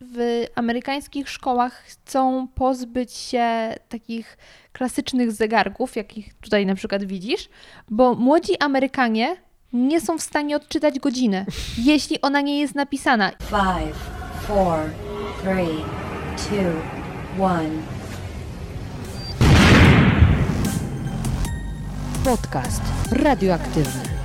w amerykańskich szkołach chcą pozbyć się takich klasycznych zegarków, jakich tutaj na przykład widzisz, bo młodzi Amerykanie nie są w stanie odczytać godziny, jeśli ona nie jest napisana. Five, four, three, two, one. Podcast radioaktywny.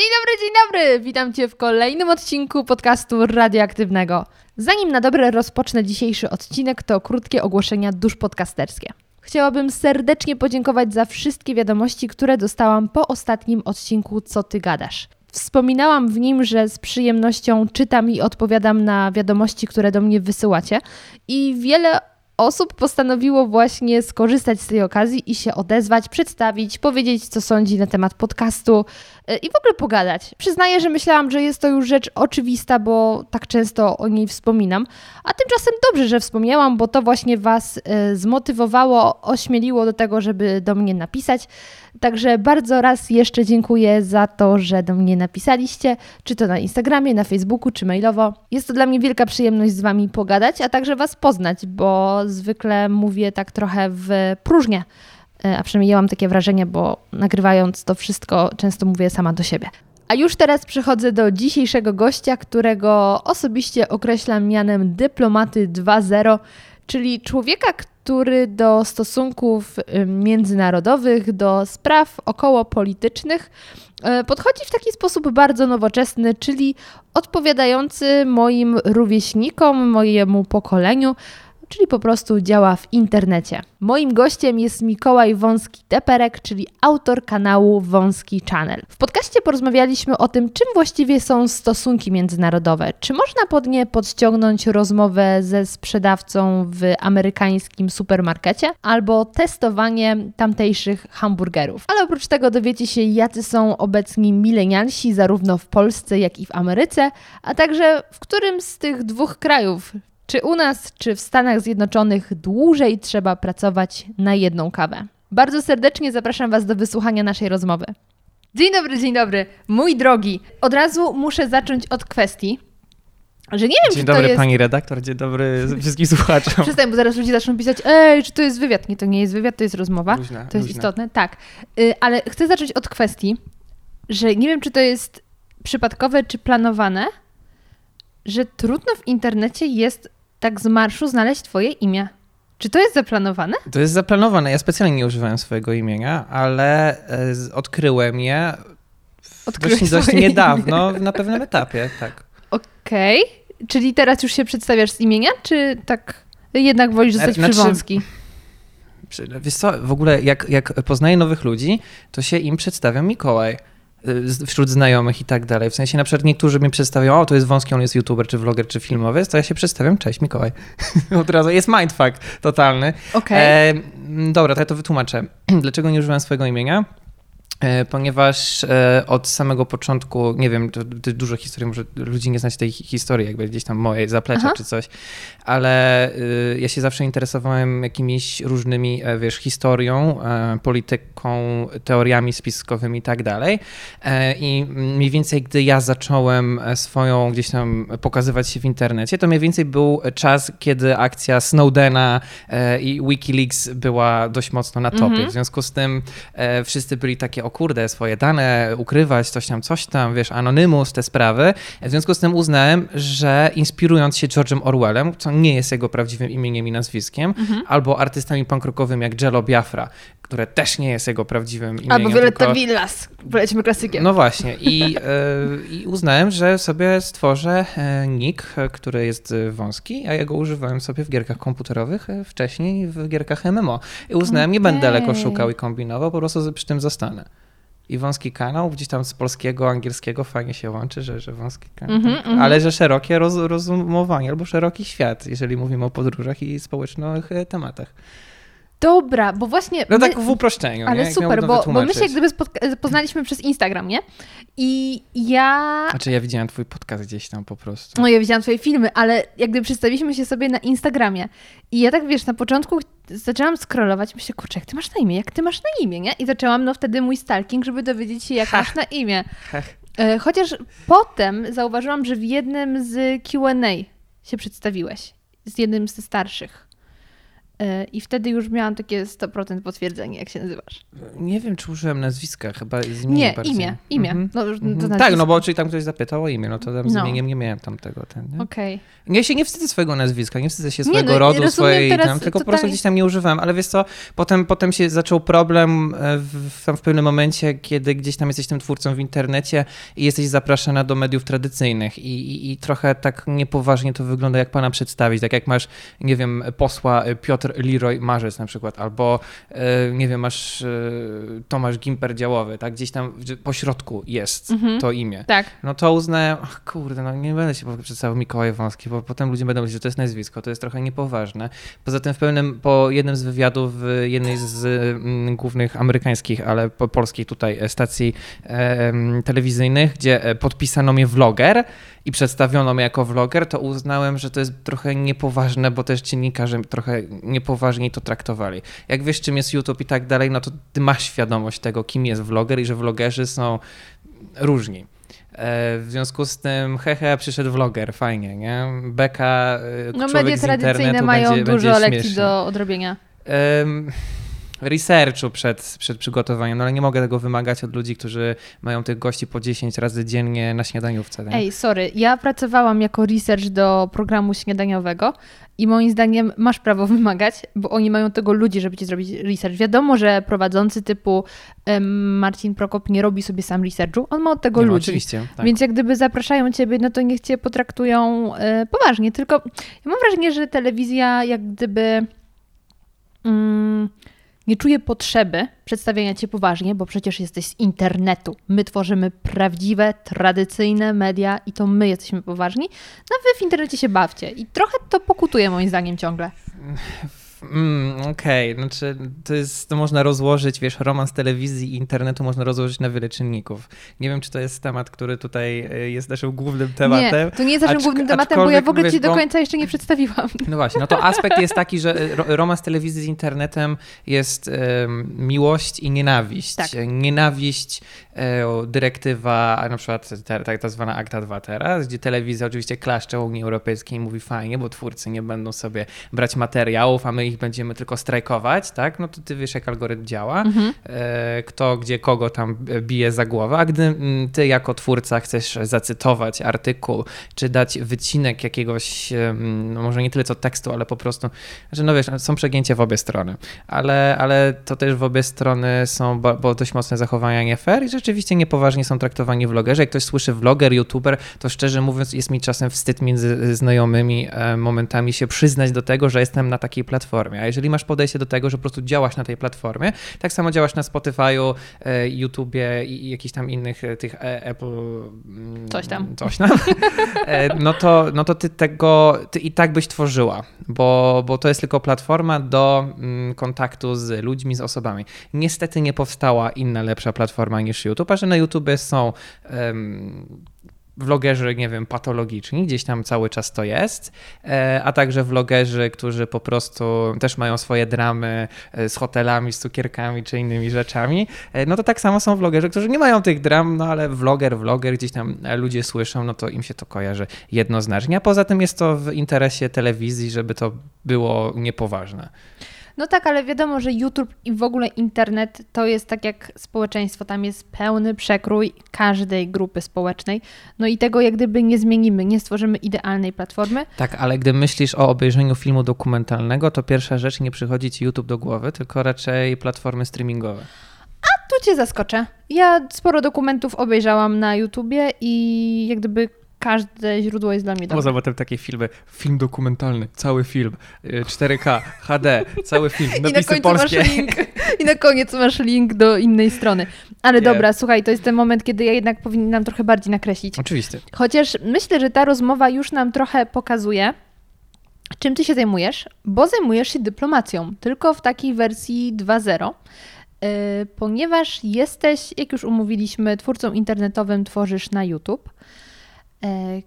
Dzień dobry, dzień dobry! Witam Cię w kolejnym odcinku podcastu radioaktywnego. Zanim na dobre rozpocznę dzisiejszy odcinek, to krótkie ogłoszenia dusz podcasterskie. Chciałabym serdecznie podziękować za wszystkie wiadomości, które dostałam po ostatnim odcinku Co Ty Gadasz. Wspominałam w nim, że z przyjemnością czytam i odpowiadam na wiadomości, które do mnie wysyłacie i wiele osób postanowiło właśnie skorzystać z tej okazji i się odezwać, przedstawić, powiedzieć, co sądzi na temat podcastu i w ogóle pogadać. Przyznaję, że myślałam, że jest to już rzecz oczywista, bo tak często o niej wspominam, a tymczasem dobrze, że wspomniałam, bo to właśnie Was yy, zmotywowało, ośmieliło do tego, żeby do mnie napisać. Także bardzo raz jeszcze dziękuję za to, że do mnie napisaliście, czy to na Instagramie, na Facebooku, czy mailowo. Jest to dla mnie wielka przyjemność z Wami pogadać, a także Was poznać, bo zwykle mówię tak trochę w próżnię. E, A przynajmniej ja mam takie wrażenie, bo nagrywając to wszystko często mówię sama do siebie. A już teraz przechodzę do dzisiejszego gościa, którego osobiście określam mianem dyplomaty 2.0, czyli człowieka, który do stosunków międzynarodowych, do spraw okołopolitycznych y, podchodzi w taki sposób bardzo nowoczesny, czyli odpowiadający moim rówieśnikom, mojemu pokoleniu, czyli po prostu działa w internecie. Moim gościem jest Mikołaj Wąski-Teperek, czyli autor kanału Wąski Channel. W podcaście porozmawialiśmy o tym, czym właściwie są stosunki międzynarodowe. Czy można pod nie podciągnąć rozmowę ze sprzedawcą w amerykańskim supermarkecie albo testowanie tamtejszych hamburgerów. Ale oprócz tego dowiecie się, jacy są obecni milenialsi zarówno w Polsce, jak i w Ameryce, a także w którym z tych dwóch krajów, czy u nas, czy w Stanach Zjednoczonych dłużej trzeba pracować na jedną kawę? Bardzo serdecznie zapraszam Was do wysłuchania naszej rozmowy. Dzień dobry, dzień dobry. Mój drogi, od razu muszę zacząć od kwestii, że nie wiem, Dzień czy dobry to jest... pani redaktor, dzień dobry wszystkim słuchaczom. Przestań, bo zaraz ludzie zaczną pisać, ej, czy to jest wywiad? Nie, to nie jest wywiad, to jest rozmowa. Luźna, to jest luźna. istotne, tak. Y, ale chcę zacząć od kwestii, że nie wiem, czy to jest przypadkowe, czy planowane, że trudno w internecie jest tak z marszu znaleźć twoje imię. Czy to jest zaplanowane? To jest zaplanowane. Ja specjalnie nie używałem swojego imienia, ale e, odkryłem je Odkryłeś dość, dość niedawno, na pewnym etapie, tak. Okej. Czyli teraz już się przedstawiasz z imienia, czy tak jednak wolisz zostać Znaczy- przywąski? Przy- Wiesz co, w ogóle jak, jak poznaję nowych ludzi, to się im przedstawiam Mikołaj. Y, Wśród znajomych i tak dalej. W sensie na przykład niektórzy mnie przedstawią, o to jest wąski, on jest youtuber, czy vloger, czy filmowiec, to ja się przedstawiam, cześć Mikołaj. Od razu jest mindfuck totalny. Okej. E, dobra, to ja to wytłumaczę. Dlaczego nie używam swojego imienia? E, Ponieważ e, od samego początku, nie wiem, to, to dużo historii, może ludzi nie znać tej hi- historii, jakby gdzieś tam mojej zaplecza Aha. czy coś, ale y, ja się zawsze interesowałem jakimiś różnymi, e, wiesz, historią, polityką, teoriami spiskowymi i tak dalej. I mniej więcej, gdy ja zacząłem swoją gdzieś tam pokazywać się w internecie, to mniej więcej był czas, kiedy akcja Snowdena i Wikileaks była dość mocno na topie. Mhm. W związku z tym wszyscy byli takie, o kurde, swoje dane ukrywać, coś tam, coś tam, wiesz, anonymus, te sprawy. W związku z tym uznałem, że inspirując się George'em Orwellem, co nie jest jego prawdziwym imieniem i nazwiskiem, Mhm. albo artystami punk rockowymi jak Jello Biafra, które też nie jest jego prawdziwym imieniem. Albo Violetta tylko... Villas. Polecimy klasykiem. No właśnie i, e, i uznałem, że sobie stworzę e, nick, e, który jest wąski, a ja go używałem sobie w gierkach komputerowych wcześniej w gierkach MMO. I uznałem, nie będę daleko szukał i kombinował, po prostu przy tym zostanę. I wąski kanał, gdzieś tam z polskiego, angielskiego fajnie się łączy, że, że wąski kanał. Tak. mhm. Ale że szerokie roz, rozumowanie albo szeroki świat, jeżeli mówimy o podróżach i społecznych e, tematach. Dobra, bo właśnie... No my- tak w uproszczeniu. nie? Ale Jak super, bo, bo my się gdyby spotka- poznaliśmy przez Instagram, nie? I ja... Znaczy ja widziałem twój podcast gdzieś tam po prostu. No ja widziałam twoje filmy, ale jak gdyby przedstawiliśmy się sobie na Instagramie. I ja tak, wiesz, na początku zaczęłam scrollować, myślę, kurczę, jak ty masz na imię, jak ty masz na imię, nie? I zaczęłam, no wtedy mój stalking, żeby dowiedzieć się, jak Ha. masz na imię. Hech. E, Chociaż potem zauważyłam, że w jednym z QA się przedstawiłeś, z jednym z starszych. E, I wtedy już miałam takie 100% potwierdzenie, jak się nazywasz. Nie wiem, czy użyłem nazwiska, chyba z imieniem Nie, bardziej. imię, imię. Mhm. No, Mhm. Tak, no bo czyli tam ktoś zapytał o imię, no to tam z No. imieniem nie miałem tam tego. Nie? Okej. Ja się nie wstydzę swojego nazwiska, nie wstydzę się Nie, swojego no, rodu, swojej tam, tylko po prostu gdzieś tam nie używałem, ale wiesz co, potem, potem się zaczął problem e, w, tam w pewnym momencie, kiedy gdzieś tam jesteś tym twórcą w internecie i jesteś zapraszana do mediów tradycyjnych i, i, i trochę tak niepoważnie to wygląda, jak pana przedstawić, tak jak masz, nie wiem, posła Piotr Leroy Marzec na przykład, albo e, nie wiem, masz e, Tomasz Gimper Działowy, tak, gdzieś tam po środku jest Mhm. to imię. Tak. No to uznałem, ach kurde, no nie będę się przedstawiał Mikołaj Wąski, bo potem ludzie będą mówić, że to jest nazwisko, to jest trochę niepoważne. Poza tym w pewnym, po jednym z wywiadów w jednej z mm, głównych amerykańskich, ale po polskich tutaj e, stacji e, em, telewizyjnych, gdzie podpisano mnie vloger i przedstawiono mnie jako vloger, to uznałem, że to jest trochę niepoważne, bo też dziennikarze trochę niepoważniej to traktowali. Jak wiesz, czym jest YouTube i tak dalej, no to ty masz świadomość tego, kim jest vloger i że vlogerzy są różni. E, W związku z tym, hehe, przyszedł vloger, fajnie, nie? Beka, e, No człowiek media tradycyjne mają będzie, dużo będzie lekcji do odrobienia. Em, researchu przed, przed przygotowaniem, no ale nie mogę tego wymagać od ludzi, którzy mają tych gości po 10 razy dziennie na śniadaniówce. nie? Ej, sorry, ja pracowałam jako research do programu śniadaniowego i moim zdaniem masz prawo wymagać, bo oni mają tego ludzi, żeby ci zrobić research. Wiadomo, że prowadzący typu Marcin Prokop nie robi sobie sam researchu, on ma od tego Nie, ludzi. Oczywiście, tak. Więc jak gdyby zapraszają ciebie, no to niech cię potraktują e, poważnie. Tylko ja mam wrażenie, że telewizja jak gdyby mm, nie czuje potrzeby przedstawiania cię poważnie, bo przecież jesteś z internetu. My tworzymy prawdziwe, tradycyjne media i to my jesteśmy poważni. No wy w internecie się bawcie. I trochę to pokutuje moim zdaniem ciągle. Mm, Okej, znaczy to jest, to można rozłożyć, wiesz, romans telewizji i internetu można rozłożyć na wiele czynników. Nie wiem, czy to jest temat, który tutaj e, jest naszym głównym tematem. Nie, to nie jest naszym głównym tematem, bo ja w ogóle aczkolwiek, ci wiesz, do końca jeszcze nie przedstawiłam. No właśnie, no to aspekt jest taki, że ro- romans telewizji z internetem jest miłość i nienawiść. Tak. Nienawiść, e, o, dyrektywa, a na przykład tak, tak zwana Akta 2 teraz, gdzie telewizja oczywiście klaszcze Unii Europejskiej i mówi fajnie, bo twórcy nie będą sobie brać materiałów, a my ich będziemy tylko strajkować, tak? No to ty wiesz, jak algorytm działa, e, kto gdzie kogo tam bije za głowę, a gdy mm, ty jako twórca chcesz zacytować artykuł, czy dać wycinek jakiegoś, no może nie tyle co tekstu, ale po prostu, że no wiesz, są przegięcia w obie strony, ale, ale to też w obie strony są bo dość mocne zachowania nie fair i rzeczywiście niepoważnie są traktowani vlogerzy. Jak ktoś słyszy vloger, youtuber, to szczerze mówiąc jest mi czasem wstyd między znajomymi e, momentami się przyznać do tego, że jestem na takiej platformie. A jeżeli masz podejście do tego, że po prostu działasz na tej platformie, tak samo działasz na Spotify'u, e, YouTubie i, jakichś tam innych e, tych e, Apple... mm, Coś tam. Coś tam. No, to, no to ty tego, ty i tak byś tworzyła, bo, bo to jest tylko platforma do mm, kontaktu z ludźmi, z osobami. Niestety nie powstała inna, lepsza platforma niż YouTube, a że na YouTube są em, vlogerzy, nie wiem, patologiczni, gdzieś tam cały czas to jest, e, a także vlogerzy, którzy po prostu też mają swoje dramy e, z hotelami, z cukierkami czy innymi rzeczami, e, no to tak samo są vlogerzy, którzy nie mają tych dram, no ale vloger, vloger, gdzieś tam ludzie słyszą, no to im się to kojarzy jednoznacznie, a poza tym jest to w interesie telewizji, żeby to było niepoważne. No tak, ale wiadomo, że YouTube i w ogóle internet to jest tak jak społeczeństwo, tam jest pełny przekrój każdej grupy społecznej. No i tego jak gdyby nie zmienimy, nie stworzymy idealnej platformy. Tak, ale gdy myślisz o obejrzeniu filmu dokumentalnego, to pierwsza rzecz nie przychodzi ci YouTube do głowy, tylko raczej platformy streamingowe. Tu cię zaskoczę. Ja sporo dokumentów obejrzałam na YouTubie i jak gdyby każde źródło jest dla mnie dobre. Poza potem takie filmy, film dokumentalny, cały film, y, 4K, HD, cały film, I na napisy polskie. masz link. I na koniec masz link do innej strony. Ale dobra, słuchaj, to jest ten moment, kiedy ja jednak powinnam trochę bardziej nakreślić. Oczywiście. Chociaż myślę, że ta rozmowa już nam trochę pokazuje, czym ty się zajmujesz, bo zajmujesz się dyplomacją, tylko w takiej wersji 2.0. yy, Ponieważ jesteś, jak już umówiliśmy, twórcą internetowym, tworzysz na YouTube,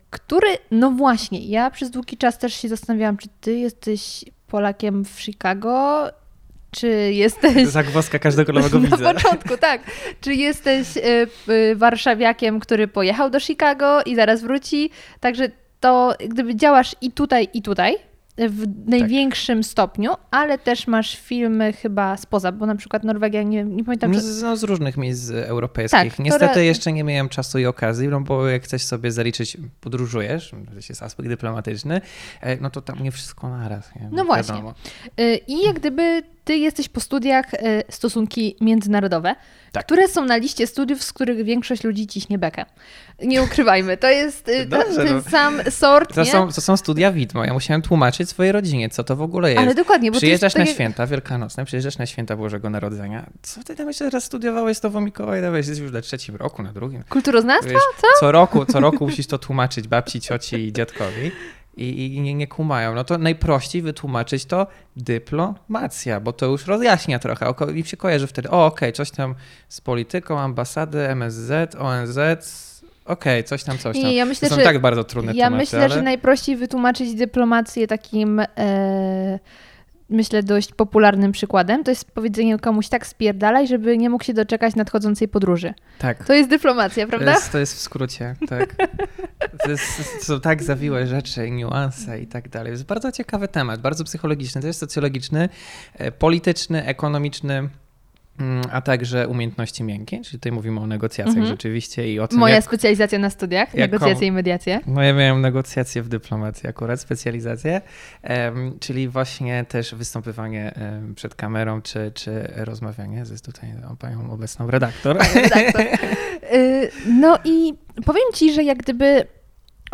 który, no właśnie, ja przez długi czas też się zastanawiałam, czy ty jesteś Polakiem w Chicago, czy jesteś... Zagwozdka każdego nowego Na widza. początku, tak. Czy jesteś y, warszawiakiem, który pojechał do Chicago i zaraz wróci? Także to gdyby działasz i tutaj, i tutaj, w największym stopniu, ale też masz filmy chyba spoza, bo na przykład Norwegia, nie, nie pamiętam, czy... Z, no, z różnych miejsc europejskich. Tak, Niestety jeszcze nie miałem czasu i okazji, no bo jak chcesz sobie zaliczyć, podróżujesz, to jest aspekt dyplomatyczny, e, no to tam nie wszystko naraz. Nie? No właśnie. Wiadomo. Y, I jak gdyby ty jesteś po studiach y, stosunki międzynarodowe, Tak. które są na liście studiów, z których większość ludzi ciśnie bekę. Nie ukrywajmy, to jest y, Dobrze, ten no. sam sort, To są, to są studia widmo. Ja musiałem tłumaczyć swojej rodzinie, co to w ogóle jest. Ale dokładnie, bo Przyjeżdżasz tak na święta wielkanocne, przyjeżdżasz na święta Bożego Narodzenia. Co ty tam jeszcze raz studiowałeś to Mikołaj? Dawaj, jesteś już na trzecim roku, na drugim. Kulturoznawstwo? Wiesz, co roku, co roku musisz to tłumaczyć babci, cioci i dziadkowi. I, i nie, nie kumają. No to najprościej wytłumaczyć to dyplomacja, bo to już rozjaśnia trochę. Oko- I się kojarzy wtedy, o okej, coś tam z polityką, ambasady, MSZ, ONZ, okej, coś tam, coś tam. Nie, ja myślę, to są że- tak bardzo trudne Ja tematy, myślę, ale... że najprościej wytłumaczyć dyplomację takim, e, myślę, dość popularnym przykładem. To jest powiedzenie komuś tak spierdalaj, żeby nie mógł się doczekać nadchodzącej podróży. Tak. To jest dyplomacja, To prawda? jest, to jest w skrócie, tak. To, jest, to są tak zawiłe rzeczy, niuanse i tak dalej. To jest bardzo ciekawy temat, bardzo psychologiczny, to jest socjologiczny, e, polityczny, ekonomiczny, a także umiejętności miękkie, czyli tutaj mówimy o negocjacjach Mhm. rzeczywiście i o tym, Moja jak... specjalizacja na studiach, jaką- negocjacje i mediacje. No ja miałem negocjacje w dyplomacji akurat, specjalizację, em, czyli właśnie też występowanie em, przed kamerą, czy, czy rozmawianie ze tutaj o panią obecną redaktor. redaktor. Y, No i powiem ci, że jak gdyby.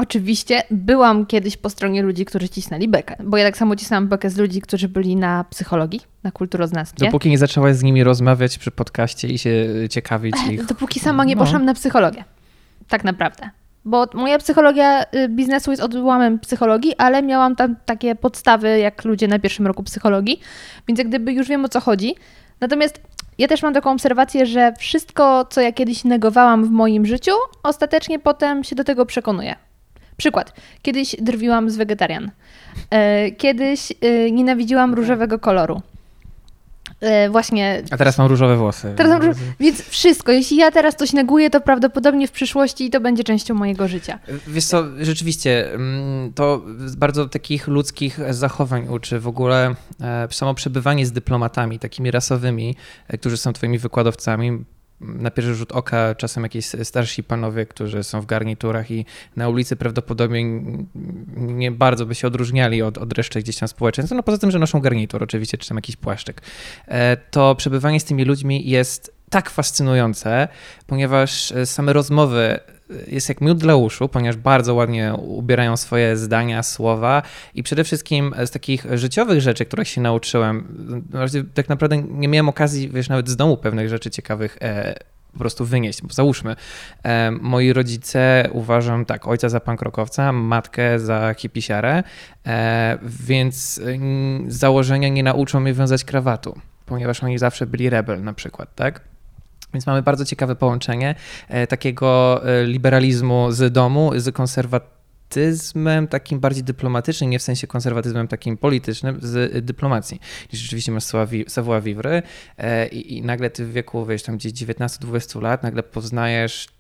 Oczywiście byłam kiedyś po stronie ludzi, którzy cisnęli bekę, bo ja tak samo cisnęłam bekę z ludzi, którzy byli na psychologii, na kulturoznawstwie. Dopóki nie zaczęłaś z nimi rozmawiać przy podcaście i się ciekawić ich. Dopóki sama nie No. poszłam na psychologię. Tak naprawdę. Bo moja psychologia y, biznesu jest odłamem psychologii, ale miałam tam takie podstawy, jak ludzie na pierwszym roku psychologii, więc jak gdyby już wiem o co chodzi. Natomiast ja też mam taką obserwację, że wszystko, co ja kiedyś negowałam w moim życiu, ostatecznie potem się do tego przekonuję. Przykład. Kiedyś drwiłam z wegetarian. E, Kiedyś y, nienawidziłam różowego koloru. E, Właśnie A teraz mam różowe włosy. Teraz mam, więc wszystko, jeśli ja teraz coś neguję, to prawdopodobnie w przyszłości to będzie częścią mojego życia. Wiesz co, rzeczywiście, mm, to z bardzo takich ludzkich zachowań uczy w ogóle e, samo przebywanie z dyplomatami, takimi rasowymi, e, którzy są twoimi wykładowcami. Na pierwszy rzut oka czasem jakieś starsi panowie, którzy są w garniturach i na ulicy prawdopodobnie nie bardzo by się odróżniali od, od reszty gdzieś tam społeczeństwa, no poza tym, że noszą garnitur oczywiście, czy tam jakiś płaszczyk. E, To przebywanie z tymi ludźmi jest tak fascynujące, ponieważ e, same rozmowy jest jak miód dla uszu, ponieważ bardzo ładnie ubierają swoje zdania, słowa i przede wszystkim z takich życiowych rzeczy, których się nauczyłem, tak naprawdę nie miałem okazji, wiesz, nawet z domu pewnych rzeczy ciekawych e, po prostu wynieść. Bo załóżmy, e, moi rodzice uważam tak, ojca za pankrokowca, matkę za hipisiarę, e, więc mm, z założenia nie nauczą mnie wiązać krawatu, ponieważ oni zawsze byli rebel na przykład, tak? Więc mamy bardzo ciekawe połączenie e, takiego e, liberalizmu z domu, z konserwatyzmem takim bardziej dyplomatycznym, nie w sensie konserwatyzmem takim politycznym, z dyplomacji. I rzeczywiście masz savoir vivre e, i, i nagle ty w wieku, wiesz, tam gdzieś 19-20 lat, nagle poznajesz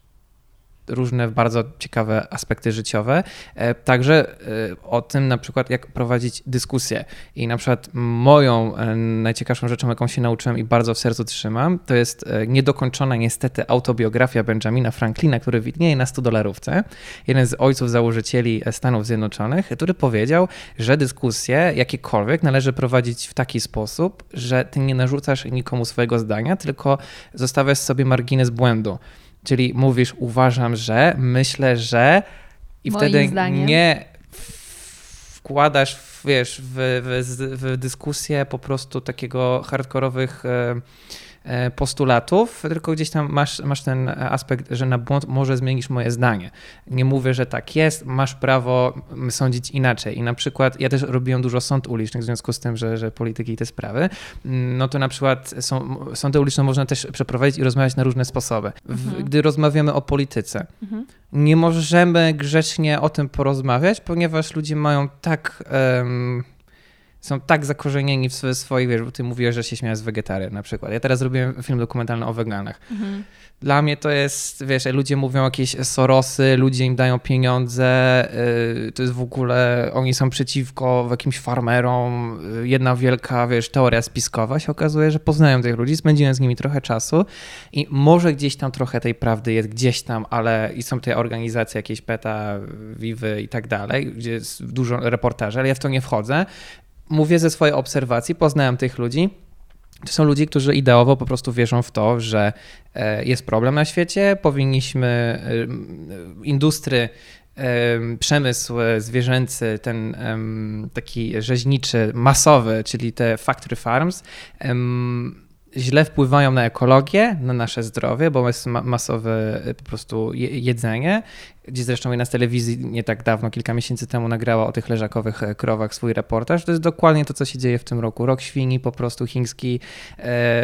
różne bardzo ciekawe aspekty życiowe. E, Także e, o tym na przykład, jak prowadzić dyskusję. I na przykład moją e, najciekawszą rzeczą, jaką się nauczyłem i bardzo w sercu trzymam, to jest niedokończona niestety autobiografia Benjamina Franklina, który widnieje na 100 dolarówce. Jeden z ojców założycieli Stanów Zjednoczonych, który powiedział, że dyskusje jakiekolwiek należy prowadzić w taki sposób, że ty nie narzucasz nikomu swojego zdania, tylko zostawiasz sobie margines błędu. Czyli mówisz, uważam, że, myślę, że i Moim wtedy zdaniem. nie wkładasz, w, wiesz, w, w, w dyskusję po prostu takiego hardkorowych e, postulatów, tylko gdzieś tam masz, masz ten aspekt, że na błąd może zmienisz moje zdanie. Nie mówię, że tak jest, masz prawo sądzić inaczej. I na przykład ja też robiłem dużo sąd ulicznych w związku z tym, że, że polityki i te sprawy. No to na przykład są, sądy uliczne można też przeprowadzić i rozmawiać na różne sposoby. W, Gdy rozmawiamy o polityce, nie możemy grzecznie o tym porozmawiać, ponieważ ludzie mają tak. em, są tak zakorzenieni w swoich, wiesz, bo ty mówiłeś, że się śmiałeś z wegetarian na przykład. Ja teraz robiłem film dokumentalny o weganach. Mhm. Dla mnie to jest, wiesz, ludzie mówią jakieś Sorosy, ludzie im dają pieniądze, yy, to jest w ogóle, oni są przeciwko jakimś farmerom, yy, jedna wielka, wiesz, teoria spiskowa. Się okazuje, że poznają tych ludzi, spędziłem z nimi trochę czasu i może gdzieś tam trochę tej prawdy jest, gdzieś tam, ale i są te organizacje jakieś PETA, Vivy i tak dalej, gdzie jest dużo reportaży, ale ja w to nie wchodzę. Mówię ze swojej obserwacji, poznałem tych ludzi. To są ludzie, którzy ideowo po prostu wierzą w to, że e, jest problem na świecie, powinniśmy e, industry, e, przemysł zwierzęcy, ten taki rzeźniczy, masowy, czyli te factory farms, źle wpływają na ekologię, na nasze zdrowie, bo jest ma- masowe po prostu je- jedzenie, gdzie zresztą jedna z telewizji nie tak dawno, kilka miesięcy temu nagrała o tych leżakowych e, krowach swój reportaż. To jest dokładnie to, co się dzieje w tym roku. Rok świni po prostu chiński. E,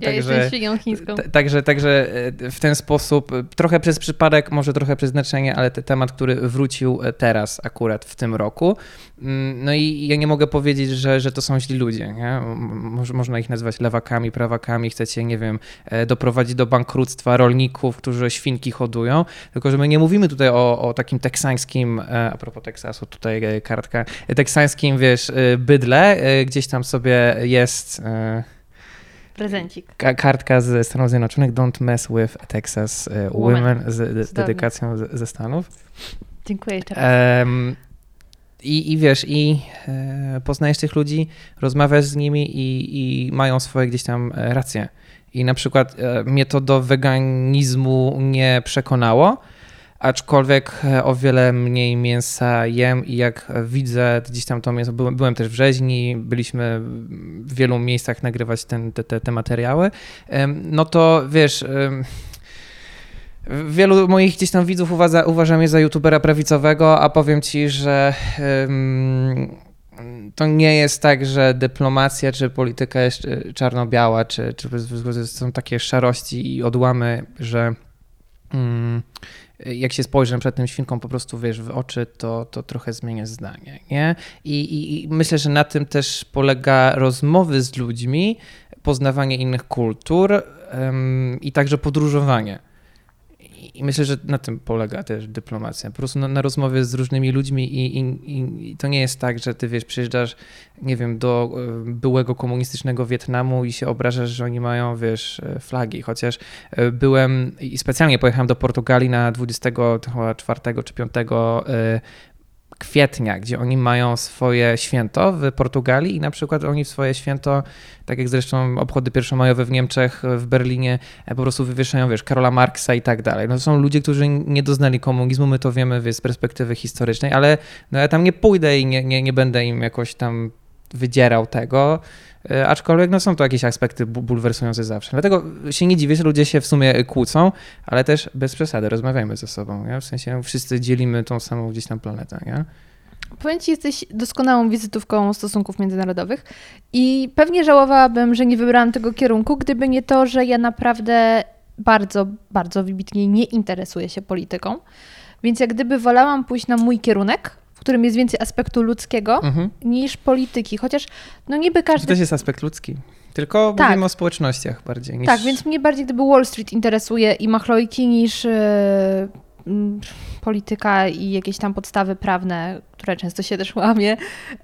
Ja jestem świnią chińską. Także, także e, w ten sposób, e, trochę przez przypadek, może trochę przez znaczenie, ale ten temat, który wrócił teraz akurat w tym roku. Mm, No i ja nie mogę powiedzieć, że, że to są źli ludzie. Nie? Można ich nazywać lewakami, prawakami, chcecie, nie wiem, doprowadzić do bankructwa rolników, którzy świnki hodują, tylko że my nie mówimy tutaj o, o takim teksańskim, e, a propos Teksasu, tutaj e, kartka, e, teksańskim, wiesz, bydle, gdzieś tam sobie jest... Prezencik. Ka- kartka ze Stanów Zjednoczonych Don't mess with Texas Women. Women z, z dedykacją ze Stanów. Dziękuję jeszcze raz. Em, i, I wiesz, i e, poznajesz tych ludzi, rozmawiasz z nimi i, i mają swoje gdzieś tam racje. I na przykład e, mnie to do weganizmu nie przekonało, aczkolwiek e, o wiele mniej mięsa jem i jak widzę gdzieś tam to mięso, byłem, też w rzeźni, byliśmy w wielu miejscach nagrywać ten, te, te, te materiały, no to wiesz... Wielu moich gdzieś tam widzów uważa, uważa mnie za youtubera prawicowego, a powiem ci, że to nie jest tak, że dyplomacja czy polityka jest y, czarno-biała, czy, czy są takie szarości i odłamy, że ym, jak się spojrzę przed tym świnką po prostu wiesz w oczy, to, to trochę zmienię zdanie. Nie? I, i, I myślę, że na tym też polega rozmowy z ludźmi, poznawanie innych kultur ym, i także podróżowanie. I myślę, że na tym polega też dyplomacja. Po prostu na, na rozmowie z różnymi ludźmi i, i, i- to nie jest tak, że ty wiesz, przyjeżdżasz, nie wiem, do e, byłego komunistycznego Wietnamu i się obrażasz, że oni mają, wiesz, e, flagi. Chociaż e, byłem i specjalnie pojechałem do Portugalii na 24 czy 5 e, kwietnia, gdzie oni mają swoje święto w Portugalii i na przykład oni swoje święto, tak jak zresztą obchody pierwszomajowe w Niemczech, w Berlinie, e, po prostu wywieszają, wiesz, Karola Marksa i tak dalej. No to są ludzie, którzy nie doznali komunizmu, my to wiemy z perspektywy historycznej, ale no ja tam nie pójdę i nie, nie, nie będę im jakoś tam wydzierał tego, aczkolwiek no są to jakieś aspekty bu- bulwersujące zawsze. Dlatego się nie dziwię, że ludzie się w sumie kłócą, ale też bez przesady, rozmawiajmy ze sobą, nie? w sensie wszyscy dzielimy tą samą gdzieś tam planetę, nie? Powiem Ci, jesteś doskonałą wizytówką stosunków międzynarodowych i pewnie żałowałabym, że nie wybrałam tego kierunku, gdyby nie to, że ja naprawdę bardzo, bardzo wybitnie nie interesuję się polityką. Więc jak gdyby wolałam pójść na mój kierunek, którym jest więcej aspektu ludzkiego Mhm. niż polityki. Chociaż no niby To każdy... też jest aspekt ludzki. Tylko Tak. mówimy o społecznościach bardziej niż... Tak, więc mnie bardziej gdyby Wall Street interesuje i machlojki niż mm, polityka i jakieś tam podstawy prawne, które często się też łamie.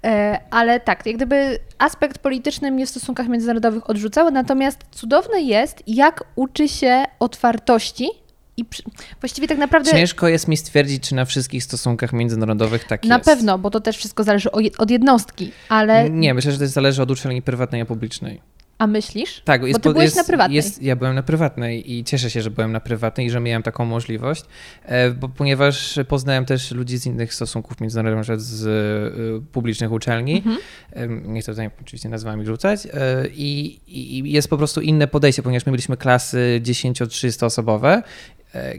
E, ale tak, jak gdyby aspekt polityczny mnie w stosunkach międzynarodowych odrzucał, natomiast cudowne jest, jak uczy się otwartości i przy, właściwie tak naprawdę Ciężko jest mi stwierdzić, czy na wszystkich stosunkach międzynarodowych tak na jest. pewno, bo to też wszystko zależy od jednostki, ale Nie, myślę, że to zależy od uczelni prywatnej, a publicznej. a myślisz? Tak, Bo jest, ty byłeś jest, na prywatnej. Jest, ja byłem na prywatnej i cieszę się, że byłem na prywatnej i że miałem taką możliwość, e, bo ponieważ poznałem też ludzi z innych stosunków międzynarodowych, na z e, publicznych uczelni, Mhm. Nie chcę tutaj oczywiście nazwami rzucać, e, i, i jest po prostu inne podejście, ponieważ my byliśmy klasy 10-30 osobowe,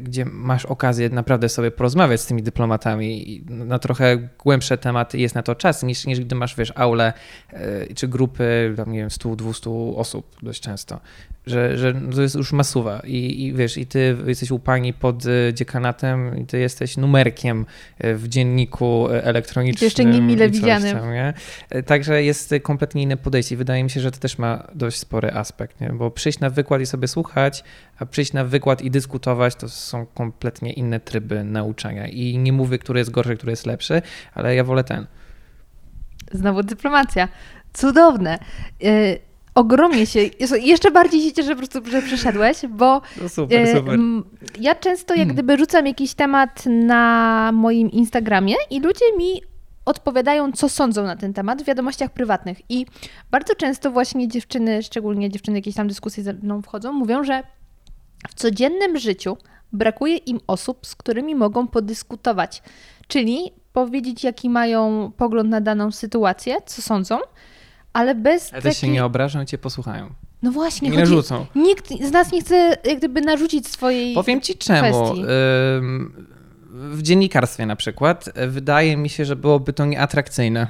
gdzie masz okazję naprawdę sobie porozmawiać z tymi dyplomatami na trochę głębsze tematy jest na to czas, niż, niż gdy masz, wiesz, aulę e, czy grupy, tam nie wiem, 100-200 osób dość często. Że, że to jest już masuwa i, i wiesz, i ty jesteś u pani pod y, dziekanatem i ty jesteś numerkiem y, w dzienniku y, elektronicznym. I jeszcze niemile i coś widzianym. Tam, nie? Także jest kompletnie inne podejście i wydaje mi się, że to też ma dość spory aspekt, nie? bo przyjść na wykład i sobie słuchać, a przyjść na wykład i dyskutować to są kompletnie inne tryby nauczania i nie mówię, który jest gorszy, który jest lepszy, ale ja wolę ten. Znowu dyplomacja. Cudowne. Y, ogromnie się, jeszcze bardziej się cieszę po prostu, że przyszedłeś, bo No super, e, super. ja często jak Mm. gdyby rzucam jakiś temat na moim Instagramie i ludzie mi odpowiadają, co sądzą na ten temat w wiadomościach prywatnych. I bardzo często właśnie dziewczyny, szczególnie dziewczyny jakieś tam dyskusje ze mną wchodzą, mówią, że w codziennym życiu brakuje im osób, z którymi mogą podyskutować. Czyli powiedzieć, jaki mają pogląd na daną sytuację, co sądzą, ale bez Ale też się nie obrażą i cię posłuchają. No właśnie, Nie narzucą. Nikt z nas nie chce jak gdyby narzucić swojej... Powiem ci czemu. Ym, W dziennikarstwie na przykład y, wydaje mi się, że byłoby to nieatrakcyjne.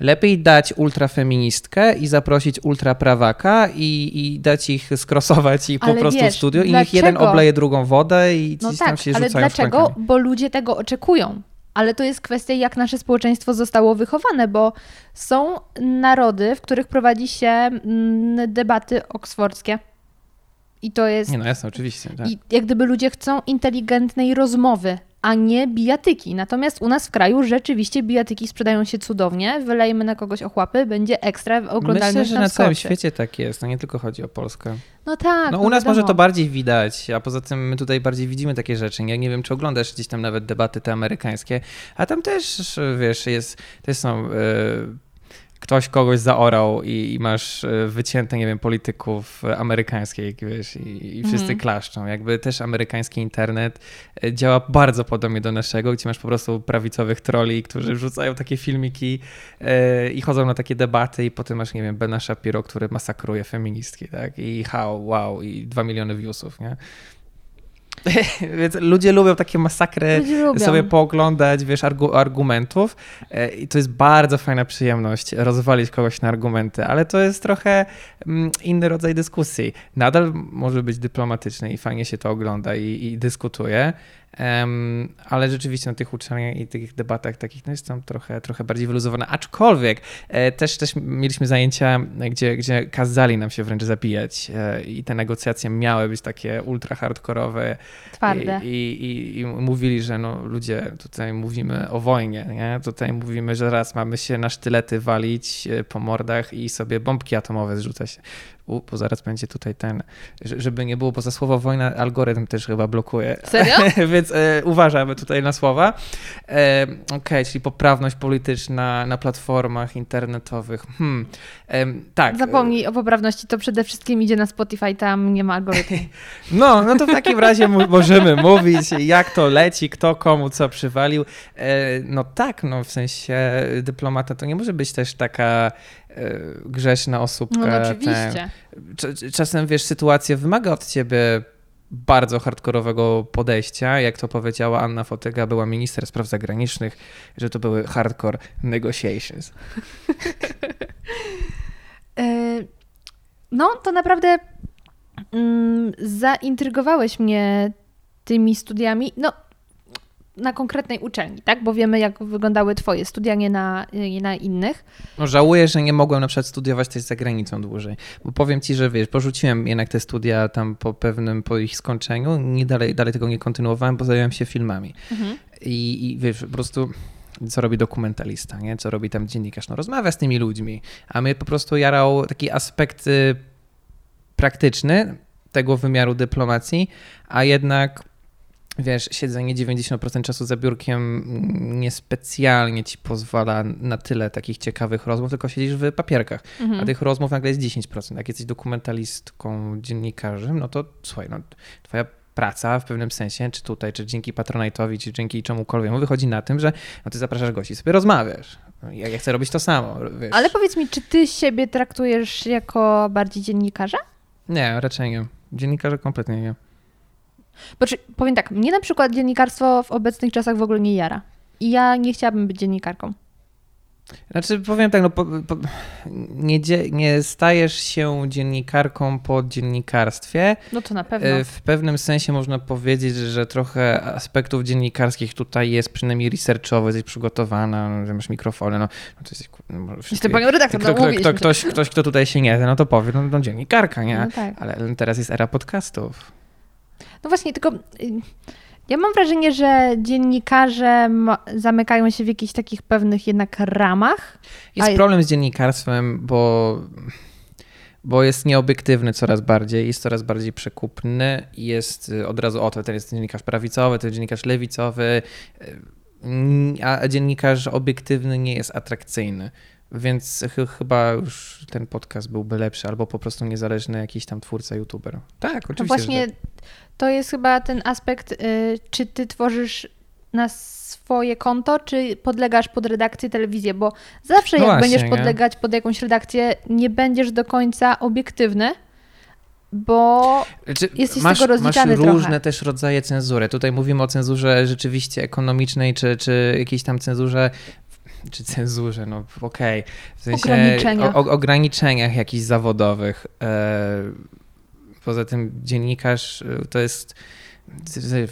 Lepiej dać ultrafeministkę i zaprosić ultraprawaka i, i dać ich skrosować i po Ale prostu wiesz, w studio i niech jeden dlaczego? obleje drugą wodę i No gdzieś tam tak, się ale rzucają dlaczego? szklankami. Bo ludzie tego oczekują. Ale to jest kwestia, jak nasze społeczeństwo zostało wychowane, bo są narody, w których prowadzi się mm, debaty oksfordzkie. I to jest. Nie no, jasne, oczywiście. Tak. I jak gdyby ludzie chcą inteligentnej rozmowy, a nie bijatyki. Natomiast u nas w kraju rzeczywiście bijatyki sprzedają się cudownie. Wylejemy na kogoś ochłapy, będzie ekstra oglądalność Myślę, że na całym świecie tak jest. To nie tylko chodzi o Polskę. No tak. No u nas może wiadomo. to bardziej widać, a poza tym my tutaj bardziej widzimy takie rzeczy. Ja nie wiem, czy oglądasz gdzieś tam nawet debaty te amerykańskie, a tam też, wiesz, jest, też są... e, Ktoś kogoś zaorał i, i masz e, wycięte, nie wiem, polityków amerykańskich, wiesz, i, i wszyscy Mhm. klaszczą. Jakby też amerykański internet e, działa bardzo podobnie do naszego, gdzie masz po prostu prawicowych troli, którzy wrzucają takie filmiki e, i chodzą na takie debaty i potem masz, nie wiem, Bena Shapiro, który masakruje feministki, tak? I how, wow, i dwa miliony viewsów, nie? Więc ludzie lubią takie masakry lubią. sobie pooglądać, wiesz, argu argumentów e, i to jest bardzo fajna przyjemność rozwalić kogoś na argumenty, ale to jest trochę mm, inny rodzaj dyskusji. Nadal może być dyplomatyczny i fajnie się to ogląda i, i dyskutuje, em, ale rzeczywiście na tych uczelniach i tych debatach takich no jest tam trochę, trochę bardziej wyluzowane, aczkolwiek e, też, też mieliśmy zajęcia, gdzie, gdzie kazali nam się wręcz zabijać e, i te negocjacje miały być takie ultra hardkorowe, Twarde. i, i, i, I mówili, że no ludzie, tutaj mówimy o wojnie, nie? Tutaj mówimy, że raz mamy się na sztylety walić e, po mordach i sobie bombki atomowe zrzuca się. U, bo zaraz będzie tutaj ten, że- żeby nie było, bo za słowo wojna algorytm też chyba blokuje. Serio? Więc e, uważamy tutaj na słowa. E, Okej, czyli poprawność polityczna na platformach internetowych. Hmm. Em, tak. Zapomnij o poprawności, to przede wszystkim idzie na Spotify, tam nie ma algorytmu. No, no to w takim razie możemy mówić, jak to leci, kto komu co przywalił. E, No tak, no w sensie dyplomata to nie może być też taka e, grzeszna osóbka. No, no ten- oczywiście. Cz- Czasem, wiesz, sytuacja wymaga od ciebie bardzo hardkorowego podejścia. Jak to powiedziała Anna Fotyga, była minister spraw zagranicznych, że to były hardcore negotiations. E, No, to naprawdę mm, zaintrygowałeś mnie tymi studiami. No, na konkretnej uczelni, tak? Bo wiemy, jak wyglądały Twoje studia, nie na, nie na innych. No, żałuję, że nie mogłem na przykład studiować też za granicą dłużej. Bo powiem ci, że wiesz, porzuciłem jednak te studia tam po pewnym, po ich skończeniu. Nie dalej, dalej tego nie kontynuowałem, bo zająłem się filmami. I, I wiesz, po prostu co robi dokumentalista, nie? Co robi tam dziennikarz? No rozmawia z tymi ludźmi, a mnie po prostu jarał taki aspekt y, praktyczny tego wymiaru dyplomacji, a jednak wiesz, siedzenie 90% czasu za biurkiem niespecjalnie ci pozwala na tyle takich ciekawych rozmów, tylko siedzisz w papierkach, Mhm. a tych rozmów nagle jest 10%. Jak jesteś dokumentalistką, dziennikarzem, no to słuchaj, no, twoja praca w pewnym sensie, czy tutaj, czy dzięki Patronite'owi, czy dzięki czemukolwiek, wychodzi na tym, że no, ty zapraszasz gości, sobie rozmawiasz. No, Ja, ja chcę robić to samo, wiesz. Ale powiedz mi, czy Ty siebie traktujesz jako bardziej dziennikarza? Nie, raczej nie. Dziennikarze kompletnie nie. Bo czy, powiem tak, mnie na przykład dziennikarstwo w obecnych czasach w ogóle nie jara. I ja nie chciałabym być dziennikarką. Znaczy, powiem tak, no, po, po, nie, nie stajesz się dziennikarką po dziennikarstwie. No to na pewno. E, W pewnym sensie można powiedzieć, że trochę aspektów dziennikarskich tutaj jest, przynajmniej researchowo, jesteś przygotowana, no, że masz mikrofony, no, no to jesteś... No, Jestem panią redaktor, kto, no kto, kto, ktoś, ktoś, kto tutaj się nie zna, no to powie, no, no dziennikarka, nie? No tak. Ale teraz jest era podcastów. No właśnie, tylko y, ja mam wrażenie, że dziennikarze zamykają się w jakichś takich pewnych jednak ramach. Jest A- problem z dziennikarstwem, bo, bo jest nieobiektywny coraz bardziej, jest coraz bardziej przekupny i jest y, od razu, o to ten jest dziennikarz prawicowy, jest dziennikarz lewicowy, y, a dziennikarz obiektywny nie jest atrakcyjny. Więc ch- chyba już ten podcast byłby lepszy, albo po prostu niezależny jakiś tam twórca, youtuber. Tak, oczywiście. No właśnie, że tak. To jest chyba ten aspekt, y, czy ty tworzysz na swoje konto, czy podlegasz pod redakcję telewizję, bo zawsze No jak właśnie, będziesz nie? podlegać pod jakąś redakcję, nie będziesz do końca obiektywny, bo Znaczy, Jesteś masz, tego rozliczany masz różne trochę. też rodzaje cenzury. Tutaj mówimy o cenzurze rzeczywiście ekonomicznej, czy, czy jakiejś tam cenzurze, czy cenzurze, no okej. W sensie. O, o, ograniczeniach jakichś zawodowych. E, poza tym dziennikarz e, to jest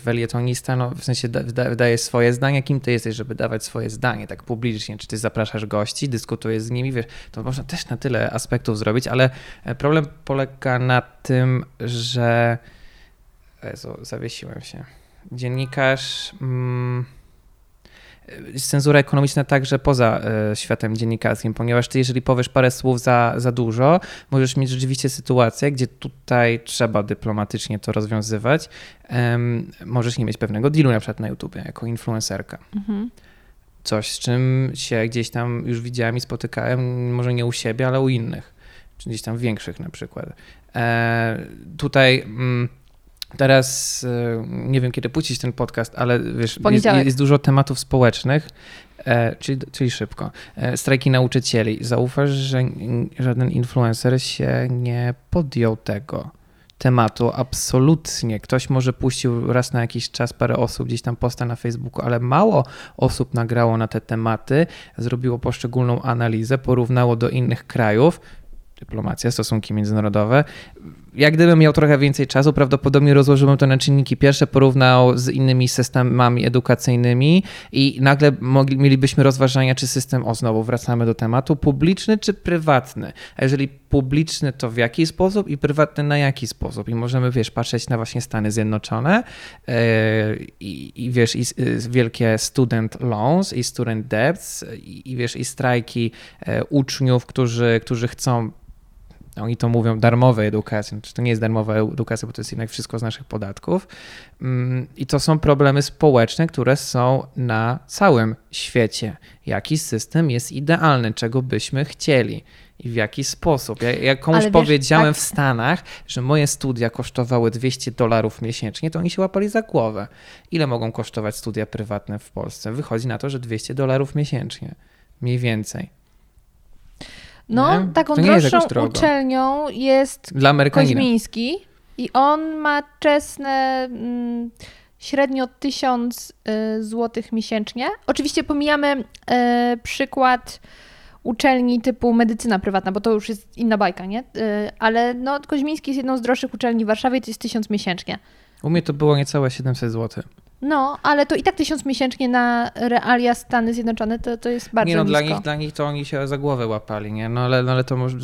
felietonista, no w sensie da, da, wydaje swoje zdanie. Kim ty jesteś, żeby dawać swoje zdanie tak publicznie? Czy ty zapraszasz gości, dyskutujesz z nimi? Wiesz, to można też na tyle aspektów zrobić, ale e, problem polega na tym, że Jezu, zawiesiłem się. Dziennikarz. Mm, cenzura ekonomiczna także poza e, światem dziennikarskim, ponieważ ty, jeżeli powiesz parę słów za, za dużo, możesz mieć rzeczywiście sytuację, gdzie tutaj trzeba dyplomatycznie to rozwiązywać. Em, możesz nie mieć pewnego dealu na przykład na YouTubie jako influencerka. mhm. Coś, z czym się gdzieś tam już widziałem i spotykałem, może nie u siebie, ale u innych, czy gdzieś tam większych na przykład. E, tutaj mm, teraz e, nie wiem, kiedy puścić ten podcast, ale wiesz, jest, jest dużo tematów społecznych, e, czyli, czyli szybko. E, strajki nauczycieli. Zauważ, że żaden influencer się nie podjął tego tematu absolutnie. Ktoś może puścił raz na jakiś czas parę osób gdzieś tam posta na Facebooku, ale mało osób nagrało na te tematy, zrobiło poszczególną analizę, porównało do innych krajów. Dyplomacja, stosunki międzynarodowe. Jak gdybym miał trochę więcej czasu, prawdopodobnie rozłożyłbym to na czynniki pierwsze, porównał z innymi systemami edukacyjnymi i nagle mogli, mielibyśmy rozważania, czy system, o znowu wracamy do tematu, publiczny czy prywatny. A jeżeli publiczny, to w jaki sposób i prywatny na jaki sposób. I możemy, wiesz, patrzeć na właśnie Stany Zjednoczone yy, i, i wiesz, i, s- y, wielkie student loans i student debts i, i wiesz, i strajki e, uczniów, którzy, którzy chcą oni to mówią darmowej edukacji, znaczy to nie jest darmowa edukacja, bo to jest jednak wszystko z naszych podatków. Mm, I to są problemy społeczne, które są na całym świecie. Jaki system jest idealny, czego byśmy chcieli i w jaki sposób. Ja, jak komuś wiesz, powiedziałem tak- w Stanach, że moje studia kosztowały 200 dolarów miesięcznie, to oni się łapali za głowę. Ile mogą kosztować studia prywatne w Polsce? Wychodzi na to, że 200 dolarów miesięcznie. Mniej więcej. No, Nie? taką droższą uczelnią jest Dla. Koźmiński i on ma czesne mm, średnio 1000 y, złotych miesięcznie. Oczywiście pomijamy y, przykład uczelni typu medycyna prywatna, bo to już jest inna bajka, nie? Y, ale no, Koźmiński jest jedną z droższych uczelni w Warszawie, to jest 1000 miesięcznie. U mnie to było niecałe 700 zł. No, ale to i tak 1000 miesięcznie na realia Stany Zjednoczone to, to jest bardzo nie no, nisko. dla nich, dla nich to oni się za głowę łapali, nie? No ale, no, ale to może...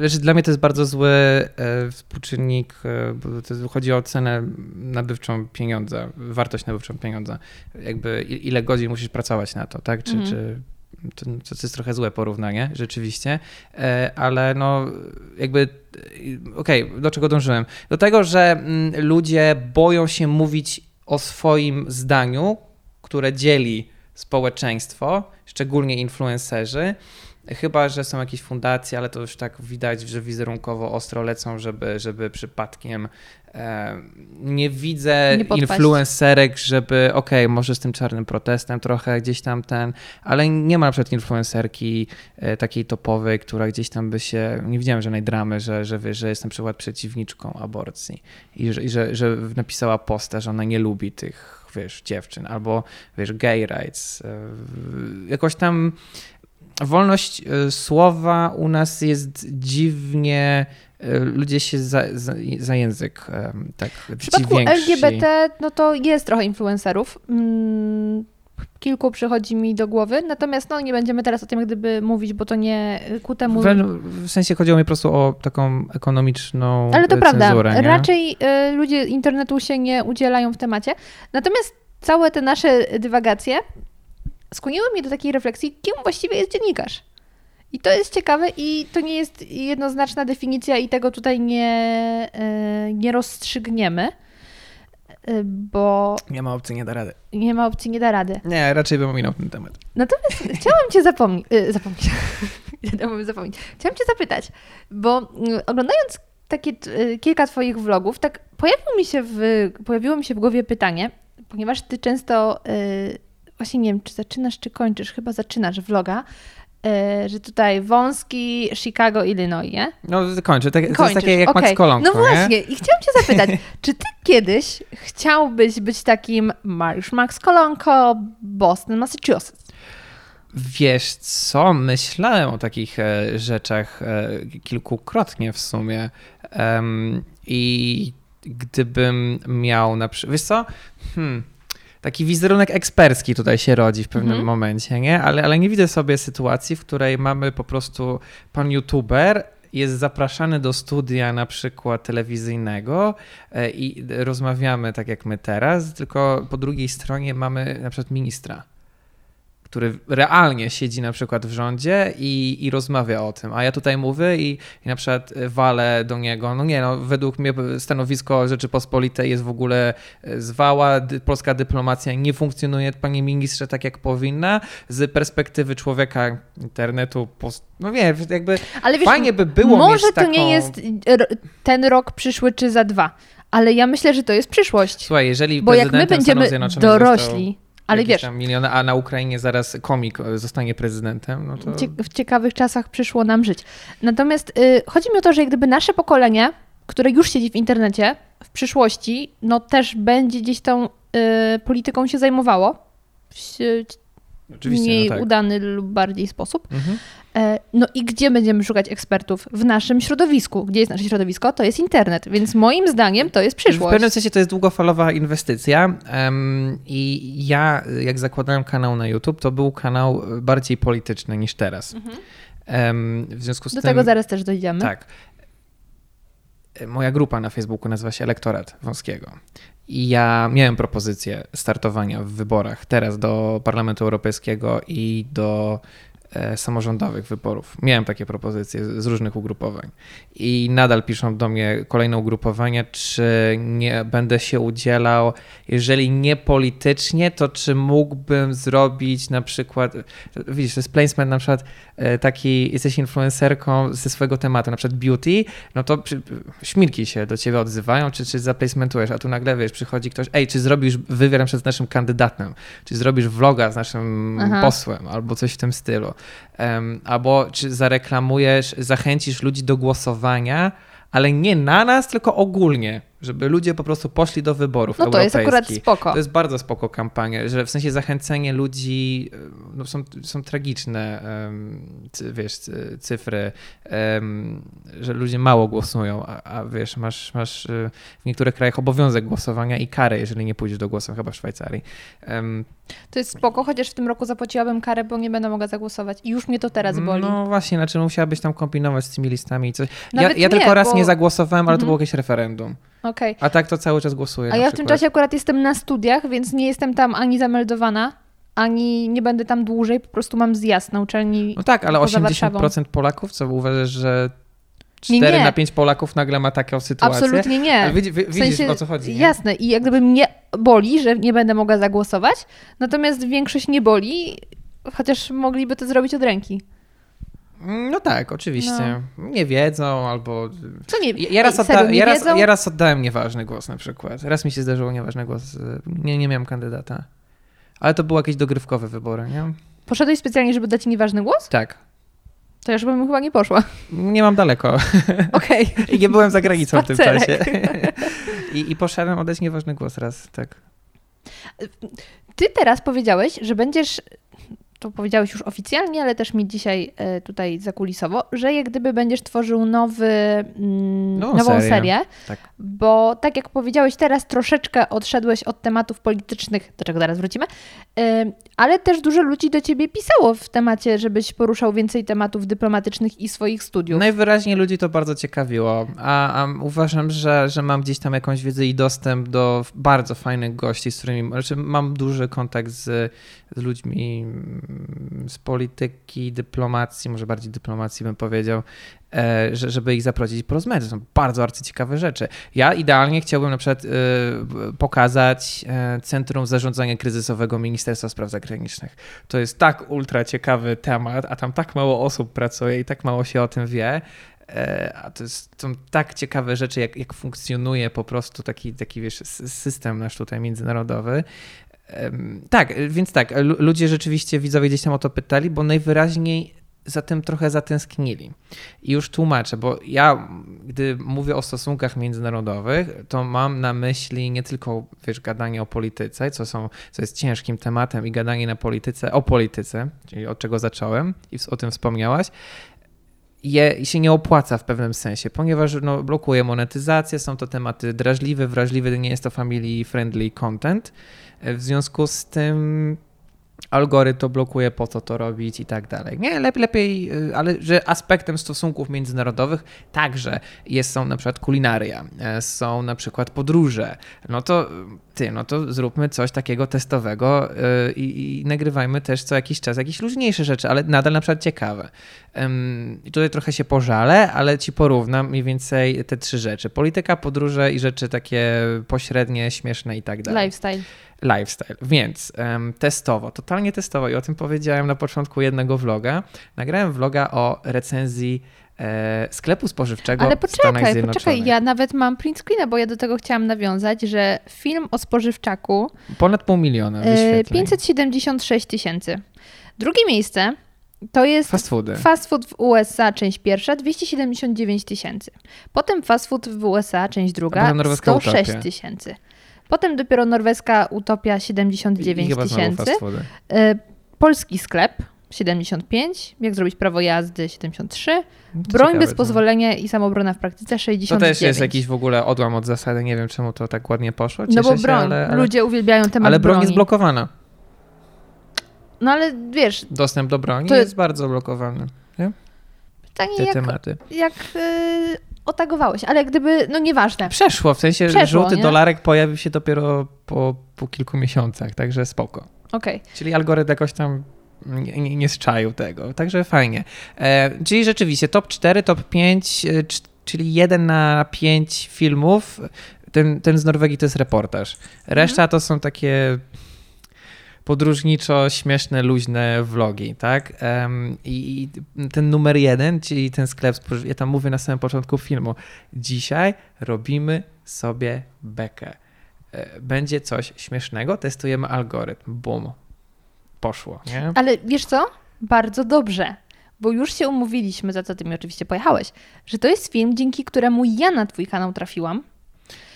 Wiesz, dla mnie to jest bardzo zły e, współczynnik, e, bo to chodzi o cenę nabywczą pieniądza, wartość nabywczą pieniądza. Jakby ile godzin musisz pracować na to, tak? Czy, Mhm. czy to, to jest trochę złe porównanie, rzeczywiście, E, ale no jakby e, okej, do czego dążyłem? Do tego, że mm, ludzie boją się mówić o swoim zdaniu, które dzieli społeczeństwo, szczególnie influencerzy. Chyba, że są jakieś fundacje, ale to już tak widać, że wizerunkowo ostro lecą, żeby, żeby przypadkiem nie widzę Nie podpaść. influencerek, żeby okej, może z tym czarnym protestem trochę gdzieś tam ten, ale nie ma na przykład influencerki e, takiej topowej, która gdzieś tam by się, nie widziałem żadnej dramy, że, że, że jest na przykład przeciwniczką aborcji i, że, i że, że napisała posta, że ona nie lubi tych, wiesz, dziewczyn, albo, wiesz, gay rights. e, Jakoś tam wolność y, słowa u nas jest dziwnie. y, Ludzie się za, za, za język em, tak W przypadku. LGBT, no to jest trochę influencerów. Mm, Kilku przychodzi mi do głowy, natomiast no nie będziemy teraz o tym jak gdyby mówić, bo to nie ku temu... W, w sensie chodziło mi po prostu o taką ekonomiczną Ale to e, prawda, cenzurę, nie? raczej ludzie internetu się nie udzielają w temacie. Natomiast całe te nasze dywagacje skłoniły mnie do takiej refleksji, kim właściwie jest dziennikarz. I to jest ciekawe i to nie jest jednoznaczna definicja i tego tutaj nie, y, nie rozstrzygniemy, y, bo Nie ma opcji, nie da rady. nie ma opcji, nie da rady. Nie, raczej bym ominął ten temat. Natomiast chciałam Cię zapomnieć. Y, zapomnieć. Nie zapomnieć. Chciałam Cię zapytać, bo y, oglądając takie kilka Twoich vlogów, tak pojawiło mi się w, pojawiło mi się w głowie pytanie, ponieważ Ty często, właśnie nie wiem, czy zaczynasz, czy kończysz, chyba zaczynasz vloga, y, że tutaj wąski Chicago, Illinois, nie? No kończę. Tak, to jest takie jak okej. Max Kolonko, No właśnie, nie? i chciałam Cię zapytać, czy Ty kiedyś chciałbyś być takim Mariusz Max Kolonko, Boston, Massachusetts? Wiesz co, myślałem o takich e, rzeczach e, kilkukrotnie w sumie i gdybym miał na przykład, wiesz co, hmm, taki wizerunek ekspercki tutaj się rodzi w pewnym Mhm. momencie, nie? Ale, ale nie widzę sobie sytuacji, w której mamy po prostu pan youtuber jest zapraszany do studia na przykład telewizyjnego e, i rozmawiamy tak jak my teraz, tylko po drugiej stronie mamy na przykład ministra który realnie siedzi na przykład w rządzie i, i rozmawia o tym, a ja tutaj mówię i, i na przykład walę do niego, no nie no, według mnie stanowisko Rzeczypospolitej jest w ogóle e, zwała, polska dyplomacja nie funkcjonuje, panie ministrze, tak jak powinna, z perspektywy człowieka internetu, no nie, jakby Ale wiesz, fajnie by było może to taką... nie jest ten rok przyszły czy za dwa, ale ja myślę, że to jest przyszłość. Słuchaj, jeżeli Bo jak my będziemy Zjednoczonych został dorośli, ale wiesz, tam milion, a na Ukrainie zaraz komik e, zostanie prezydentem, no to... w ciekawych czasach przyszło nam żyć. Natomiast y, chodzi mi o to, że gdyby nasze pokolenie, które już siedzi w internecie, w przyszłości, no też będzie gdzieś tą y, polityką się zajmowało. W Oczywiście, mniej no tak. udany lub bardziej sposób. Mhm. E, No i gdzie będziemy szukać ekspertów? W naszym środowisku. Gdzie jest nasze środowisko? To jest internet. Więc moim zdaniem to jest W pewnym przyszłość. sensie to jest długofalowa inwestycja i ja, jak zakładałem kanał na YouTube, to był kanał bardziej polityczny niż teraz. Em, w związku z Do tym... tego zaraz też dojdziemy. Tak. Moja grupa na Facebooku nazywa się Elektorat Wąskiego. I ja miałem propozycję startowania w wyborach teraz do Parlamentu Europejskiego i do samorządowych wyborów. Miałem takie propozycje z różnych ugrupowań. I nadal piszą do mnie kolejne ugrupowania, czy nie będę się udzielał, jeżeli nie politycznie, to czy mógłbym zrobić na przykład, widzisz, to jest placement na przykład e, taki, jesteś influencerką ze swojego tematu, na przykład beauty, no to przy, się do ciebie odzywają, czy, czy zaplacementujesz, a tu nagle, wiesz, przychodzi ktoś, ej, czy zrobisz wywiad na przykład z naszym kandydatem, czy zrobisz vloga z naszym Aha. posłem, albo coś w tym stylu. Albo czy zareklamujesz, zachęcisz ludzi do głosowania, ale nie na nas, tylko ogólnie, żeby ludzie po prostu poszli do wyborów No to jest akurat europejskich. spoko. To jest bardzo spoko kampania, że w sensie zachęcenie ludzi, e, no są, są tragiczne, wiesz, cy- cyfry, że ludzie mało głosują, a, a wiesz, masz, masz e, w niektórych krajach obowiązek głosowania i karę, jeżeli nie pójdziesz do głosu, chyba w Szwajcarii. To jest spoko, chociaż w tym roku zapłaciłabym karę, bo nie będę mogła zagłosować. I już mnie to teraz boli. No właśnie, znaczy musiałabyś tam kombinować z tymi listami i coś. Ja, Nawet ja nie, tylko raz bo- nie zagłosowałem, ale to Mhm. było jakieś referendum. Okej. A tak to cały czas głosuję. A ja w tym czasie akurat jestem na studiach, więc nie jestem tam ani zameldowana, ani nie będę tam dłużej, po prostu mam zjazd na uczelni. No tak, ale poza 80% Polaków, co uważasz, że Nie, 4 nie. na 5 Polaków nagle ma taką sytuację? Absolutnie nie. Ale widzi, wi- W widzisz, sensie, o co chodzi, nie? Jasne, i jak gdyby mnie boli, że nie będę mogła zagłosować, natomiast większość nie boli, chociaż mogliby to zrobić od ręki. No tak, oczywiście. Nie wiedzą albo... Co nie Ja, raz odda- nie ja, raz, wiedzą? ja raz oddałem nieważny głos na przykład. Raz mi się zdarzyło nieważny głos. Nie, nie miałem kandydata. Ale to były jakieś dogrywkowe wybory, nie? Poszedłeś specjalnie, żeby dać nieważny głos? Tak. To ja już bym chyba nie poszła. Nie mam daleko. Okej. I nie byłem za granicą w tym Spacerek. czasie. I, I poszedłem oddać nieważny głos raz, tak. Ty teraz powiedziałeś, że będziesz to powiedziałeś już oficjalnie, ale też mi dzisiaj e, tutaj zakulisowo, że jak gdyby będziesz tworzył nowy, mm, Nową nową serię. serię, Tak. bo tak jak powiedziałeś teraz, troszeczkę odszedłeś od tematów politycznych, do czego zaraz wrócimy, ale też dużo ludzi do ciebie pisało w temacie, żebyś poruszał więcej tematów dyplomatycznych i swoich studiów. Najwyraźniej ludzi to bardzo ciekawiło, a, a uważam, że, że mam gdzieś tam jakąś wiedzę i dostęp do bardzo fajnych gości, z którymi znaczy mam duży kontakt z, z ludźmi mm, z polityki, dyplomacji, może bardziej dyplomacji bym powiedział, żeby ich zaprosić i porozmawiać. To są bardzo arcyciekawe rzeczy. Ja idealnie chciałbym na przykład e, pokazać e, Centrum Zarządzania Kryzysowego Ministerstwa Spraw Zagranicznych. To jest tak ultra ciekawy temat, a tam tak mało osób pracuje i tak mało się o tym wie. E, A to są tak ciekawe rzeczy, jak, jak funkcjonuje po prostu taki, taki wiesz, system nasz tutaj międzynarodowy. Tak, więc tak, lu- ludzie rzeczywiście, widzowie gdzieś tam o to pytali, bo najwyraźniej za tym trochę zatęsknili. I już tłumaczę, bo ja, gdy mówię o stosunkach międzynarodowych, to mam na myśli nie tylko, wiesz, gadanie o polityce, co, są, co jest ciężkim tematem i gadanie na polityce, o polityce, czyli od czego zacząłem i o tym wspomniałaś, je się nie opłaca w pewnym sensie, ponieważ no, blokuje monetyzację, są to tematy drażliwe, wrażliwe, nie jest to family friendly content. W związku z tym algorytm to blokuje, po co to robić i tak dalej. Nie, lep, lepiej, y, ale że aspektem stosunków międzynarodowych także jest, są na przykład kulinaria, e, są na przykład podróże. No to y, ty, no to zróbmy coś takiego testowego y, i, i nagrywajmy też co jakiś czas jakieś luźniejsze rzeczy, ale nadal na przykład ciekawe. I tutaj trochę się pożalę, ale ci porównam mniej więcej te trzy rzeczy. Polityka, podróże i rzeczy takie pośrednie, śmieszne i tak dalej Lifestyle. Lifestyle. Więc em, testowo, totalnie testowo i o tym powiedziałem na początku jednego vloga. Nagrałem vloga o recenzji e, sklepu spożywczego Ale poczekaj, poczekaj, ja nawet mam print screena, bo ja do tego chciałam nawiązać, że film o spożywczaku Ponad pół miliona e, wyświetleń. 576 tysięcy. Drugie miejsce to jest Fast foody. fast food w USA, część pierwsza, 279 tysięcy. Potem fast food w USA, część druga, potem norweska 106 Utopia. tysięcy. Potem dopiero norweska Utopia I 79 chyba znowu tysięcy. E, Polski sklep 75, jak zrobić prawo jazdy 73, No to broń ciekawe, bez to- pozwolenia i samobrona w praktyce To 69. też jest jakiś w ogóle odłam od zasady. Nie wiem, czemu to tak ładnie poszło. No Cieszę bo się, broń, ale, ale, ludzie uwielbiają temat ale broń broni. jest blokowana. No ale wiesz, Dostęp do broni To- jest bardzo blokowany. Nie? pytanie Te jak, tematy. jak yy, otagowałeś, ale gdyby, no nieważne. Przeszło, w sensie Przeszło, żółty nie? dolarek pojawił się dopiero po, po kilku miesiącach, także spoko. Okej. Czyli algorytm jakoś tam nie, nie, nie zczaił tego, także fajnie. E, czyli rzeczywiście top 4, top 5, e, cz- czyli 1 na 5 filmów. Ten, ten z Norwegii to jest reportaż. Reszta to są takie podróżniczo śmieszne, luźne vlogi, tak? I ten numer jeden, czyli ten sklep, ja tam mówię na samym początku filmu, dzisiaj robimy sobie bekę. E, Będzie coś śmiesznego, testujemy algorytm. Bum. Poszło, nie? Ale wiesz co? Bardzo dobrze, bo już się umówiliśmy, za co ty mi oczywiście pojechałeś, że to jest film, dzięki któremu ja na twój kanał trafiłam,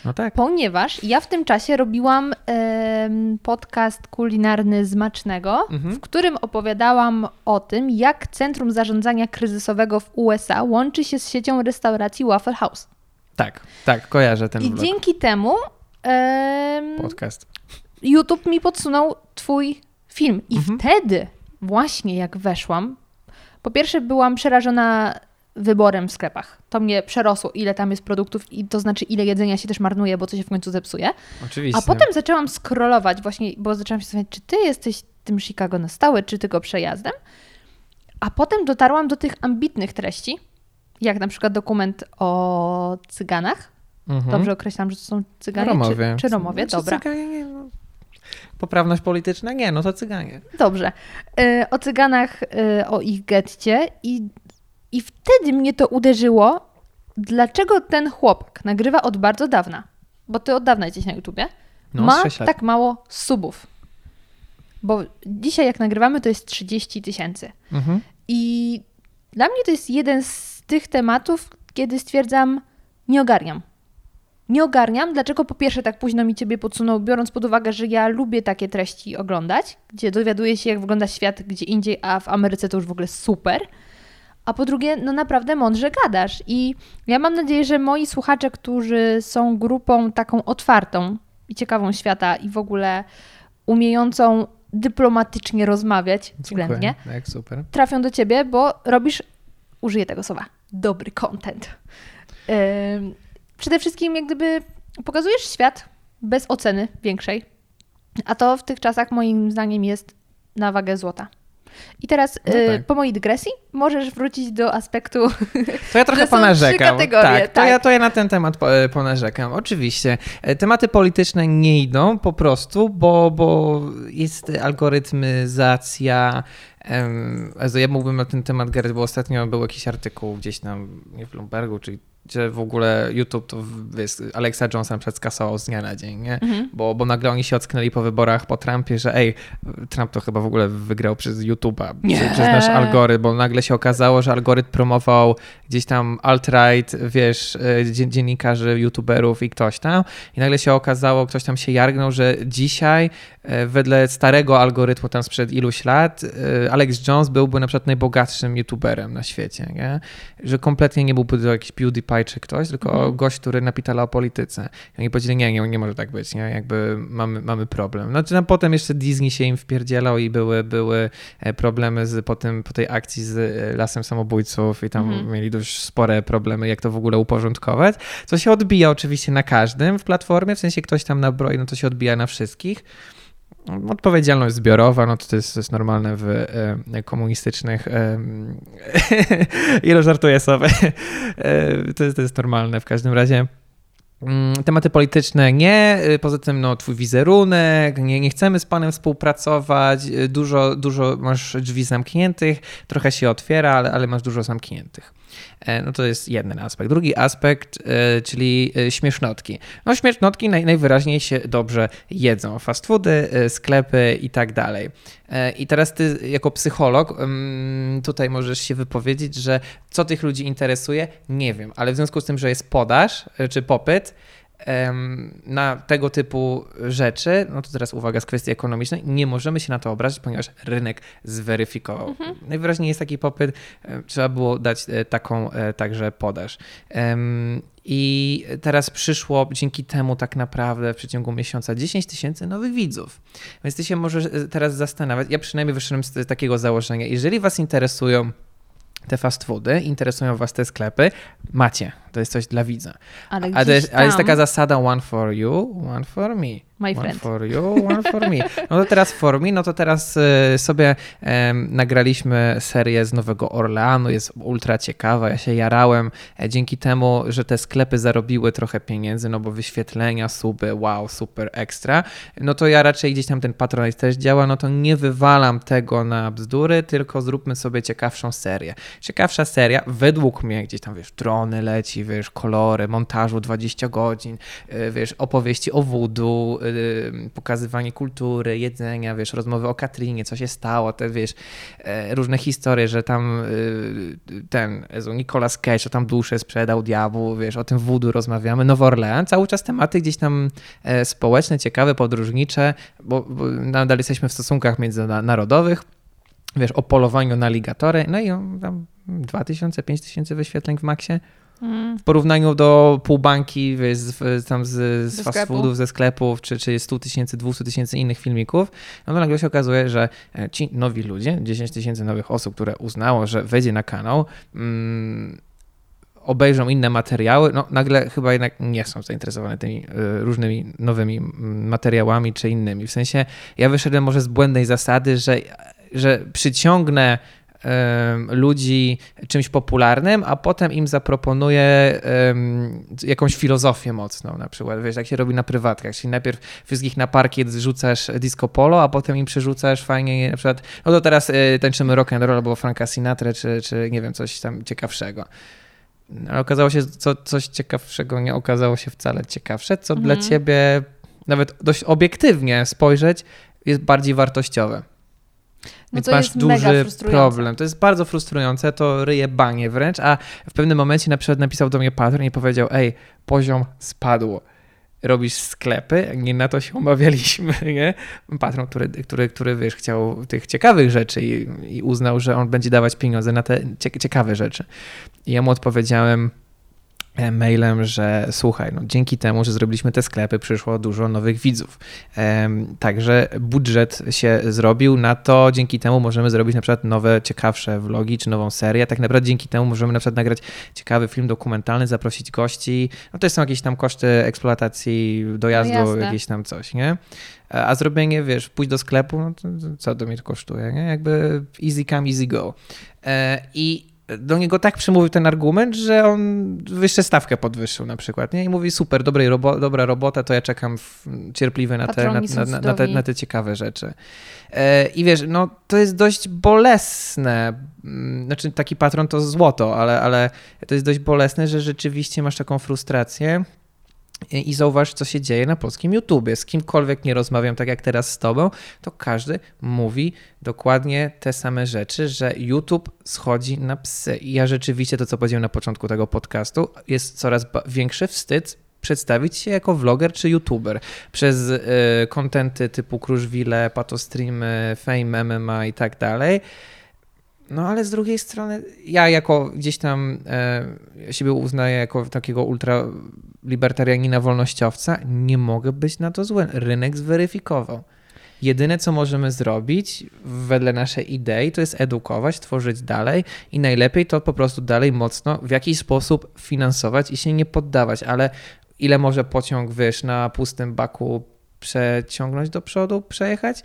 No tak. ponieważ ja w tym czasie robiłam em, podcast kulinarny Zmacznego, Mhm. w którym opowiadałam o tym, jak Centrum Zarządzania Kryzysowego w USA łączy się z siecią restauracji Waffle House. Tak, tak, kojarzę ten I vlog. dzięki temu em, podcast. YouTube mi podsunął twój film. I Mhm. wtedy, właśnie jak weszłam, po pierwsze byłam przerażona wyborem w sklepach. To mnie przerosło, ile tam jest produktów i to znaczy, ile jedzenia się też marnuje, bo co się w końcu zepsuje. Oczywiście. A potem zaczęłam scrollować właśnie, bo zaczęłam się zastanawiać, czy ty jesteś tym Chicago na stałe, czy tylko przejazdem. A potem dotarłam do tych ambitnych treści, jak na przykład dokument o cyganach. Mhm. Dobrze określam, że to są cyganie? Romowie. Czy, czy Romowie? Znaczy, Dobra. Cyganie, nie, no. Poprawność polityczna? Nie, no to cyganie. Dobrze. Y, o cyganach, y, o ich getcie i, i wtedy mnie to uderzyło, dlaczego ten chłopak nagrywa od bardzo dawna, bo ty od dawna jesteś na YouTubie, No, ma tak mało subów. Bo dzisiaj jak nagrywamy to jest 30 tysięcy. Mhm. I dla mnie to jest jeden z tych tematów, kiedy stwierdzam, nie ogarniam. nie ogarniam, dlaczego po pierwsze tak późno mi Ciebie podsunął, biorąc pod uwagę, że ja lubię takie treści oglądać, gdzie dowiaduję się, jak wygląda świat gdzie indziej, a w Ameryce to już w ogóle super. A po drugie, no naprawdę mądrze gadasz. I ja mam nadzieję, że moi słuchacze, którzy są grupą taką otwartą i ciekawą świata i w ogóle umiejącą dyplomatycznie rozmawiać względnie, Dziękuję. Trafią do ciebie, bo robisz, użyję tego słowa, dobry content. Przede wszystkim, jak gdyby pokazujesz świat bez oceny większej, a to w tych czasach moim zdaniem jest na wagę złota. I teraz No y, tak. po mojej dygresji możesz wrócić do aspektu. To ja trochę ponarzekam. kategorie, tak, To, tak. ja, to ja na ten temat po, ponarzekam. Oczywiście. E, Tematy polityczne nie idą po prostu, bo, bo jest algorytmyzacja. ja mógłbym na ten temat gadać, bo ostatnio był jakiś artykuł gdzieś tam, nie w Bloombergu, czyli gdzie w ogóle YouTube to wiesz, Alexa Jonesa na przykład skasował z dnia na dzień, nie? Mhm. Bo, bo nagle oni się ocknęli po wyborach po Trumpie, że ej, Trump to chyba w ogóle wygrał przez YouTube'a, Nie. przez nasz algorytm, bo nagle się okazało, że algorytm promował gdzieś tam alt-right, wiesz, e, dzien- dziennikarzy, youtuberów i ktoś tam i nagle się okazało, ktoś tam się jargnął, że dzisiaj e, wedle starego algorytmu tam sprzed iluś lat e, Alex Jones byłby na przykład najbogatszym youtuberem na świecie, nie? Że kompletnie nie byłby to jakiś PewDiePie czy ktoś, tylko Mhm. gość, który napitala o polityce. I oni powiedzieli, nie, nie, nie może tak być, nie? Jakby mamy, mamy problem. No, a potem jeszcze Disney się im wpierdzielał i były, były e, problemy z, po, tym, po tej akcji z e, Lasem Samobójców i tam Mhm. mieli dość spore problemy, jak to w ogóle uporządkować. Co się odbija oczywiście na każdym w platformie, w sensie ktoś tam nabroi, no to się odbija na wszystkich. Odpowiedzialność zbiorowa, no to, to, jest, to jest normalne w e, komunistycznych. E, ile żartuję sobie. E, to, jest, to jest normalne w każdym razie. Mm, Tematy polityczne nie, y, poza tym no, twój wizerunek, nie, nie chcemy z panem współpracować, y, dużo, dużo masz drzwi zamkniętych, trochę się otwiera, ale, ale masz dużo zamkniętych. E, No to jest jeden aspekt. Drugi aspekt, e, czyli e, śmiesznotki. No śmiesznotki naj, najwyraźniej się dobrze jedzą. Fast foody, sklepy i tak dalej. I teraz ty jako psycholog mm, tutaj możesz się wypowiedzieć, że co tych ludzi interesuje, nie wiem, ale w związku z tym, że jest podaż czy popyt, na tego typu rzeczy, no to teraz uwaga z kwestii ekonomicznej, nie możemy się na to obrazić, ponieważ rynek zweryfikował. Najwyraźniej jest taki popyt, trzeba było dać e, taką e, także podaż. I teraz przyszło dzięki temu tak naprawdę w przeciągu miesiąca 10 tysięcy nowych widzów. Więc ty się możesz e, teraz zastanawiać, ja przynajmniej wyszedłem z takiego założenia, jeżeli was interesują te fast foody, interesują was te sklepy, macie, to jest coś dla widza. Ale, A, to jest, ale jest taka zasada one for you, one for me. My one friend. for you, one for me. No to teraz for me, no to teraz e, sobie em, nagraliśmy serię z Nowego Orleanu, jest ultra ciekawa, ja się jarałem e, dzięki temu, że te sklepy zarobiły trochę pieniędzy, no bo wyświetlenia, suby, wow, super ekstra, no to ja raczej gdzieś tam ten patronat też działa, no to nie wywalam tego na bzdury, tylko zróbmy sobie ciekawszą serię. Ciekawsza seria, według mnie gdzieś tam, wiesz, drony leci, wiesz, kolory, montażu 20 godzin, y, wiesz, opowieści o voodoo, y, pokazywanie kultury, jedzenia, wiesz, rozmowy o Katrinie, co się stało, te, wiesz, e, różne historie, że tam y, ten, Jezu, Nicolas Cage, że tam duszę sprzedał diabłu, wiesz, o tym voodoo rozmawiamy, Nowy Orlean, cały czas tematy gdzieś tam e, społeczne, ciekawe, podróżnicze, bo, bo nadal jesteśmy w stosunkach międzynarodowych, wiesz, o polowaniu na ligatory, no i tam 2000, 5000 wyświetleń w maksie. Mm. W porównaniu do półbanki, wiesz, z, tam z, z fast sklepu. foodów, ze sklepów, czy, czy 100 tysięcy, 200 tysięcy innych filmików, no to nagle się okazuje, że e, ci nowi ludzie, 10 tysięcy nowych osób, które uznało, że wejdzie na kanał, mm, obejrzą inne materiały, no nagle chyba jednak nie są zainteresowane tymi y, różnymi nowymi mm, materiałami czy innymi. W sensie ja wyszedłem może z błędnej zasady, że, że przyciągnę ludzi czymś popularnym, a potem im zaproponuję em, jakąś filozofię mocną na przykład. Wiesz, jak się robi na prywatkach, czyli najpierw wszystkich na parkiet zrzucasz disco polo, a potem im przerzucasz fajnie na przykład, no to teraz y, tańczymy rock and roll albo Franka Sinatra, czy, czy nie wiem, coś tam ciekawszego. No, Ale okazało się, co, coś ciekawszego nie okazało się wcale ciekawsze, co dla Mhm. ciebie nawet dość obiektywnie spojrzeć jest bardziej wartościowe. No Więc to masz duży problem. To jest bardzo frustrujące, to ryje banie wręcz, a w pewnym momencie na przykład napisał do mnie patron i powiedział, ej, poziom spadł. Robisz sklepy, nie na to się umawialiśmy, nie? Patron, który, który, który wiesz, chciał tych ciekawych rzeczy i, i uznał, że on będzie dawać pieniądze na te cie- ciekawe rzeczy. I ja mu odpowiedziałem mailem, że słuchaj, no dzięki temu, że zrobiliśmy te sklepy, przyszło dużo nowych widzów. Em, Także budżet się zrobił na to, dzięki temu możemy zrobić na przykład nowe, ciekawsze vlogi czy nową serię. Tak naprawdę dzięki temu możemy na przykład nagrać ciekawy film dokumentalny, zaprosić gości. No to są jakieś tam koszty eksploatacji, dojazdu, No jakieś tam coś, nie? A zrobienie, wiesz, pójść do sklepu, no to, co to mnie to kosztuje, nie? Jakby easy come, easy go. E, I do niego tak przemówił ten argument, że on wyższe stawkę podwyższył na przykład, nie? I mówi super, dobrej robo dobra robota, to ja czekam w, cierpliwy na te, na, na, na, te, na te ciekawe rzeczy. E, I wiesz, no to jest dość bolesne. Mm, Znaczy taki patron to złoto, ale, ale to jest dość bolesne, że rzeczywiście masz taką frustrację. I zauważ, co się dzieje na polskim YouTubie. Z kimkolwiek nie rozmawiam, tak jak teraz z tobą, to każdy mówi dokładnie te same rzeczy, że YouTube schodzi na psy. I ja rzeczywiście to, co powiedziałem na początku tego podcastu, jest coraz większy wstyd przedstawić się jako vloger czy youtuber przez y, kontenty typu Kruszwile, Patostreamy, Fame, MMA i tak dalej. No ale z drugiej strony, ja jako gdzieś tam e, siebie uznaję jako takiego ultralibertarianina, wolnościowca, nie mogę być na to zły. Rynek zweryfikował. Jedyne, co możemy zrobić wedle naszej idei, to jest edukować, tworzyć dalej i najlepiej to po prostu dalej mocno w jakiś sposób finansować i się nie poddawać, ale ile może pociąg, wiesz, na pustym baku przeciągnąć do przodu, przejechać?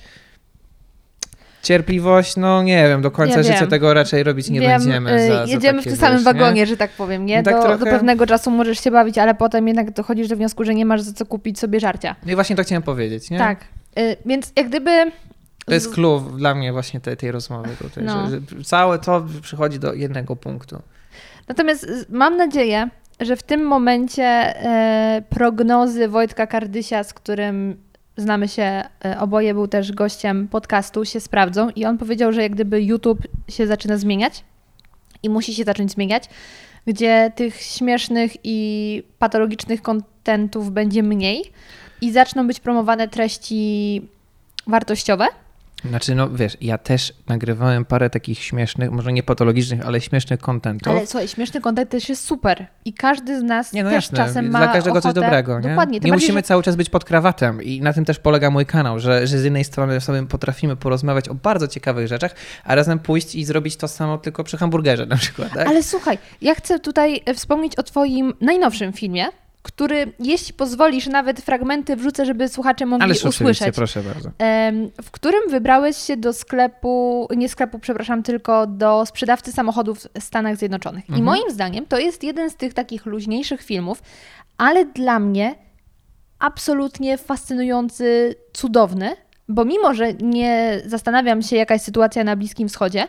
Cierpliwość, no nie wiem, do końca Ja życia wiem. tego raczej robić nie Wiem, będziemy. y, Za, za jedziemy takie, w tym samym wagonie, Nie? że tak powiem, nie? No tak do, do trochę. pewnego czasu możesz się bawić, ale potem jednak dochodzisz do wniosku, że nie masz za co kupić sobie żarcia. No i właśnie to chciałem powiedzieć, nie? Tak. Y, więc jak gdyby... To jest clue dla mnie właśnie tej, tej rozmowy tutaj, No. że, całe to przychodzi do jednego punktu. Natomiast y, mam nadzieję, że w tym momencie prognozy Wojtka Kardysia, z którym znamy się, e, oboje był też gościem podcastu, się sprawdzą i on powiedział, że jak gdyby YouTube się zaczyna zmieniać i musi się zacząć zmieniać, gdzie tych śmiesznych i patologicznych kontentów będzie mniej i zaczną być promowane treści wartościowe. Znaczy, no wiesz, ja też nagrywałem parę takich śmiesznych, może nie patologicznych, ale śmiesznych kontentów. Ale słuchaj, śmieszny kontent też jest super i każdy z nas Nie, no też jasne, czasem ma dla każdego coś ochotę... dobrego, nie? Dokładnie. tym nie bardziej, musimy że- cały czas być pod krawatem i na tym też polega mój kanał, że, że z jednej strony sobie potrafimy porozmawiać o bardzo ciekawych rzeczach, a razem pójść i zrobić to samo tylko przy hamburgerze na przykład, tak? Ale słuchaj, ja chcę tutaj e, wspomnieć o Twoim najnowszym filmie, który, jeśli pozwolisz, nawet fragmenty wrzucę, żeby słuchacze mogli Ależ usłyszeć. proszę bardzo. W którym wybrałeś się do sklepu, nie sklepu, przepraszam, tylko do sprzedawcy samochodów w Stanach Zjednoczonych. I Mhm. moim zdaniem to jest jeden z tych takich luźniejszych filmów, ale dla mnie absolutnie fascynujący, cudowny, bo mimo, że nie zastanawiam się, jaka jest sytuacja na Bliskim Wschodzie,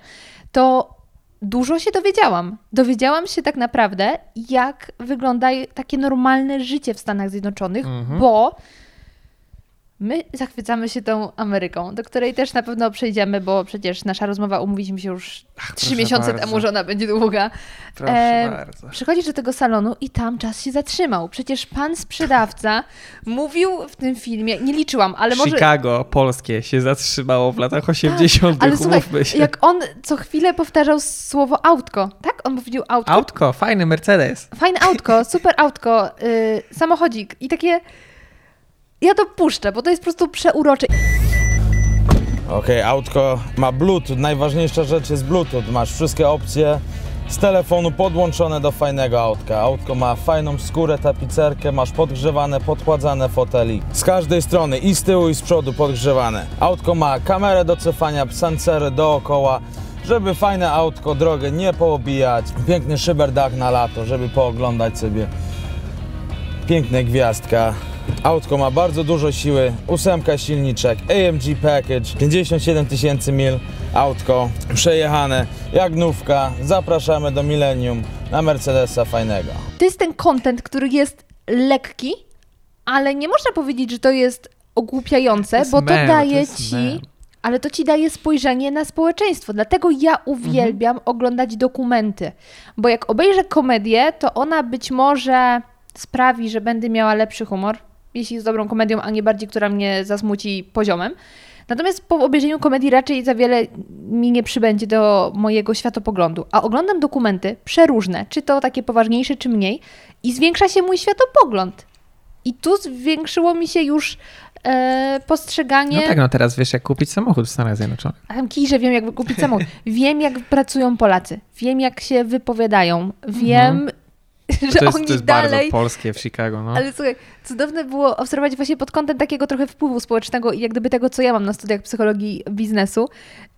to dużo się dowiedziałam. Dowiedziałam się tak naprawdę, jak wygląda takie normalne życie w Stanach Zjednoczonych, Mhm. bo my zachwycamy się tą Ameryką, do której też na pewno przejdziemy, bo przecież nasza rozmowa umówiliśmy się już trzy miesiące bardzo. temu, że ona będzie długa. Proszę E, bardzo. Przychodzisz do tego salonu i tam czas się zatrzymał. Przecież pan sprzedawca mówił w tym filmie, nie liczyłam, ale może... Chicago polskie się zatrzymało w latach 80. Ale słuchaj, się. jak on co chwilę powtarzał słowo autko, tak? On mówił autko. Autko, fajny Mercedes. Fajne autko, super autko, y, samochodzik i takie... Ja to puszczę, bo to jest po prostu przeurocze. Okej, autko ma Bluetooth. Najważniejsza rzecz jest Bluetooth. Masz wszystkie opcje z telefonu podłączone do fajnego autka. Autko ma fajną skórę, tapicerkę, masz podgrzewane, podchładzane foteli. Z każdej strony, i z tyłu, i z przodu podgrzewane. Autko ma kamerę do cofania, sensory dookoła, żeby fajne autko, drogę nie poobijać. Piękny szyberdach na lato, żeby pooglądać sobie piękne gwiazdka. Autko ma bardzo dużo siły, ósemka silniczek, AMG Package, 57 tysięcy mil, autko przejechane, jak nówka, zapraszamy do Millennium na Mercedesa fajnego. To jest ten content, który jest lekki, ale nie można powiedzieć, że to jest ogłupiające, To jest bo to mem, to daje jest ci mem. ale to ci daje spojrzenie na społeczeństwo. Dlatego ja uwielbiam oglądać dokumenty, bo jak obejrzę komedię, to ona być może sprawi, że będę miała lepszy humor, jeśli jest dobrą komedią, a nie bardziej, która mnie zasmuci poziomem. Natomiast po obejrzeniu komedii raczej za wiele mi nie przybędzie do mojego światopoglądu. A oglądam dokumenty przeróżne, czy to takie poważniejsze, czy mniej, i zwiększa się mój światopogląd. I tu zwiększyło mi się już e, postrzeganie. No tak, no teraz wiesz, jak kupić samochód w Stanach Zjednoczonych. A tam kij, że wiem, jak kupić samochód. Wiem, jak pracują Polacy. Wiem, jak się wypowiadają. Wiem, że. To jest, oni to jest dalej. bardzo polskie w Chicago, no. Ale słuchaj, cudowne było obserwować właśnie pod kątem takiego trochę wpływu społecznego i jak gdyby tego, co ja mam na studiach psychologii biznesu,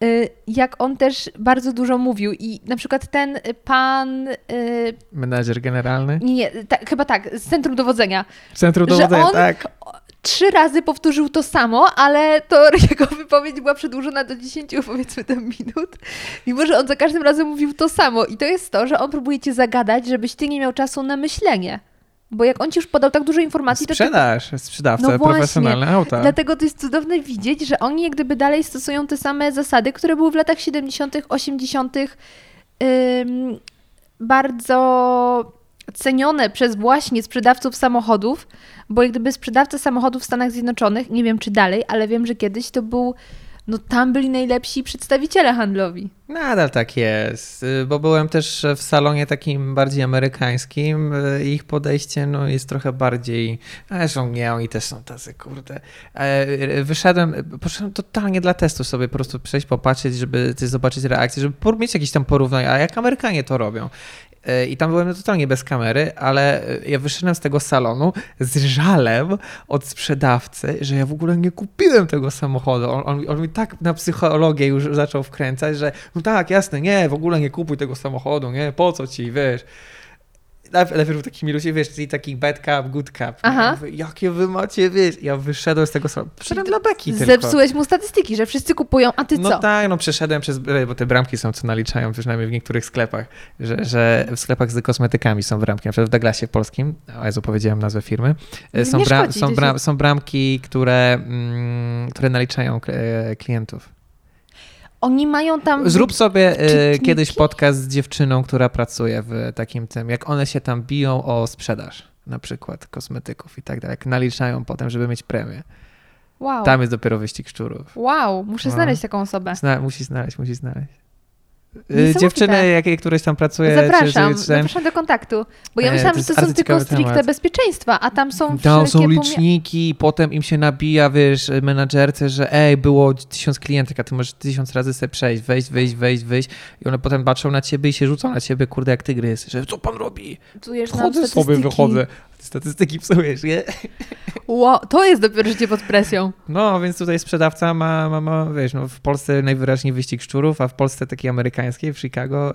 y, jak on też bardzo dużo mówił i na przykład ten pan, y, Menadżer generalny. nie, nie ta, chyba tak, z Centrum Dowodzenia, centrum dowodzenia, on tak. Trzy razy powtórzył to samo, ale to jego wypowiedź była przedłużona do 10 powiedzmy tam minut, mimo że on za każdym razem mówił to samo i to jest to, że on próbuje cię zagadać, żebyś ty nie miał czasu na myślenie. Bo jak on ci już podał tak dużo informacji, to ty Sprzedaż, sprzedawca, No profesjonalne auta. Dlatego to jest cudowne widzieć, że oni jak gdyby dalej stosują te same zasady, które były w latach 70., 80., ym, bardzo cenione przez właśnie sprzedawców samochodów, bo jak gdyby sprzedawca samochodów w Stanach Zjednoczonych, nie wiem czy dalej, ale wiem, że kiedyś to był, no tam byli najlepsi przedstawiciele handlowi. Nadal tak jest, bo byłem też w salonie takim bardziej amerykańskim i ich podejście no, jest trochę bardziej, zresztą nie, oni też są tacy, kurde. E, y, Wyszedłem, poszedłem totalnie dla testu sobie po prostu przejść, popatrzeć, żeby zobaczyć reakcję, żeby mieć jakieś tam porównania, a jak Amerykanie to robią. E, I tam byłem totalnie bez kamery, ale y, ja wyszedłem z tego salonu z żalem od sprzedawcy, że ja w ogóle nie kupiłem tego samochodu. On, on, on mi tak na psychologię już zaczął wkręcać, że no tak, jasne, nie, w ogóle nie kupuj tego samochodu, nie, po co ci, wiesz. Najpierw najpierw takimi ludźmi, wiesz, czyli taki bad cup, good cup. Aha. Mówię, Jakie wy macie, wiesz. Ja wyszedłem z tego salonu. Wszedłem dla beki tylko. Zepsułeś mu statystyki, że wszyscy kupują, a ty No co? tak, no przeszedłem przez, bo te bramki są, co naliczają, przynajmniej w niektórych sklepach, że, że w sklepach z kosmetykami są bramki, na przykład w Douglasie polskim, o Jezu, powiedziałem nazwę firmy, są, szkodzi, są, są bramki, które, mm, które naliczają e, klientów. Oni mają tam... Zrób sobie czytniki? kiedyś podcast z dziewczyną, która pracuje w takim tym, jak one się tam biją o sprzedaż na przykład kosmetyków i tak dalej, jak naliczają potem, żeby mieć premię. Wow. Tam jest dopiero wyścig szczurów. Wow, muszę No. znaleźć taką osobę. Zna, musi znaleźć, musi znaleźć. Y, Niesamowite. Dziewczyny, jakie któreś tam pracuje, Zapraszam, czy, czy, czy, zapraszam do kontaktu. Bo ja E, myślałam, to że to są tylko stricte temat. bezpieczeństwa, a tam są tam są liczniki, potem im się nabija, wiesz, menadżerce, że ej, było tysiąc klientek, a ty możesz tysiąc razy sobie przejść, wejść, wejść, wejść, wejść i one potem patrzą na ciebie i się rzucą na ciebie, kurde, jak tygrys, że co pan robi? Chodzę sobie, wychodzę. Ty Statystyki psujesz, nie? Wow, to jest dopiero życie pod presją. No, więc tutaj sprzedawca ma, ma, ma wiesz, no w Polsce najwyraźniej wyścig szczurów, a w Polsce takiej amerykańskiej, w Chicago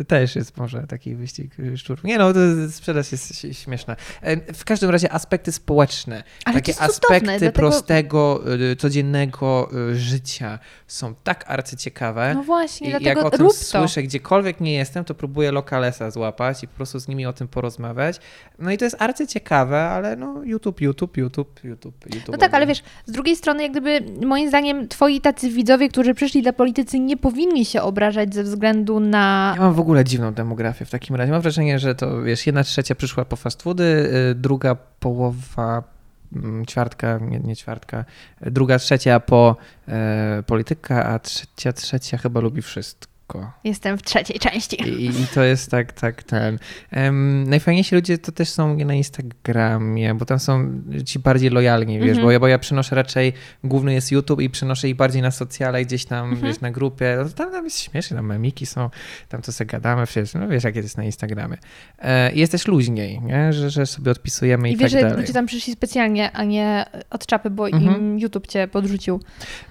y, też jest może taki wyścig szczurów. Nie no, to sprzedaż jest śmieszna. E, W każdym razie aspekty społeczne, Ale takie cudowne, aspekty dlatego- prostego, y, codziennego życia są tak arcyciekawe. No właśnie, I jak dlatego o tym rób to. słyszę, gdziekolwiek nie jestem, to próbuję lokalesa złapać i po prostu z nimi o tym porozmawiać. No i to jest arcyciekawe, ale no YouTube, YouTube, YouTube, YouTube, YouTube. No tak, ale wiesz, z drugiej strony, jak gdyby moim zdaniem twoi tacy widzowie, którzy przyszli dla politycy, nie powinni się obrażać ze względu na... Ja mam w ogóle dziwną demografię w takim razie. Mam wrażenie, że to wiesz, jedna trzecia przyszła po fast foody, y, druga połowa, mm, ćwiartka, nie, nie ćwiartka, y, druga trzecia po e, polityka, a trzecia trzecia chyba lubi wszystko. Jestem w trzeciej części. I, I to jest tak, tak, ten. Em, najfajniejsi ludzie to też są na Instagramie, bo tam są ci bardziej lojalni, wiesz, Mhm. bo, ja, bo ja przynoszę raczej, główny jest YouTube i przynoszę ich bardziej na socjale, gdzieś tam, Mhm. wiesz, na grupie. No, tam, tam jest śmiesznie, tam memiki są, tam to sobie gadamy, przecież, no wiesz, jak jest na Instagramie. E, jest też luźniej, nie? Że, że sobie odpisujemy i, I wiesz, tak że dalej. ludzie tam przyszli specjalnie, a nie od czapy, bo Mhm. im YouTube cię podrzucił.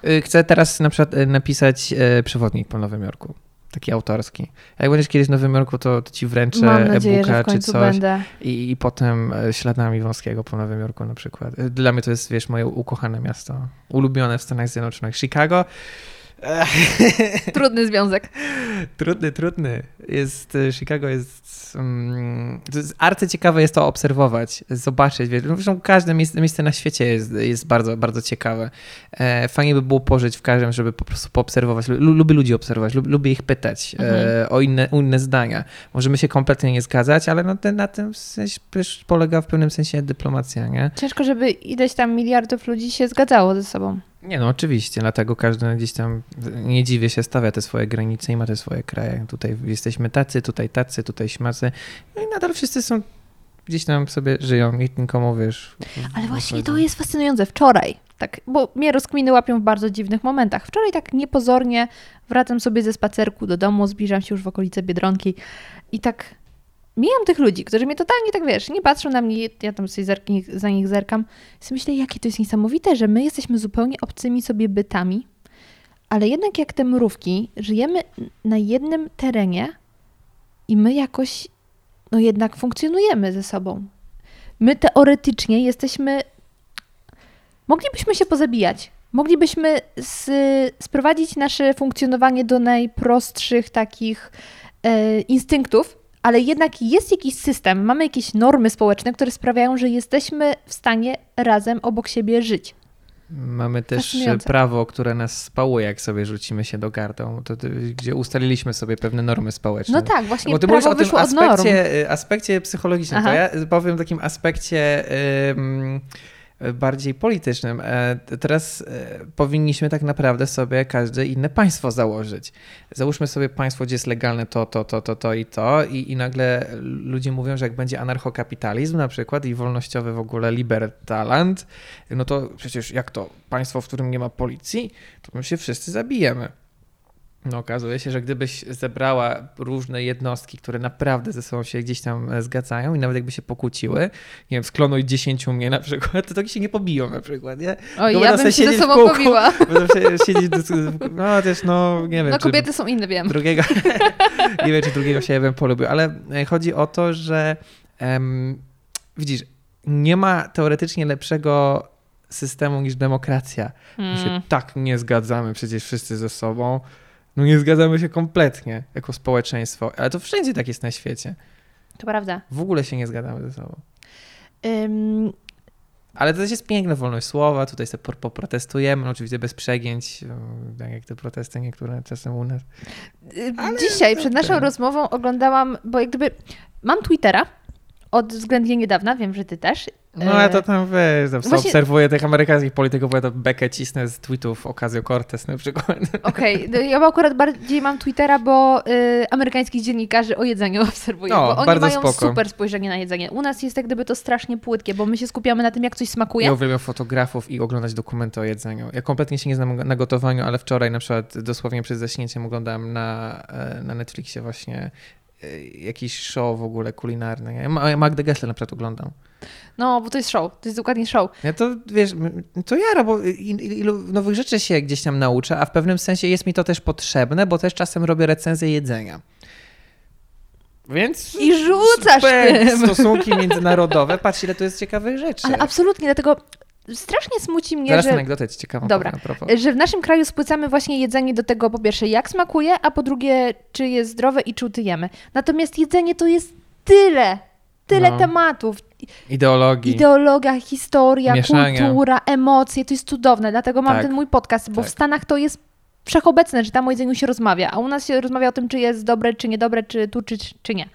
Y, Chcę teraz na przykład y, napisać e, przewodnik po Nowym Jorku. Taki autorski. Jak będziesz kiedyś w Nowym Jorku, to, to ci wręczę e-booka czy coś. I, I potem e, śladami wąskiego po Nowym Jorku na przykład. E, Dla mnie to jest, wiesz, moje ukochane miasto. Ulubione w Stanach Zjednoczonych. Chicago. Trudny związek. Trudny, trudny. jest, y, Chicago jest, um, to jest arcyciekawe jest to obserwować, zobaczyć, wiesz, no zresztą każde miejsce, miejsce na świecie jest, jest bardzo, bardzo ciekawe. E, fajnie by było pożyć w każdym, żeby po prostu poobserwować. Lu- Lubię ludzi obserwować, lub, lubię ich pytać e, o inne, inne zdania. Możemy się kompletnie nie zgadzać, ale no, te, na tym w sensie, też polega w pewnym sensie dyplomacja, nie? Ciężko, żeby ileś tam miliardów ludzi się zgadzało ze sobą. Nie no, oczywiście, dlatego każdy gdzieś tam, nie dziwię się, stawia te swoje granice i ma te swoje kraje. Tutaj jesteśmy tacy, tutaj tacy, tutaj śmacy. No i nadal wszyscy są, gdzieś tam sobie żyją, nikt nikomu, wiesz... Ale właśnie to jest fascynujące. Wczoraj, tak, bo mnie rozkminy łapią w bardzo dziwnych momentach. Wczoraj tak niepozornie wracam sobie ze spacerku do domu, zbliżam się już w okolice Biedronki i tak mijam tych ludzi, którzy mnie totalnie tak, wiesz, nie patrzą na mnie, ja tam sobie zerki, za nich zerkam. I myślę, jakie to jest niesamowite, że my jesteśmy zupełnie obcymi sobie bytami, ale jednak jak te mrówki, żyjemy na jednym terenie i my jakoś, no jednak funkcjonujemy ze sobą. My teoretycznie jesteśmy Moglibyśmy się pozabijać. Moglibyśmy s- sprowadzić nasze funkcjonowanie do najprostszych takich e, instynktów, ale jednak jest jakiś system, mamy jakieś normy społeczne, które sprawiają, że jesteśmy w stanie razem obok siebie żyć. Mamy też prawo, które nas spałuje, jak sobie rzucimy się do gardą, to, gdzie ustaliliśmy sobie pewne normy społeczne. No tak, właśnie Bo ty mówisz prawo o tym aspekcie, y, aspekcie psychologicznym, Aha. to ja powiem o takim aspekcie ym, bardziej politycznym. E, Teraz e, powinniśmy tak naprawdę sobie każde inne państwo założyć. Załóżmy sobie państwo, gdzie jest legalne to, to, to, to, to i to i, i nagle ludzie mówią, że jak będzie anarchokapitalizm na przykład i wolnościowy w ogóle libertaland, no to przecież jak to państwo, w którym nie ma policji, to my się wszyscy zabijemy. No okazuje się, że gdybyś zebrała różne jednostki, które naprawdę ze sobą się gdzieś tam e, zgadzają i nawet jakby się pokłóciły, nie wiem, sklonuj 10 mnie na przykład, to tak się nie pobiją na przykład, nie? Oj, Tylko ja bym się ze sobą kółku. pobiła. Siedzieć, no też no, nie wiem, No kobiety są inne, wiem. drugiego, nie wiem, czy drugiego się bym polubił, ale e, chodzi o to, że em, widzisz, nie ma teoretycznie lepszego systemu niż demokracja. My się Hmm. tak nie zgadzamy przecież wszyscy ze sobą. No nie zgadzamy się kompletnie jako społeczeństwo, ale to wszędzie tak jest na świecie. To prawda. W ogóle się nie zgadzamy ze sobą. Ym, Ale to też jest piękna wolność słowa, tutaj sobie po- poprotestujemy, no oczywiście bez przegięć, um, tak jak te protesty niektóre czasem u nas. Y, Dzisiaj przed naszą rozmową oglądałam, bo jak gdyby mam Twittera od względnie niedawna, wiem, że ty też. No ja to tam wiesz, tam Właśnie- obserwuję tych amerykańskich polityków, bo ja to bekę cisnę z tweetów Ocasio-Cortez na przykład. Okej, no ja akurat bardziej mam Twittera, bo y, amerykańskich dziennikarzy o jedzeniu obserwuję, No, bo oni mają spoko. super spojrzenie na jedzenie. U nas jest jak gdyby to strasznie płytkie, bo my się skupiamy na tym, jak coś smakuje. Ja uwielbiam fotografów i oglądać dokumenty o jedzeniu. Ja kompletnie się nie znam na gotowaniu, ale wczoraj na przykład dosłownie przed zaśnięciem oglądałem na, e, na Netflixie właśnie e, jakiś show w ogóle kulinarny. Ja Ma- Magdę Gessler na przykład oglądam. No, bo to jest show, to jest dokładnie show. Ja to, wiesz, to ja, bo il- ilu nowych rzeczy się gdzieś tam nauczę, a w pewnym sensie jest mi to też potrzebne, bo też czasem robię recenzję jedzenia. Więc... I rzucasz Super, tym. Stosunki międzynarodowe, patrz ile to jest ciekawych rzeczy. Ale absolutnie, dlatego strasznie smuci mnie, Zaraz że... anegdotę ci ciekawą Dobra. że w naszym kraju spłycamy właśnie jedzenie do tego, po pierwsze, jak smakuje, a po drugie, czy jest zdrowe i czy utujemy. Natomiast jedzenie to jest tyle, tyle No. tematów. Ideologii. Ideologia, historia, Mieszania. kultura, emocje, to jest cudowne. Dlatego mam Tak. ten mój podcast, bo Tak. w Stanach to jest wszechobecne, że tam o jedzeniu się rozmawia, a u nas się rozmawia o tym, czy jest dobre, czy niedobre, czy tu, czy, czy nie.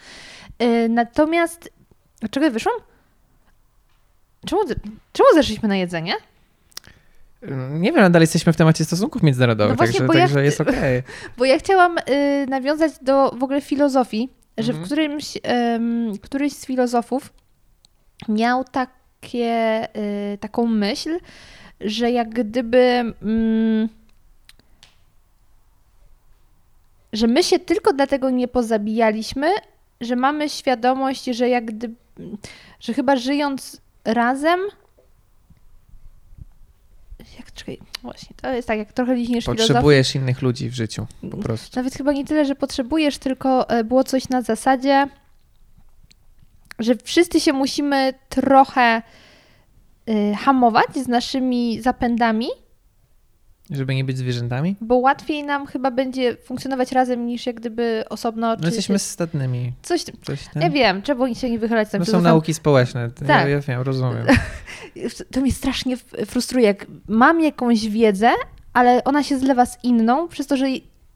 Yy, natomiast... Czego wyszłam? Czemu, czemu zeszliśmy na jedzenie? Nie wiem, nadal jesteśmy w temacie stosunków międzynarodowych, No właśnie, także, bo ja także jest okej. Bo ja chciałam y, nawiązać do w ogóle filozofii, że w Mhm. którymś, ym, któryś z filozofów miał takie, y, taką myśl, że jak gdyby. Mm, że my się tylko dlatego nie pozabijaliśmy, że mamy świadomość, że jak gdyby, że chyba żyjąc razem. Jak, czekaj, właśnie, to jest tak, jak trochę filozofię. Potrzebujesz innych ludzi w życiu, po prostu. Nawet chyba nie tyle, że potrzebujesz, tylko e, było coś na zasadzie, że wszyscy się musimy trochę y, hamować z naszymi zapędami, Żeby nie być zwierzętami? Bo łatwiej nam chyba będzie funkcjonować razem niż jak gdyby osobno. No jesteśmy stadnymi. Coś, Coś tam. ja wiem, trzeba się nie wychylać tam No są nauki społeczne. Ja, Tak. ja wiem, rozumiem. To mnie strasznie frustruje, jak mam jakąś wiedzę, ale ona się zlewa z inną, przez to, że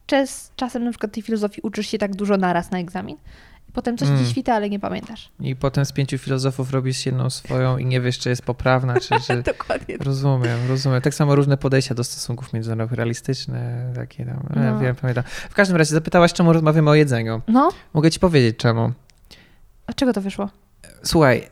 czas, czasem na przykład tej filozofii uczysz się tak dużo naraz na egzamin. Potem coś Mm. ci świta, ale nie pamiętasz. I potem z pięciu filozofów robisz jedną swoją i nie wiesz, czy jest poprawna, czy... czy... Dokładnie. Rozumiem, rozumiem. Tak samo różne podejścia do stosunków międzynarodowych, realistyczne, takie tam. No. No. Wiem, pamiętam. W każdym razie zapytałaś, czemu rozmawiamy o jedzeniu. No, Mogę ci powiedzieć czemu. a czego to wyszło? Słuchaj,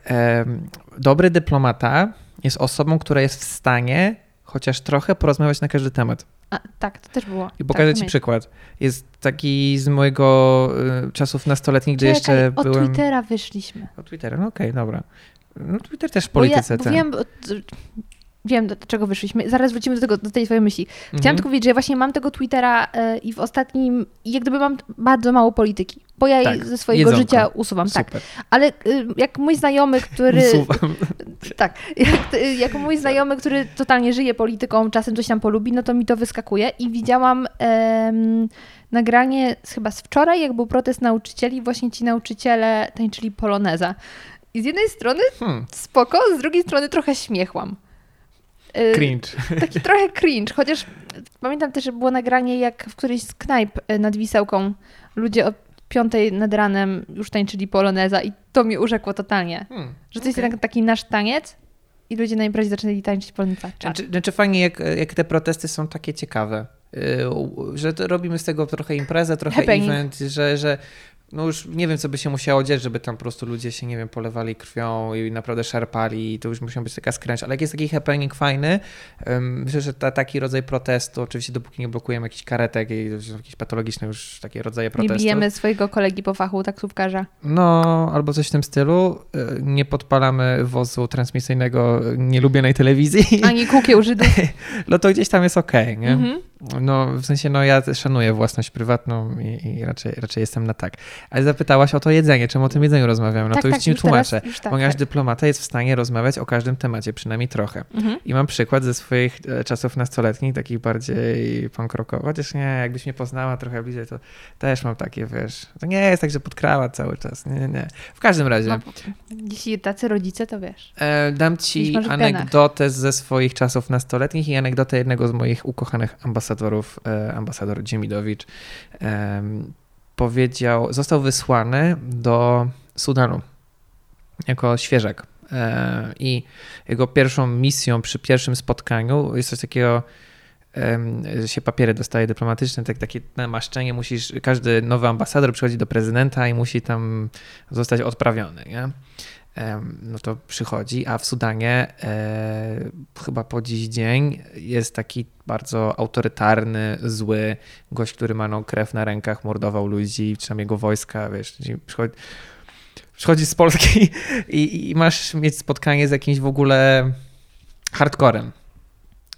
dobry dyplomata jest osobą, która jest w stanie chociaż trochę porozmawiać na każdy temat. A, tak, to też było. I pokażę tak, ci przykład. Jest taki z mojego y, czasów nastoletnich, gdy Czekaj, jeszcze od byłem... Twittera wyszliśmy. Od Twittera, no okej, dobra. No Twitter też w Bo polityce, ja, bo tak. wiem, bo- wiem, do czego wyszliśmy. Zaraz wrócimy do, tego, do tej twojej myśli. Chciałam Mhm. tylko powiedzieć, że ja właśnie mam tego Twittera e, i w ostatnim, jak gdyby mam bardzo mało polityki, bo ja Tak, ze swojego jedzonko. życia usuwam. Tak. Super. Ale y, jak mój znajomy, który. Usuwam. Tak. Jak, y, jak mój znajomy, który totalnie żyje polityką, czasem coś tam polubi, no to mi to wyskakuje. I widziałam em, nagranie z, chyba z wczoraj, jak był protest nauczycieli, właśnie ci nauczyciele tańczyli poloneza. I z jednej strony Hmm, spoko, z drugiej strony trochę śmiechłam. Y, cringe. Taki trochę cringe, chociaż pamiętam też, że było nagranie, jak w którejś z knajp nad Wisełką ludzie piątej nad ranem już tańczyli poloneza i to mnie urzekło totalnie. Hmm. Że to jest taki nasz taniec i ludzie na imprezie zaczęli tańczyć poloneza. Czad. Znaczy, znaczy fajnie, jak, jak te protesty są takie ciekawe, yy, że robimy z tego trochę imprezę, trochę Happening. event, że, że no już nie wiem, co by się musiało dziać, żeby tam po prostu ludzie się, nie wiem, polewali krwią i naprawdę szarpali i to już musiał być taka skręć, ale jak jest taki happening fajny, myślę, że ta, taki rodzaj protestu, oczywiście dopóki nie blokujemy jakichś karetek i jakieś patologiczne już takie rodzaje Nie protestów. bijemy swojego kolegi po fachu, taksówkarza. No, albo coś w tym stylu. Yy, Nie podpalamy wozu transmisyjnego yy, nielubionej telewizji. Ani kukieł Żydów. No to gdzieś tam jest okej, nie? Mhm. No, w sensie, no ja szanuję własność prywatną i, i raczej, raczej jestem na tak. Ale zapytałaś o to jedzenie, czemu o tym jedzeniu rozmawiamy? No tak, to już tak, ci już tłumaczę. Teraz, już tak, Ponieważ tak. dyplomata jest w stanie rozmawiać o każdym temacie, przynajmniej trochę. Mhm. I mam przykład ze swoich e, czasów nastoletnich, takich bardziej punk rockowych. Chociaż nie, jakbyś mnie poznała trochę bliżej, to też mam takie, wiesz, to nie jest tak, że podkrawa cały czas. Nie, nie. W każdym razie. No, jeśli tacy rodzice, to wiesz. E, dam ci anegdotę ze swoich czasów nastoletnich i anegdotę jednego z moich ukochanych ambasadorów, e, ambasador Dziemidowicz. em, powiedział, został wysłany do Sudanu jako świeżak. E, I jego pierwszą misją przy pierwszym spotkaniu jest coś takiego, że się papiery dostaje dyplomatyczne, tak, takie namaszczenie, musisz, każdy nowy ambasador przychodzi do prezydenta i musi tam zostać odprawiony, nie? No to przychodzi, a w Sudanie e, chyba po dziś dzień jest taki bardzo autorytarny, zły gość, który ma no, krew na rękach, mordował ludzi, czy tam jego wojska, wiesz, przychodzi, przychodzi z Polski i, i masz mieć spotkanie z jakimś w ogóle hardcorem.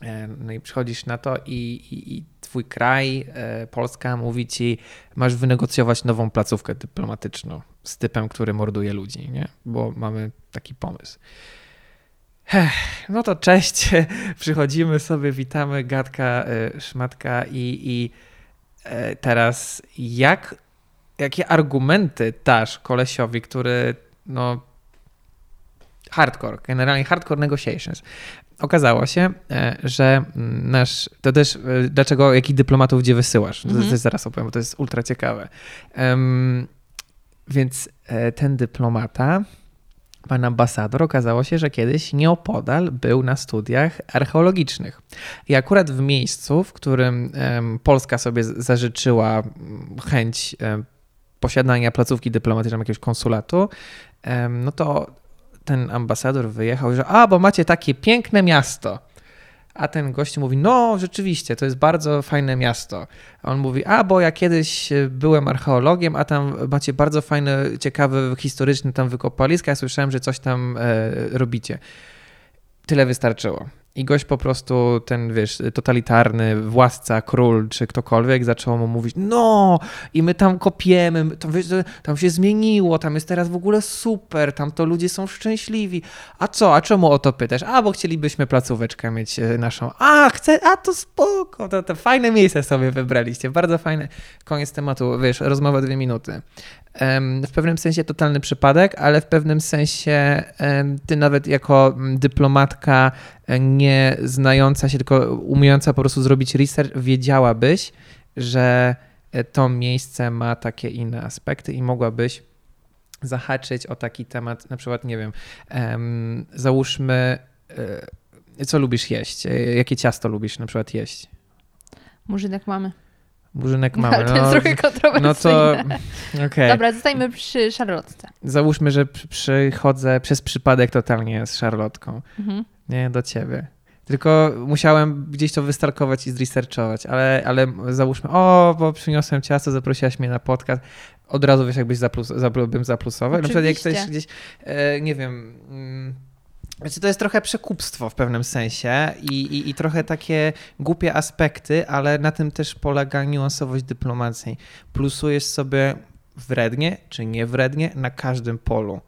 E, No i przychodzisz na to i, i, i twój kraj, e, Polska, mówi ci, masz wynegocjować nową placówkę dyplomatyczną z typem, który morduje ludzi, nie? Bo mamy taki pomysł. No to cześć, przychodzimy sobie, witamy, gadka, e, szmatka i, i e, teraz jak, jakie argumenty dasz kolesiowi, który no hardcore, generalnie hardcore negotiations. Okazało się, e, że nasz, to też, e, dlaczego, jakich dyplomatów gdzie wysyłasz, to, Mhm. to zaraz opowiem, bo to jest ultra ciekawe. Em, więc e, ten dyplomata, pan ambasador, okazało się, że kiedyś nieopodal był na studiach archeologicznych. I akurat w miejscu, w którym Polska sobie zażyczyła chęć posiadania placówki dyplomatycznej, jakiegoś konsulatu, no to ten ambasador wyjechał, że a, bo macie takie piękne miasto. A ten gość mówi, no rzeczywiście, to jest bardzo fajne miasto. A on mówi, a bo ja kiedyś e, byłem archeologiem, a tam macie bardzo fajne, ciekawe, historyczne tam wykopaliska, ja słyszałem, że coś tam e, robicie. Tyle wystarczyło. I gość po prostu, ten wiesz, totalitarny władca, król czy ktokolwiek zaczął mu mówić, no i my tam kopiemy, my- to, wiesz, tam się zmieniło, tam jest teraz w ogóle super, tam to ludzie są szczęśliwi. A co, a czemu o to pytasz? A, bo chcielibyśmy placóweczkę mieć e, naszą. A, chcę, a to spoko, to, to fajne miejsce sobie wybraliście, bardzo fajne. Koniec tematu, wiesz, rozmowa dwie minuty. W pewnym sensie totalny przypadek, ale w pewnym sensie ty nawet jako mm, dyplomatka e, nie znająca się, tylko umiejąca po prostu zrobić research, wiedziałabyś, że e, to miejsce ma takie inne aspekty i mogłabyś zahaczyć o taki temat, na przykład, nie wiem, em, załóżmy, e, co lubisz jeść? Jakie ciasto lubisz na przykład jeść? Murzynek mamy. Burzynek mamy. to jest trochę kontrowersyjne. no to okej. Dobra, zostajmy przy szarlotce. Załóżmy, że przy- przychodzę przez przypadek totalnie z szarlotką. Mhm. Nie, do ciebie. Tylko musiałem gdzieś to wystarkować i zresearchować, ale, ale załóżmy, o, bo przyniosłem ciasto, zaprosiłaś mnie na podcast. Od razu wiesz, jakbyś zaplus, zaplu, bym zaplusował. Na przykład jak ktoś gdzieś, e, nie wiem, mm, znaczy to jest trochę przekupstwo w pewnym sensie i, i, i trochę takie głupie aspekty, ale na tym też polega niuansowość dyplomacji. Plusujesz sobie wrednie czy niewrednie na każdym polu.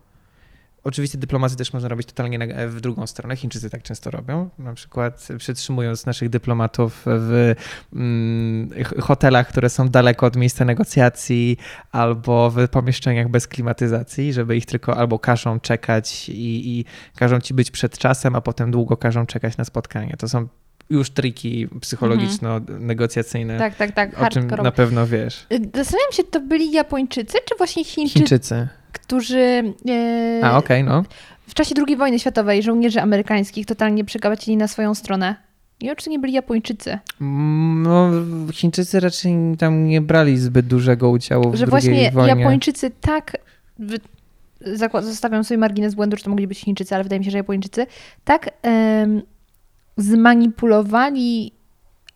Oczywiście dyplomację też można robić totalnie na, w drugą stronę. Chińczycy tak często robią. Na przykład przytrzymując naszych dyplomatów w mm, ch- hotelach, które są daleko od miejsca negocjacji, albo w pomieszczeniach bez klimatyzacji, żeby ich tylko albo każą czekać i, i każą ci być przed czasem, a potem długo każą czekać na spotkanie. To są już triki psychologiczno-negocjacyjne, Tak, tak, tak. o czym na pewno wiesz. Y, Zastanawiam się, to byli Japończycy, czy właśnie Chińczycy, Chińczycy. Którzy e, A, okej, no. w czasie II wojny światowej żołnierzy amerykańskich totalnie przegabacili na swoją stronę. Nie wiem, czy nie byli Japończycy. Mm, No, Chińczycy raczej tam nie brali zbyt dużego udziału w że właśnie wojnie. Japończycy tak. Zakład- Zostawiam sobie margines błędu, że to mogli być Chińczycy, ale wydaje mi się, że Japończycy tak zmanipulowali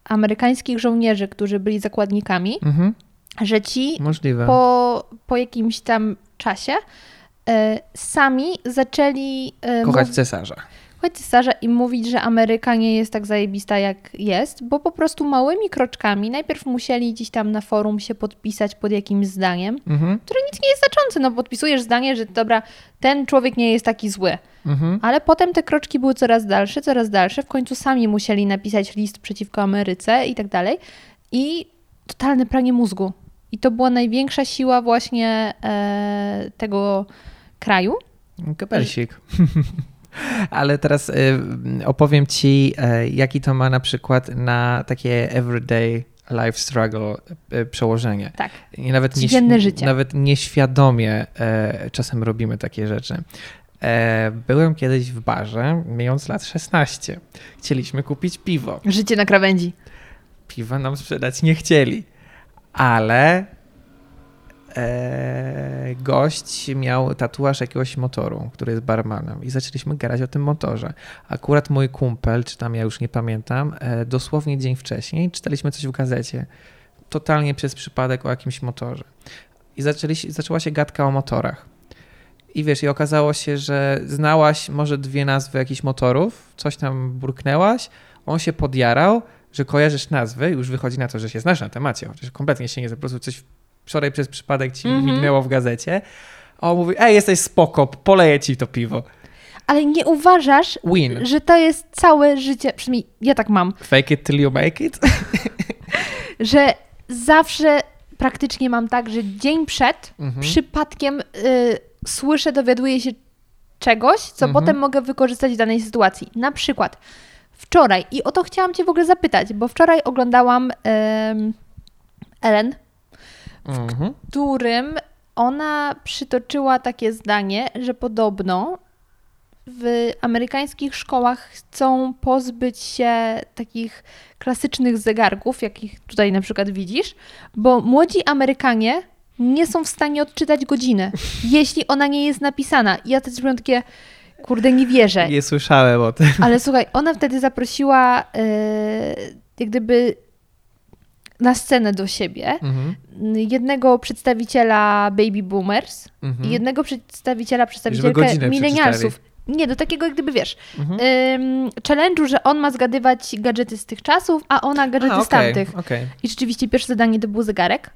amerykańskich żołnierzy, którzy byli zakładnikami, Mhm, że ci możliwe. po, po jakimś tam czasie e, sami zaczęli e, Kochać cesarza. kochać cesarza i mówić, że Ameryka nie jest tak zajebista jak jest, bo po prostu małymi kroczkami najpierw musieli gdzieś tam na forum się podpisać pod jakimś zdaniem, Mhm, które nic nie jest znaczące. No podpisujesz zdanie, że dobra, ten człowiek nie jest taki zły. mhm. Ale potem te kroczki były coraz dalsze, coraz dalsze. W końcu sami musieli napisać list przeciwko Ameryce i tak dalej. I totalne pranie mózgu. I to była największa siła właśnie e, tego kraju. Kapelsik. Ale teraz y, opowiem ci, y, jaki to ma na przykład na takie everyday life struggle y, przełożenie. Tak. I nawet, Codzienne życie. nawet nieświadomie e, czasem robimy takie rzeczy. E, byłem kiedyś w barze, mając lat 16. Chcieliśmy kupić piwo. Życie na krawędzi. Piwa nam sprzedać nie chcieli, ale e, gość miał tatuaż jakiegoś motoru, który jest barmanem i zaczęliśmy gadać o tym motorze. Akurat mój kumpel, czy tam ja już nie pamiętam, e, dosłownie dzień wcześniej czytaliśmy coś w gazecie, totalnie przez przypadek o jakimś motorze. I zaczęli, zaczęła się gadka o motorach. I wiesz, i okazało się, że znałaś może dwie nazwy jakichś motorów, coś tam burknęłaś, on się podjarał, że kojarzysz nazwy, już wychodzi na to, że się znasz na temacie, chociaż kompletnie się nie, po prostu coś wczoraj przez przypadek ci Mhm. mignęło w gazecie, a on mówi, ej, jesteś spoko, poleję ci to piwo. Ale nie uważasz, Win. że to jest całe życie, przynajmniej ja tak mam, Fake it till you make it. że zawsze praktycznie mam tak, że dzień przed Mhm. przypadkiem y, słyszę, dowiaduję się czegoś, co Mhm. potem mogę wykorzystać w danej sytuacji. Na przykład wczoraj, i o to chciałam Cię w ogóle zapytać, bo wczoraj oglądałam Ellen, Mhm. którym ona przytoczyła takie zdanie, że podobno w amerykańskich szkołach chcą pozbyć się takich klasycznych zegarków, jakich tutaj na przykład widzisz, bo młodzi Amerykanie nie są w stanie odczytać godziny, jeśli ona nie jest napisana. I ja też byłam takie, kurde, nie wierzę. Nie słyszałem o tym. Ale słuchaj, ona wtedy zaprosiła e, jak gdyby na scenę do siebie Mhm. jednego przedstawiciela baby boomers Mhm. i jednego przedstawiciela, przedstawicielkę milenialsów. Nie, do takiego jak gdyby, wiesz, Mhm. ym, challenge'u, że on ma zgadywać gadżety z tych czasów, a ona gadżety A, z okej, tamtych. okej. I rzeczywiście pierwsze zadanie to był zegarek.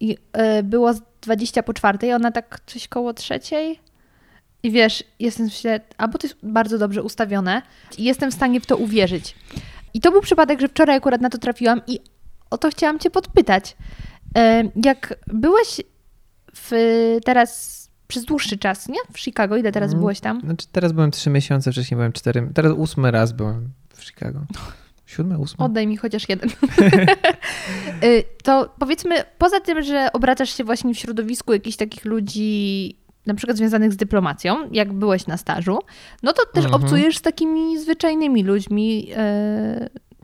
I y, było z 20 po czwartej, ona tak coś koło trzeciej. I wiesz, jestem w myślę, albo to jest bardzo dobrze ustawione i jestem w stanie w to uwierzyć. I to był przypadek, że wczoraj akurat na to trafiłam i o to chciałam cię podpytać. Jak byłeś w, teraz przez dłuższy czas, nie? W Chicago, ile teraz Mhm. byłeś tam? Znaczy teraz byłem trzy miesiące, wcześniej byłem cztery. Teraz ósmy raz byłem w Chicago. Siódmy, ósmy? Oddaj mi chociaż jeden. Y, to powiedzmy, poza tym, że obracasz się właśnie w środowisku jakichś takich ludzi, na przykład związanych z dyplomacją, jak byłeś na stażu, no to też Mhm. obcujesz z takimi zwyczajnymi ludźmi.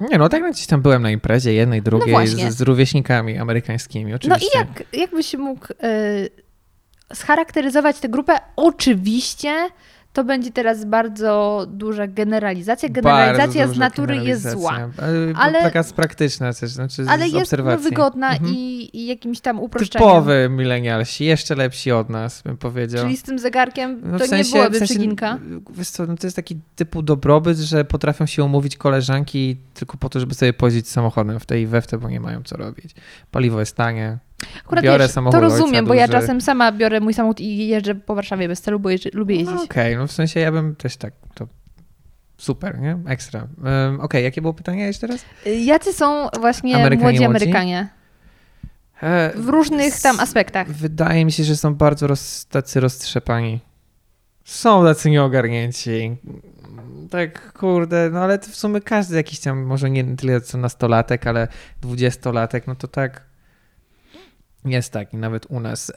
y, Nie, no tak jak gdzieś tam byłem na imprezie, jednej, drugiej, właśnie. z, z rówieśnikami amerykańskimi, No oczywiście. i jak, jak byś mógł y, scharakteryzować tę grupę? Oczywiście to będzie teraz bardzo duża generalizacja. Generalizacja z natury jest zła. generalizacja. Ale, taka z praktyczna też, znaczy Ale z jest no, obserwacji. wygodna Mhm. i, i jakimś tam uproszczeniem. Typowy milenialsi, jeszcze lepsi od nas, bym powiedział. Czyli z tym zegarkiem No to w sensie- nie byłaby w sensie. Wiesz co, no to jest taki typu dobrobyt, że potrafią się umówić koleżanki tylko po to, żeby sobie pojeździć samochodem w tej i we w te, bo nie mają co robić. Paliwo jest tanie. Akurat biorę wiesz, samochód to rozumiem, bo ja czasem sama biorę mój samochód i jeżdżę po Warszawie bez celu, bo jeżdżę, lubię jeździć. No Okej, no w sensie ja bym też tak, to super, nie? Ekstra. Um, Okej, jakie było pytanie jeszcze raz? Jacy są właśnie Amerykanie młodzi? Amerykanie? E, W różnych tam aspektach. Wydaje mi się, że są bardzo roz, tacy roztrzepani. Są tacy nieogarnięci. Tak, kurde, no ale w sumie każdy jakiś tam, może nie tyle co nastolatek, ale dwudziestolatek, no to tak jest tak i nawet u nas.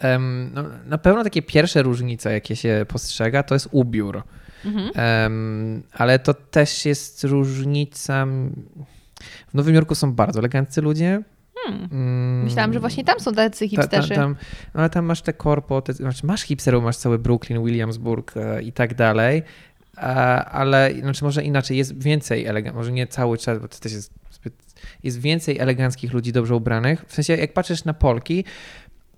No, na pewno takie pierwsze różnice, jakie się postrzega, to jest ubiór. Mhm. Em, ale to też jest różnica. W Nowym Jorku są bardzo eleganccy ludzie. Hmm. Mm, Myślałam, że właśnie tam są tacy ta, ta, hipsterzy. tam, no ale tam masz te korpo, te, znaczy masz hipsterów, masz cały Brooklyn, Williamsburg e, i tak dalej, ale znaczy może inaczej, jest więcej elegant, może nie cały czas, bo to też jest jest więcej eleganckich ludzi dobrze ubranych. W sensie jak patrzysz na Polki,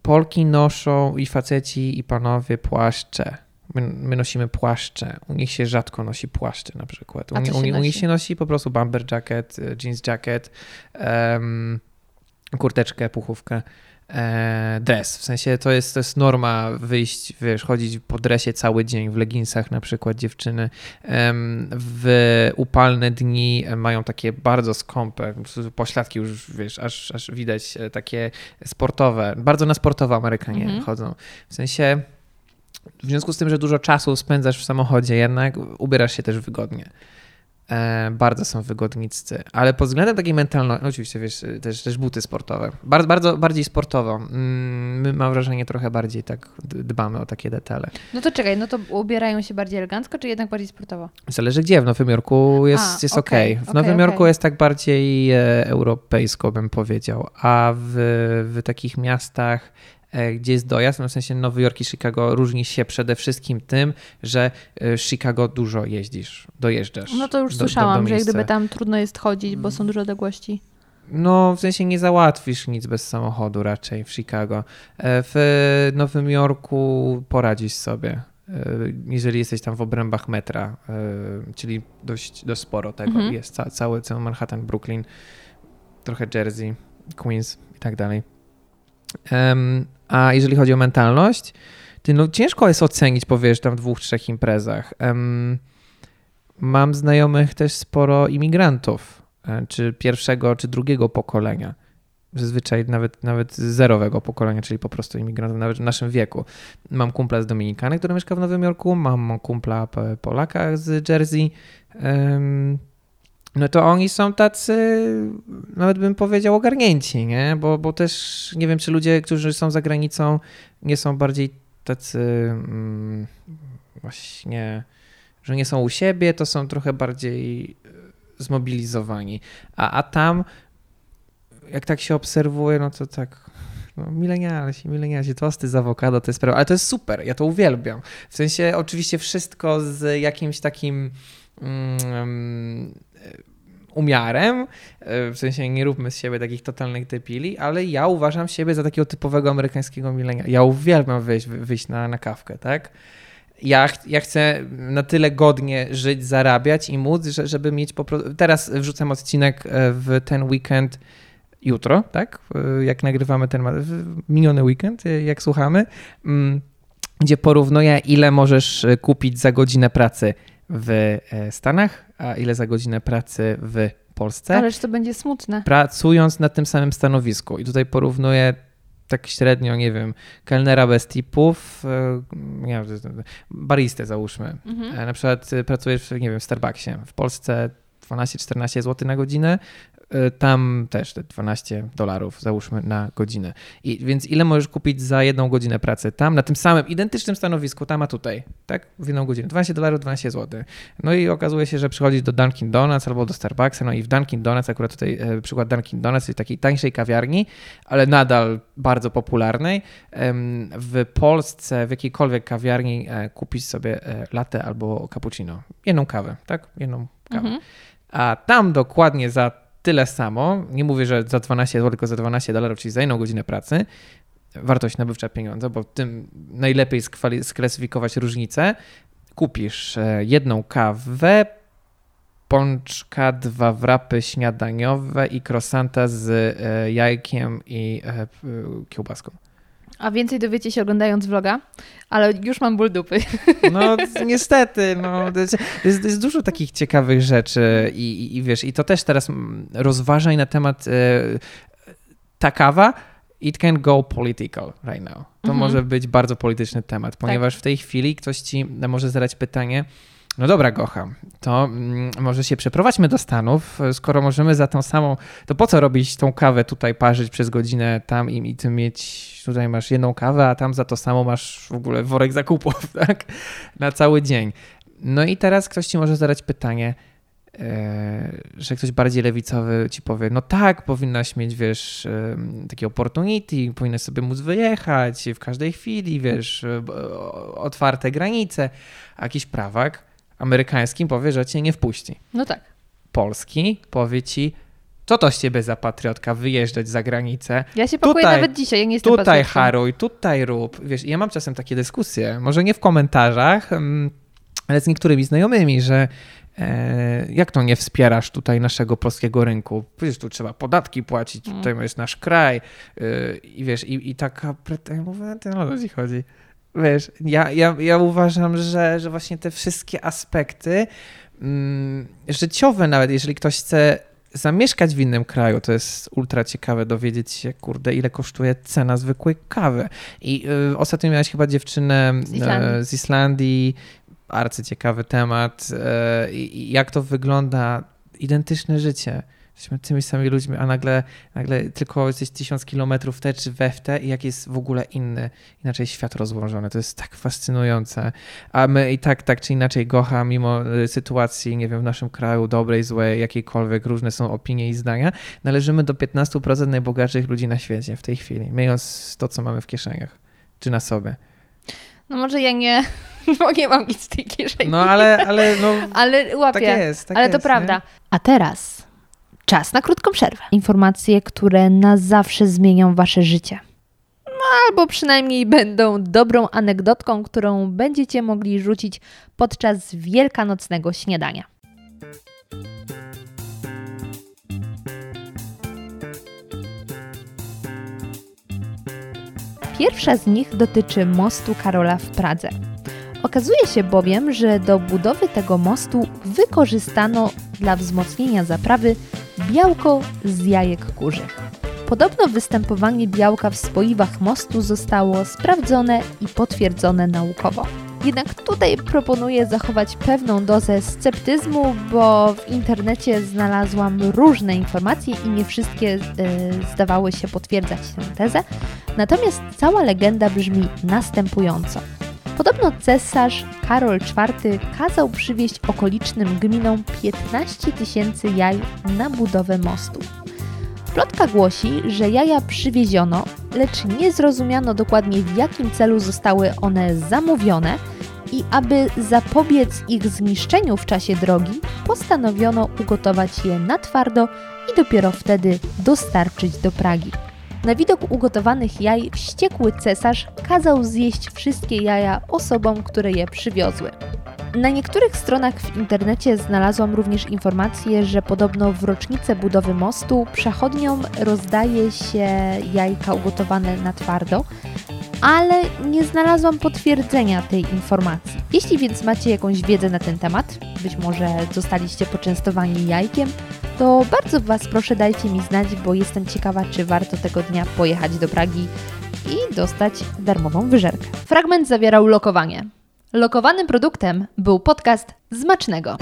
Polki noszą i faceci i panowie płaszcze. My, my nosimy płaszcze. U nich się rzadko nosi płaszcze na przykład. U, u, u nich się nosi po prostu bomber jacket, e, jeans jacket, em, kurteczkę, puchówkę, dres. W sensie to jest, to jest norma wyjść, wiesz, chodzić po dresie cały dzień, w leginsach na przykład dziewczyny. W upalne dni mają takie bardzo skąpe, pośladki już, wiesz, aż, aż widać e, takie sportowe, bardzo na sportowo Amerykanie Mhm. chodzą. W sensie w związku z tym, że dużo czasu spędzasz w samochodzie, jednak ubierasz się też wygodnie. E, bardzo są wygodniccy, ale pod względem takiej mentalności, oczywiście wiesz, też, też buty sportowe. Bardzo, bardzo bardziej sportowo. Mm, My mam wrażenie trochę bardziej tak dbamy o takie detale. No to czekaj, no to ubierają się bardziej elegancko, czy jednak bardziej sportowo? Zależy gdzie, w Nowym Jorku jest, A, jest okej, okej. W Nowym okej. Jorku jest tak bardziej e, europejsko, bym powiedział, a w, w takich miastach, gdzie jest dojazd, no w sensie Nowy Jork i Chicago różni się przede wszystkim tym, że e, Chicago dużo jeździsz, dojeżdżasz. No to już do- do- słyszałam, do że jak gdyby tam trudno jest chodzić, bo są duże odległości. No, w sensie nie załatwisz nic bez samochodu raczej w Chicago. E, W Nowym Jorku poradzisz sobie, e, jeżeli jesteś tam w obrębach metra, e, czyli dość, dość sporo tego Mhm. jest. Ca cały, cały Manhattan, Brooklyn, trochę Jersey, Queens i tak dalej. A jeżeli chodzi o mentalność, ty no ciężko jest ocenić po wiesz, tam dwóch, trzech imprezach. Mam znajomych też sporo imigrantów, e, czy pierwszego, czy drugiego pokolenia. Zazwyczaj nawet, nawet zerowego pokolenia, czyli po prostu imigrantów, nawet w naszym wieku. Mam kumpla z Dominikany, który mieszka w Nowym Jorku, mam kumpla Polaka z Jersey. No to oni są tacy, nawet bym powiedział, ogarnięci, nie? Bo, bo też nie wiem, czy ludzie, którzy są za granicą, nie są bardziej tacy mm, właśnie, że nie są u siebie, to są trochę bardziej e, zmobilizowani. A, a tam, jak tak się obserwuje, no to tak. No, milenialsi, milenialsi, tosty z awokado to jest sprawa, ale to jest super, ja to uwielbiam. W sensie oczywiście wszystko z jakimś takim mm, umiarem, e, w sensie nie róbmy z siebie takich totalnych debili, ale ja uważam siebie za takiego typowego amerykańskiego milenia. Ja uwielbiam wyjść, wyjść na, na kawkę, tak? Ja, ch- ja chcę na tyle godnie żyć, zarabiać i móc, że, żeby mieć po prostu. Teraz wrzucam odcinek e, w ten weekend jutro, tak? E, Jak nagrywamy ten miniony weekend, e, jak słuchamy, mm, gdzie porównuję, ile możesz e, kupić za godzinę pracy w e, Stanach, a ile za godzinę pracy w Polsce Ależ to będzie smutne. pracując na tym samym stanowisku. I tutaj porównuję tak średnio, nie wiem, kelnera bez tipów, e, nie wiem, baristę załóżmy. Mhm. E, Na przykład pracujesz, nie wiem, w Starbucksie. W Polsce 12-14 zł na godzinę, e, tam też te 12 dolarów załóżmy na godzinę. I więc ile możesz kupić za jedną godzinę pracy tam, na tym samym, identycznym stanowisku, tam a tutaj, tak? W jedną godzinę. 12 dolarów, 12 zł. No i okazuje się, że przychodzisz do Dunkin Donuts albo do Starbucksa, no i w Dunkin Donuts, akurat tutaj e, przykład Dunkin Donuts, czyli takiej tańszej kawiarni, ale nadal bardzo popularnej. W Polsce, w jakiejkolwiek kawiarni e, kupić sobie latte albo cappuccino. Jedną kawę, tak? Jedną kawę. Mhm. A tam dokładnie za tyle samo, nie mówię, że za 12 zł, tylko za 12 dolarów, czyli za jedną godzinę pracy, wartość nabywcza pieniądza, bo tym najlepiej sklasyfikować różnicę. Kupisz e, jedną kawę, pączka, dwa wrapy śniadaniowe i krosanta z e, jajkiem i e, kiełbaską. A więcej dowiecie się oglądając vloga, ale już mam ból dupy. No niestety, no, jest, jest, dużo takich ciekawych rzeczy i, i, i wiesz, i to też teraz rozważaj na temat e, ta kawa, it can go political right now. To Mhm. może być bardzo polityczny temat, ponieważ w tej chwili ktoś ci może zadać pytanie, no dobra, Gocha, to mm, może się przeprowadźmy do Stanów, skoro możemy za tą samą, to po co robić tą kawę tutaj, parzyć przez godzinę tam i, i ty mieć, tutaj masz jedną kawę, a tam za to samo masz w ogóle worek zakupów, tak? Na cały dzień. No i teraz ktoś ci może zadać pytanie, e, że ktoś bardziej lewicowy ci powie, no tak, powinnaś mieć, wiesz, em, takie opportunity, powinnaś sobie móc wyjechać w każdej chwili, wiesz, o- otwarte granice, a jakiś prawak amerykański powie, że cię nie wpuści. No tak. Polski powie ci, co to z ciebie za patriotka, wyjeżdżać za granicę, Ja się pakuję Tutaj- nawet dzisiaj, ja nie jestem tutaj patriotką. haruj, tutaj rób. Wiesz, ja mam czasem takie dyskusje, może nie w komentarzach, mm, ale z niektórymi znajomymi, że e, jak to nie wspierasz tutaj naszego polskiego rynku? Przecież tu trzeba podatki płacić, Mm. tutaj jest nasz kraj y, i wiesz, i, i taka pretensja, mówię, ty no o co ci chodzi? Wiesz, ja, ja, ja uważam, że, że właśnie te wszystkie aspekty mm, życiowe nawet, jeżeli ktoś chce zamieszkać w innym kraju, to jest ultra ciekawe dowiedzieć się, kurde, ile kosztuje cena zwykłej kawy. I y, ostatnio miałeś chyba dziewczynę Z Islandii. e, z Islandii, arcyciekawy temat i jak to wygląda, identyczne życie. Jesteśmy tymi samymi ludźmi, a nagle, nagle tylko jesteś tysiąc kilometrów w te czy we w te i jak jest w ogóle inny, inaczej świat rozłożony. To jest tak fascynujące. A my i tak, tak czy inaczej Gocha, mimo y, sytuacji, nie wiem, w naszym kraju, dobrej, złej, jakiejkolwiek, różne są opinie i zdania, należymy do 15% najbogatszych ludzi na świecie w tej chwili, mając to, co mamy w kieszeniach, czy na sobie. No może ja nie, bo nie mam nic w tej kieszeni. No ale, ale no, Ale łapię. tak jest. Tak Ale jest, to nie? prawda. A teraz czas na krótką przerwę. Informacje, które na zawsze zmienią wasze życie. No, albo przynajmniej będą dobrą anegdotką, którą będziecie mogli rzucić podczas wielkanocnego śniadania. Pierwsza z nich dotyczy mostu Karola w Pradze. Okazuje się bowiem, że do budowy tego mostu wykorzystano dla wzmocnienia zaprawy białko z jajek kurzych. Podobno występowanie białka w spoiwach mostu zostało sprawdzone i potwierdzone naukowo. Jednak tutaj proponuję zachować pewną dozę sceptyzmu, bo w internecie znalazłam różne informacje i nie wszystkie e, zdawały się potwierdzać tę tezę. Natomiast cała legenda brzmi następująco. Podobno cesarz Karol IV kazał przywieźć okolicznym gminom 15 tysięcy jaj na budowę mostu. Plotka głosi, że jaja przywieziono, lecz nie zrozumiano dokładnie w jakim celu zostały one zamówione i aby zapobiec ich zniszczeniu w czasie drogi, postanowiono ugotować je na twardo i dopiero wtedy dostarczyć do Pragi. Na widok ugotowanych jaj wściekły cesarz kazał zjeść wszystkie jaja osobom, które je przywiozły. Na niektórych stronach w internecie znalazłam również informację, że podobno w rocznicę budowy mostu przechodniom rozdaje się jajka ugotowane na twardo, ale nie znalazłam potwierdzenia tej informacji. Jeśli więc macie jakąś wiedzę na ten temat, być może zostaliście poczęstowani jajkiem, to bardzo Was proszę dajcie mi znać, bo jestem ciekawa, czy warto tego dnia pojechać do Pragi i dostać darmową wyżerkę. Fragment zawierał lokowanie. Lokowanym produktem był podcast Zmacznego.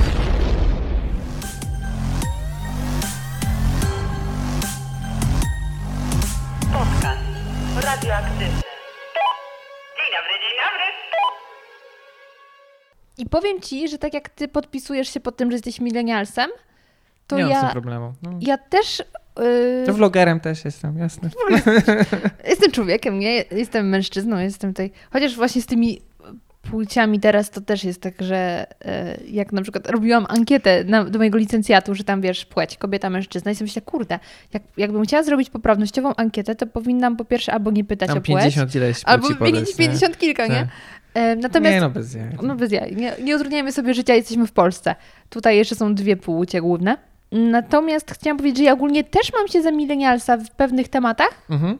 Podcast radioaktywny. Dzień dobry, dzień dobry. I powiem Ci, że tak jak Ty podpisujesz się pod tym, że jesteś milenialsem, to nie mam z tym ja, problemu. No. ja też... Yy, To vlogerem też jestem, jasne. Jestem człowiekiem, nie? Jestem mężczyzną, jestem tutaj. Chociaż właśnie z tymi płciami teraz to też jest tak, że e, jak na przykład robiłam ankietę na, do mojego licencjatu, że tam wiesz, płeć, kobieta, mężczyzna i sobie myślę, kurde, jak, jakbym chciała zrobić poprawnościową ankietę, to powinnam po pierwsze albo nie pytać Tam o płeć, 50 ileś albo płci 50, podać, nie? 50 kilka, nie? Tak. E, natomiast Nie no, bez jaj. no bez jaj. Nie, nie utrudniajmy sobie życia, jesteśmy w Polsce. Tutaj jeszcze są dwie płcie główne. Natomiast chciałam powiedzieć, że ja ogólnie też mam się za milenialsa w pewnych tematach, Mhm.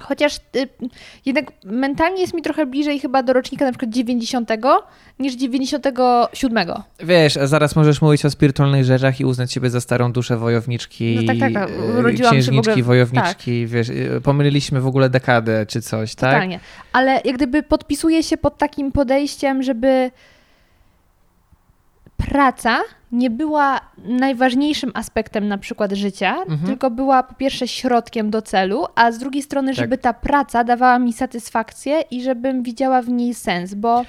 Chociaż y, jednak mentalnie jest mi trochę bliżej chyba do rocznika na przykład 90 niż 97. Wiesz, a zaraz możesz mówić o spirytualnych rzeczach i uznać siebie za starą duszę wojowniczki, No tak, tak, tak. e, Urodziłam księżniczki, ogóle- wojowniczki, wiesz, e, pomyliliśmy w ogóle dekadę czy coś, tak? Totalnie. Ale jak gdyby podpisuję się pod takim podejściem, żeby praca nie była najważniejszym aspektem na przykład życia, Mhm. tylko była po pierwsze środkiem do celu, a z drugiej strony, żeby ta praca dawała mi satysfakcję i żebym widziała w niej sens, bo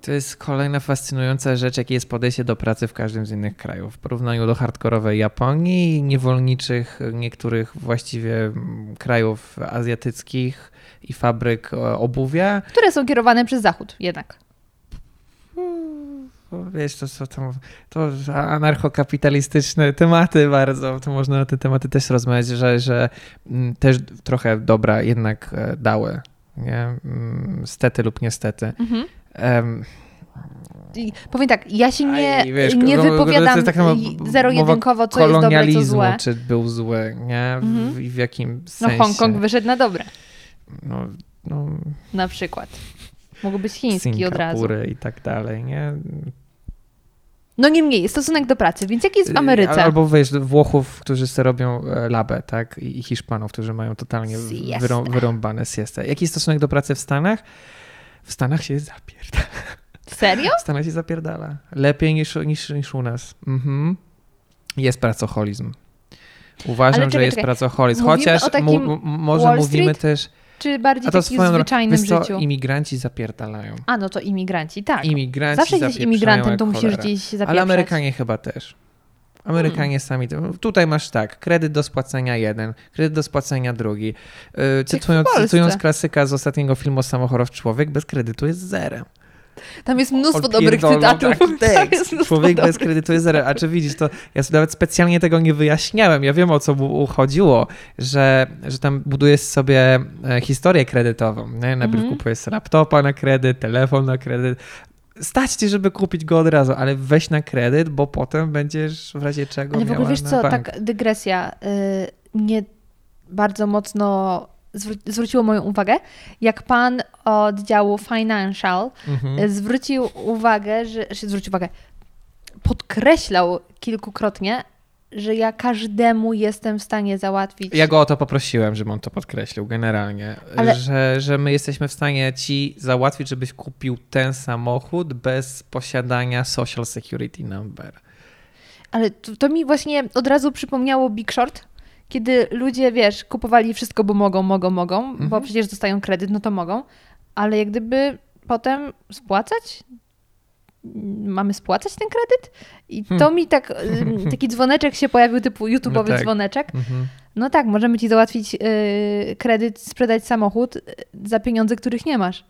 To jest kolejna fascynująca rzecz, jakie jest podejście do pracy w każdym z innych krajów. W porównaniu do hardkorowej Japonii niewolniczych niektórych właściwie mm, krajów azjatyckich i fabryk e, obuwia, które są kierowane przez Zachód jednak. Wiesz, to są tam, to anarchokapitalistyczne tematy bardzo, to można na te tematy też rozmawiać, że, że mm, też trochę dobra jednak e, dały, nie? Mm, Stety lub niestety. Mhm. I powiem tak, ja się nie, Aj, wiesz, nie no, wypowiadam jest taka i zero mowa jedynkowo, co jest dobre, co złe. czy był zły, nie? W, Mhm. W jakim No sensie. Hongkong wyszedł na dobre, No, no, na przykład. Mógł być chiński od razu. Singapury i tak dalej, nie? No niemniej, stosunek do pracy, więc jak jest w Ameryce? Albo wiesz, Włochów, którzy sobie robią e, labę, tak? I Hiszpanów, którzy mają totalnie wyrą, wyrąbane siestę. Jaki jest stosunek do pracy w Stanach? W Stanach się zapierdala. Serio? W Stanach się zapierdala. Lepiej niż, niż, niż u nas. Mhm. Jest pracoholizm. Uważam, Ale że czekaj, jest czekaj. pracoholizm. Chociaż mu, może Wall mówimy Street? też... Czy bardziej A to takim zwyczajnym wiesz co, życiu? imigranci zapierdalają. A, no to imigranci, tak. Imigranci Zawsze jesteś imigrantem, to musisz cholera. gdzieś zapieprzać. Ale Amerykanie chyba też. Amerykanie Hmm. sami. Tutaj masz tak, kredyt do spłacenia jeden, kredyt do spłacenia drugi. Yy, cytując, cytując klasyka z ostatniego filmu Samochorow Człowiek, bez kredytu jest zerem. Tam jest mnóstwo dobrych Odpierdolą cytatów. tekst. mnóstwo Człowiek bez dobrych. kredytu jest zero. A czy widzisz, to ja sobie nawet specjalnie tego nie wyjaśniałem. Ja wiem, o co mu chodziło, że, że tam budujesz sobie e, historię kredytową. Nie? Najpierw Mhm. kupujesz laptopa na kredyt, telefon na kredyt. Stać ci, żeby kupić go od razu, ale weź na kredyt, bo potem będziesz w razie czego Ale w ogóle wiesz na co, bank. tak dygresja, y, mnie bardzo mocno zwróciło moją uwagę, jak pan od działu financial Mhm. y, zwrócił uwagę, że, że zwrócił uwagę, podkreślał kilkukrotnie, że ja każdemu jestem w stanie załatwić. Ja go o to poprosiłem, żeby on to podkreślił generalnie, Ale- że, że my jesteśmy w stanie ci załatwić, żebyś kupił ten samochód bez posiadania social security number. Ale to, to mi właśnie od razu przypomniało Big Short, kiedy ludzie, wiesz, kupowali wszystko, bo mogą, mogą, mogą, bo Mhm. przecież dostają kredyt, no to mogą, ale jak gdyby potem spłacać? Mamy spłacać ten kredyt? I to Hmm. mi tak, y, taki dzwoneczek się pojawił, typu YouTube'owy No tak. dzwoneczek. Mhm. No tak, możemy ci załatwić y, kredyt, sprzedać samochód y, za pieniądze, których nie masz.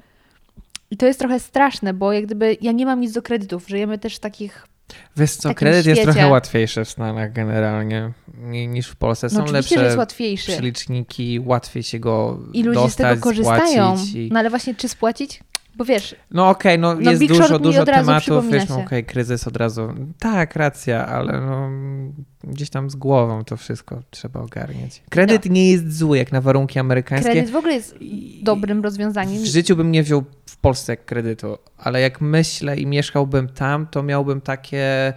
I to jest trochę straszne, bo jak gdyby ja nie mam nic do kredytów. Żyjemy też w takich Wiesz co, kredyt jest trochę łatwiejszy w Stanach generalnie ni- niż w Polsce. Są No oczywiście, że lepsze jest łatwiejszy. przeliczniki, łatwiej się go I ludzie dostać, z tego korzystają. I... No ale właśnie, czy spłacić? Bo wiesz, No okej, no, No, jest Big dużo, dużo tematów, wiesz, no okej, kryzys od razu. Tak, racja, ale no, gdzieś tam z głową to wszystko trzeba ogarniać. Kredyt nie jest zły jak na warunki amerykańskie. No. kredyt w ogóle jest dobrym rozwiązaniem. W życiu bym nie wziął Polsce kredytu, ale jak myślę i mieszkałbym tam, to miałbym takie.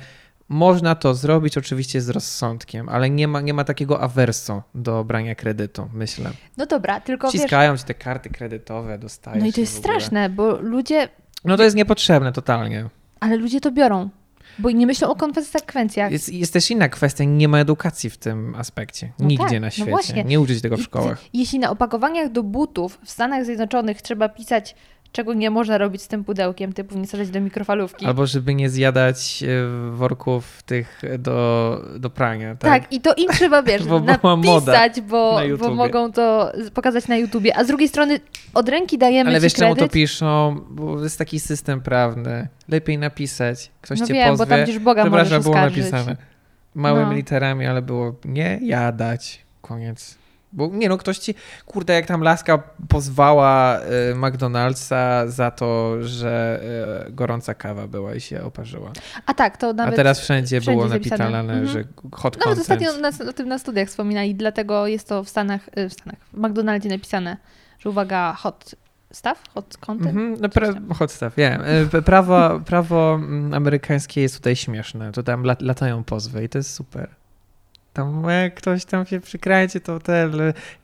Można to zrobić oczywiście z rozsądkiem, ale nie ma, nie ma takiego awersu do brania kredytu, myślę. No dobra, tylko wiesz, Wciskają ci te karty kredytowe, dostajesz. no i to je jest straszne, bo ludzie, No to jest niepotrzebne totalnie. ale ludzie to biorą, bo nie myślą o konsekwencjach. Jest, jest też inna kwestia, nie ma edukacji w tym aspekcie. No Nigdzie tak, na no świecie. właśnie. nie uczyć tego w I- szkołach. Jeśli na opakowaniach do butów w Stanach Zjednoczonych trzeba pisać, czego nie można robić z tym pudełkiem, typu nie wsadzać do mikrofalówki. Albo żeby nie zjadać e, worków tych do, do prania. Tak. Tak, i to im trzeba, wiesz, Bo napisać, bo, na bo mogą to pokazać na YouTubie. A z drugiej strony od ręki dajemy Ale wiesz czemu kredyt. to piszą? Bo jest taki system prawny. Lepiej napisać. Ktoś No cię wiem, bo pozwie. tam gdzieś Boga Przepraszam, było napisane. Małymi No. literami, ale było nie jadać. Koniec. Bo nie no, ktoś ci, kurde, jak tam laska pozwała y, McDonald'sa za to, że y, gorąca kawa była i się oparzyła. A tak, to nawet... A teraz wszędzie, wszędzie było napisane, Mhm. że hot Nawet content. ostatnio na, o tym na studiach wspominali, dlatego jest to w Stanach, y, w Stanach, w McDonaldzie napisane, że uwaga, hot stuff, hot content. Mhm, no pra- hot stuff, wiem. Y, Prawo, prawo mm, amerykańskie jest tutaj śmieszne. To tam lat, latają pozwy i to jest super. Tam jak ktoś tam się przykręci, to te,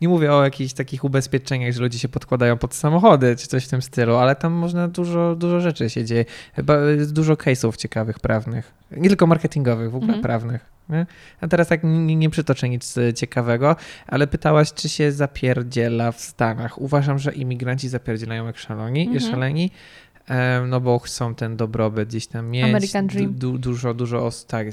nie mówię o jakichś takich ubezpieczeniach, że ludzie się podkładają pod samochody czy coś w tym stylu, ale tam można dużo, dużo rzeczy się dzieje. Chyba jest dużo case'ów ciekawych, prawnych. Nie tylko marketingowych, w ogóle Mhm. prawnych. Nie? A teraz tak nie, nie przytoczę nic e, ciekawego, ale pytałaś, czy się zapierdziela w Stanach. Uważam, że imigranci zapierdzielają jak szaloni, Mhm. szaleni, no bo chcą ten dobrobyt gdzieś tam mieć. American Dream. Du, du, dużo, dużo, os- tak,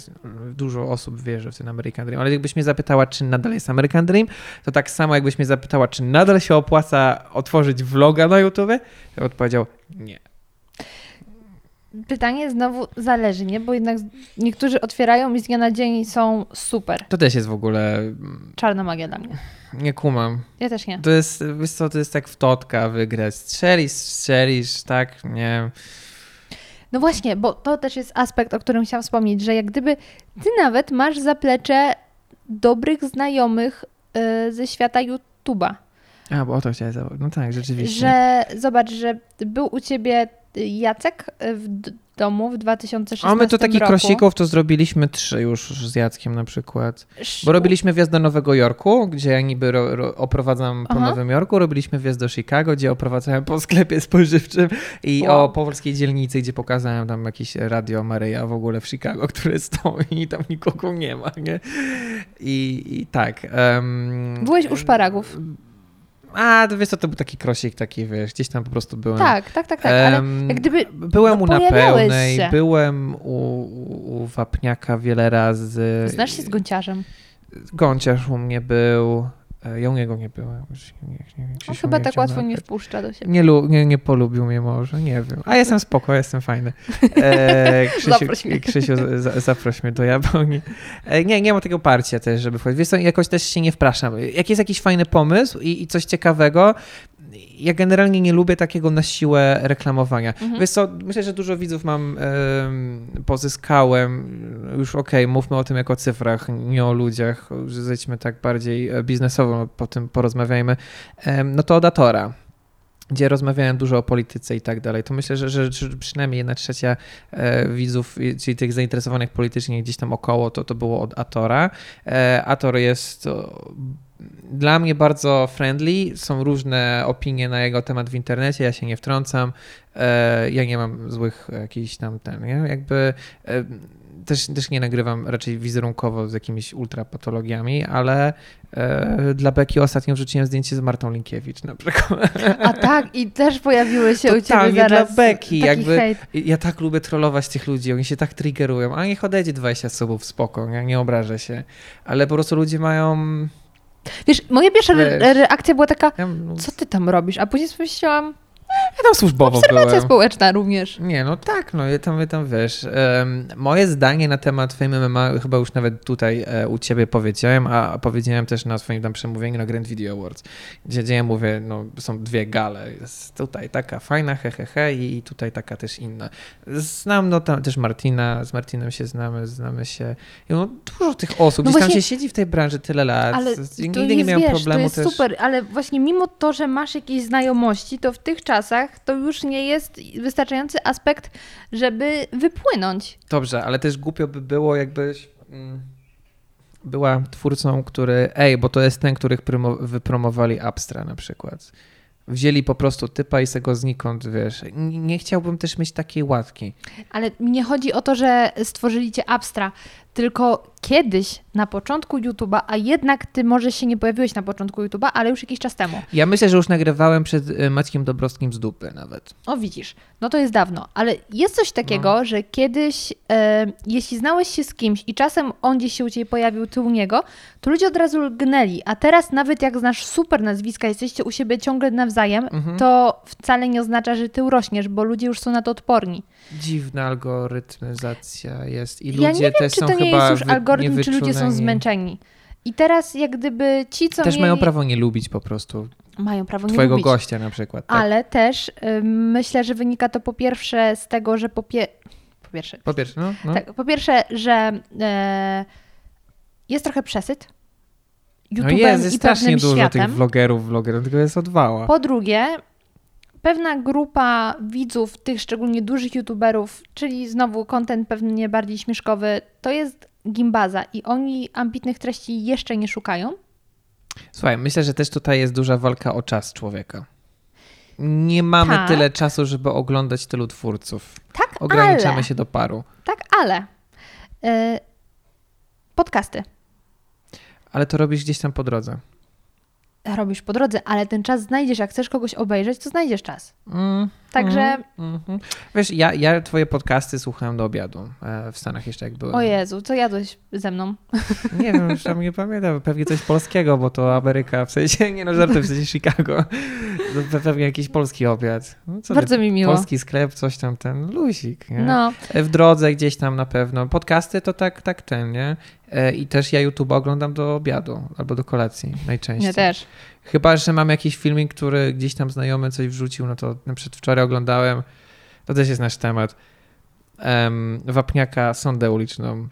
dużo osób wierzy w ten American Dream. Ale jakbyś mnie zapytała, czy nadal jest American Dream, to tak samo jakbyś mnie zapytała, czy nadal się opłaca otworzyć vloga na YouTube, to bym odpowiedział nie. Pytanie znowu zależy, nie? Bo jednak niektórzy otwierają i z dnia na dzień są super. To też jest w ogóle, mm, Czarna magia dla mnie. nie kumam. Ja też nie. To jest, wiesz co, to jest tak w totka wygrać. Strzelisz, strzelisz, tak, nie. No właśnie, bo to też jest aspekt, o którym chciałam wspomnieć, że jak gdyby ty nawet masz zaplecze dobrych znajomych y, ze świata YouTube'a. A, bo o to chciałem. No tak, rzeczywiście. Że zobacz, że był u ciebie Jacek w d- domu w 2016 A my to takich roku. krosików to zrobiliśmy trzy już z Jackiem na przykład. Bo robiliśmy wjazd do Nowego Jorku, gdzie ja niby ro, ro, oprowadzam po Aha. Nowym Jorku, robiliśmy wjazd do Chicago, gdzie oprowadzałem po sklepie spożywczym i Wow. o polskiej dzielnicy, gdzie pokazałem tam jakieś radio Maryja w ogóle w Chicago, które stoi i tam nikogo nie ma, nie? I, i tak. em, Byłeś u szparagów. A, to wiesz co, to był taki krosik taki, wiesz, gdzieś tam po prostu byłem. Tak, tak, tak, tak, ale jak gdyby Byłem no, u na pełnej, się. byłem u, u Wapniaka wiele razy. znasz się z gąciarzem. Gąciarz u mnie był. E, Ja u niego nie byłem. Już Nie, nie, nie, chyba tak łatwo nie wpuszcza do siebie. Nie, nie, nie polubił mnie może, nie wiem. A jestem spoko, jestem fajny. E, Krzysiu, Zaproś mnie. Krzysiu za, zaproś mnie do Japonii. E, nie, nie mam takiego parcia też, żeby wchodzić. Wiesz co, jakoś też się nie wpraszam. Jak jest jakiś fajny pomysł i, i coś ciekawego, ja generalnie nie lubię takiego na siłę reklamowania. Mhm. Wiesz co, myślę, że dużo widzów mam, em, pozyskałem. Już okej, mówmy o tym jako o cyfrach, nie o ludziach. że Zejdźmy tak bardziej e, biznesowo, po tym porozmawiajmy. No to o Datora gdzie rozmawiałem dużo o polityce i tak dalej, to myślę, że, że, że przynajmniej jedna trzecia e, widzów, czyli tych zainteresowanych politycznie gdzieś tam około, to, to było od Atora. E, Ator jest dla mnie bardzo friendly, są różne opinie na jego temat w internecie, ja się nie wtrącam, e, ja nie mam złych jakichś tam ten, nie? jakby e, też, też nie nagrywam raczej wizerunkowo z jakimiś ultrapatologiami, ale e, dla Beki ostatnio wrzuciłem zdjęcie z Martą Linkiewicz na przykład. A tak, i też pojawiły się u ciebie Totalnie zaraz dla beki, jakby- hejt. Ja tak lubię trollować tych ludzi, oni się tak triggerują, a niech odejdzie 20 subów, spoko, ja nie obrażę się. Ale po prostu ludzie mają... Wiesz, moja pierwsza re- reakcja była taka, co ty tam robisz? A później sobie myślałam, Ja tam służbowo Obserwacja byłem. społeczna również. Nie, no tak, no ja tam, ja tam wiesz. em, moje zdanie na temat Fame MMA chyba już nawet tutaj e, u ciebie powiedziałem, a powiedziałem też na swoim tam przemówieniu na Grand Video Awards, gdzie, gdzie ja mówię, no są dwie gale. Jest tutaj taka fajna, he, he, he i tutaj taka też inna. Znam no tam też Martina, z Martinem się znamy, znamy się. No, dużo tych osób, No gdzieś tam właśnie- się siedzi w tej branży tyle lat. Ale nigdy jest, nie miałem wiesz, problemu to jest też. super, ale właśnie mimo to, że masz jakieś znajomości, to w tych czasach to już nie jest wystarczający aspekt, żeby wypłynąć. Dobrze, ale też głupio by było, jakbyś mm, była twórcą, który. Ej, bo to jest ten, których wypromowali Abstra na przykład. Wzięli po prostu typa i se go znikąd, wiesz. Nie chciałbym też mieć takiej łatki. Ale nie chodzi o to, że stworzyli cię Abstra, tylko kiedyś na początku YouTube'a, a jednak ty może się nie pojawiłeś na początku YouTube'a, ale już jakiś czas temu. Ja myślę, że już nagrywałem przed y, Maćkiem Dobrowskim z dupy nawet. O widzisz, no to jest dawno, ale jest coś takiego, No. że kiedyś, e, jeśli znałeś się z kimś i czasem on gdzieś się u ciebie pojawił, ty u niego, to ludzie od razu lgnęli, a teraz nawet jak znasz super nazwiska, jesteście u siebie ciągle nawzajem, Mhm. to wcale nie oznacza, że ty urośniesz, bo ludzie już są na to odporni. Dziwna algorytmizacja jest i ja ludzie nie wiem, też są to nie jest już algorytm, czy ludzie są zmęczeni. I teraz jak gdyby ci, co Też mieli... mają prawo nie lubić po prostu mają prawo nie twojego lubić. gościa na przykład. Tak? Ale też y, myślę, że wynika to po pierwsze z tego, że po, pie... po pierwsze, Po pierwsze, no, no. Tak, po pierwsze, że e, jest trochę przesyt no YouTube'em jest, jest i strasznie dużo światem. tych vlogerów, vlogerów, tylko jest odwała. Po drugie, pewna grupa widzów, tych szczególnie dużych YouTuberów, czyli znowu content pewnie bardziej śmieszkowy, to jest gimbaza i oni ambitnych treści jeszcze nie szukają. Słuchaj, myślę, że też tutaj jest duża walka o czas człowieka. Nie mamy Tak. tyle czasu, żeby oglądać tylu twórców. Tak, Ograniczamy ale, się do paru. tak, ale e, podcasty Ale to robisz gdzieś tam po drodze. Robisz po drodze, ale ten czas znajdziesz, jak chcesz kogoś obejrzeć, to znajdziesz czas. Mm, Także, mhm. Wiesz, ja, ja twoje podcasty słuchałem do obiadu e, w Stanach jeszcze jak byłem. o Jezu, co jadłeś ze mną? Nie wiem, już tam nie pamiętam. Pewnie coś polskiego, bo to Ameryka, w sensie, nie no żarty, w sensie Chicago. Pe- Pewnie jakiś polski obiad. No, co ty, Bardzo mi miło. Polski sklep, coś tam, ten lusik, nie? No, W drodze gdzieś tam na pewno. Podcasty to tak, tak ten, nie? E, I też ja YouTube oglądam do obiadu albo do kolacji najczęściej. ja też. Chyba, że mam jakiś filmik, który gdzieś tam znajomy coś wrzucił, no to na przykład wczoraj oglądałem, to też jest nasz temat, um, Wapniaka Sondę Uliczną,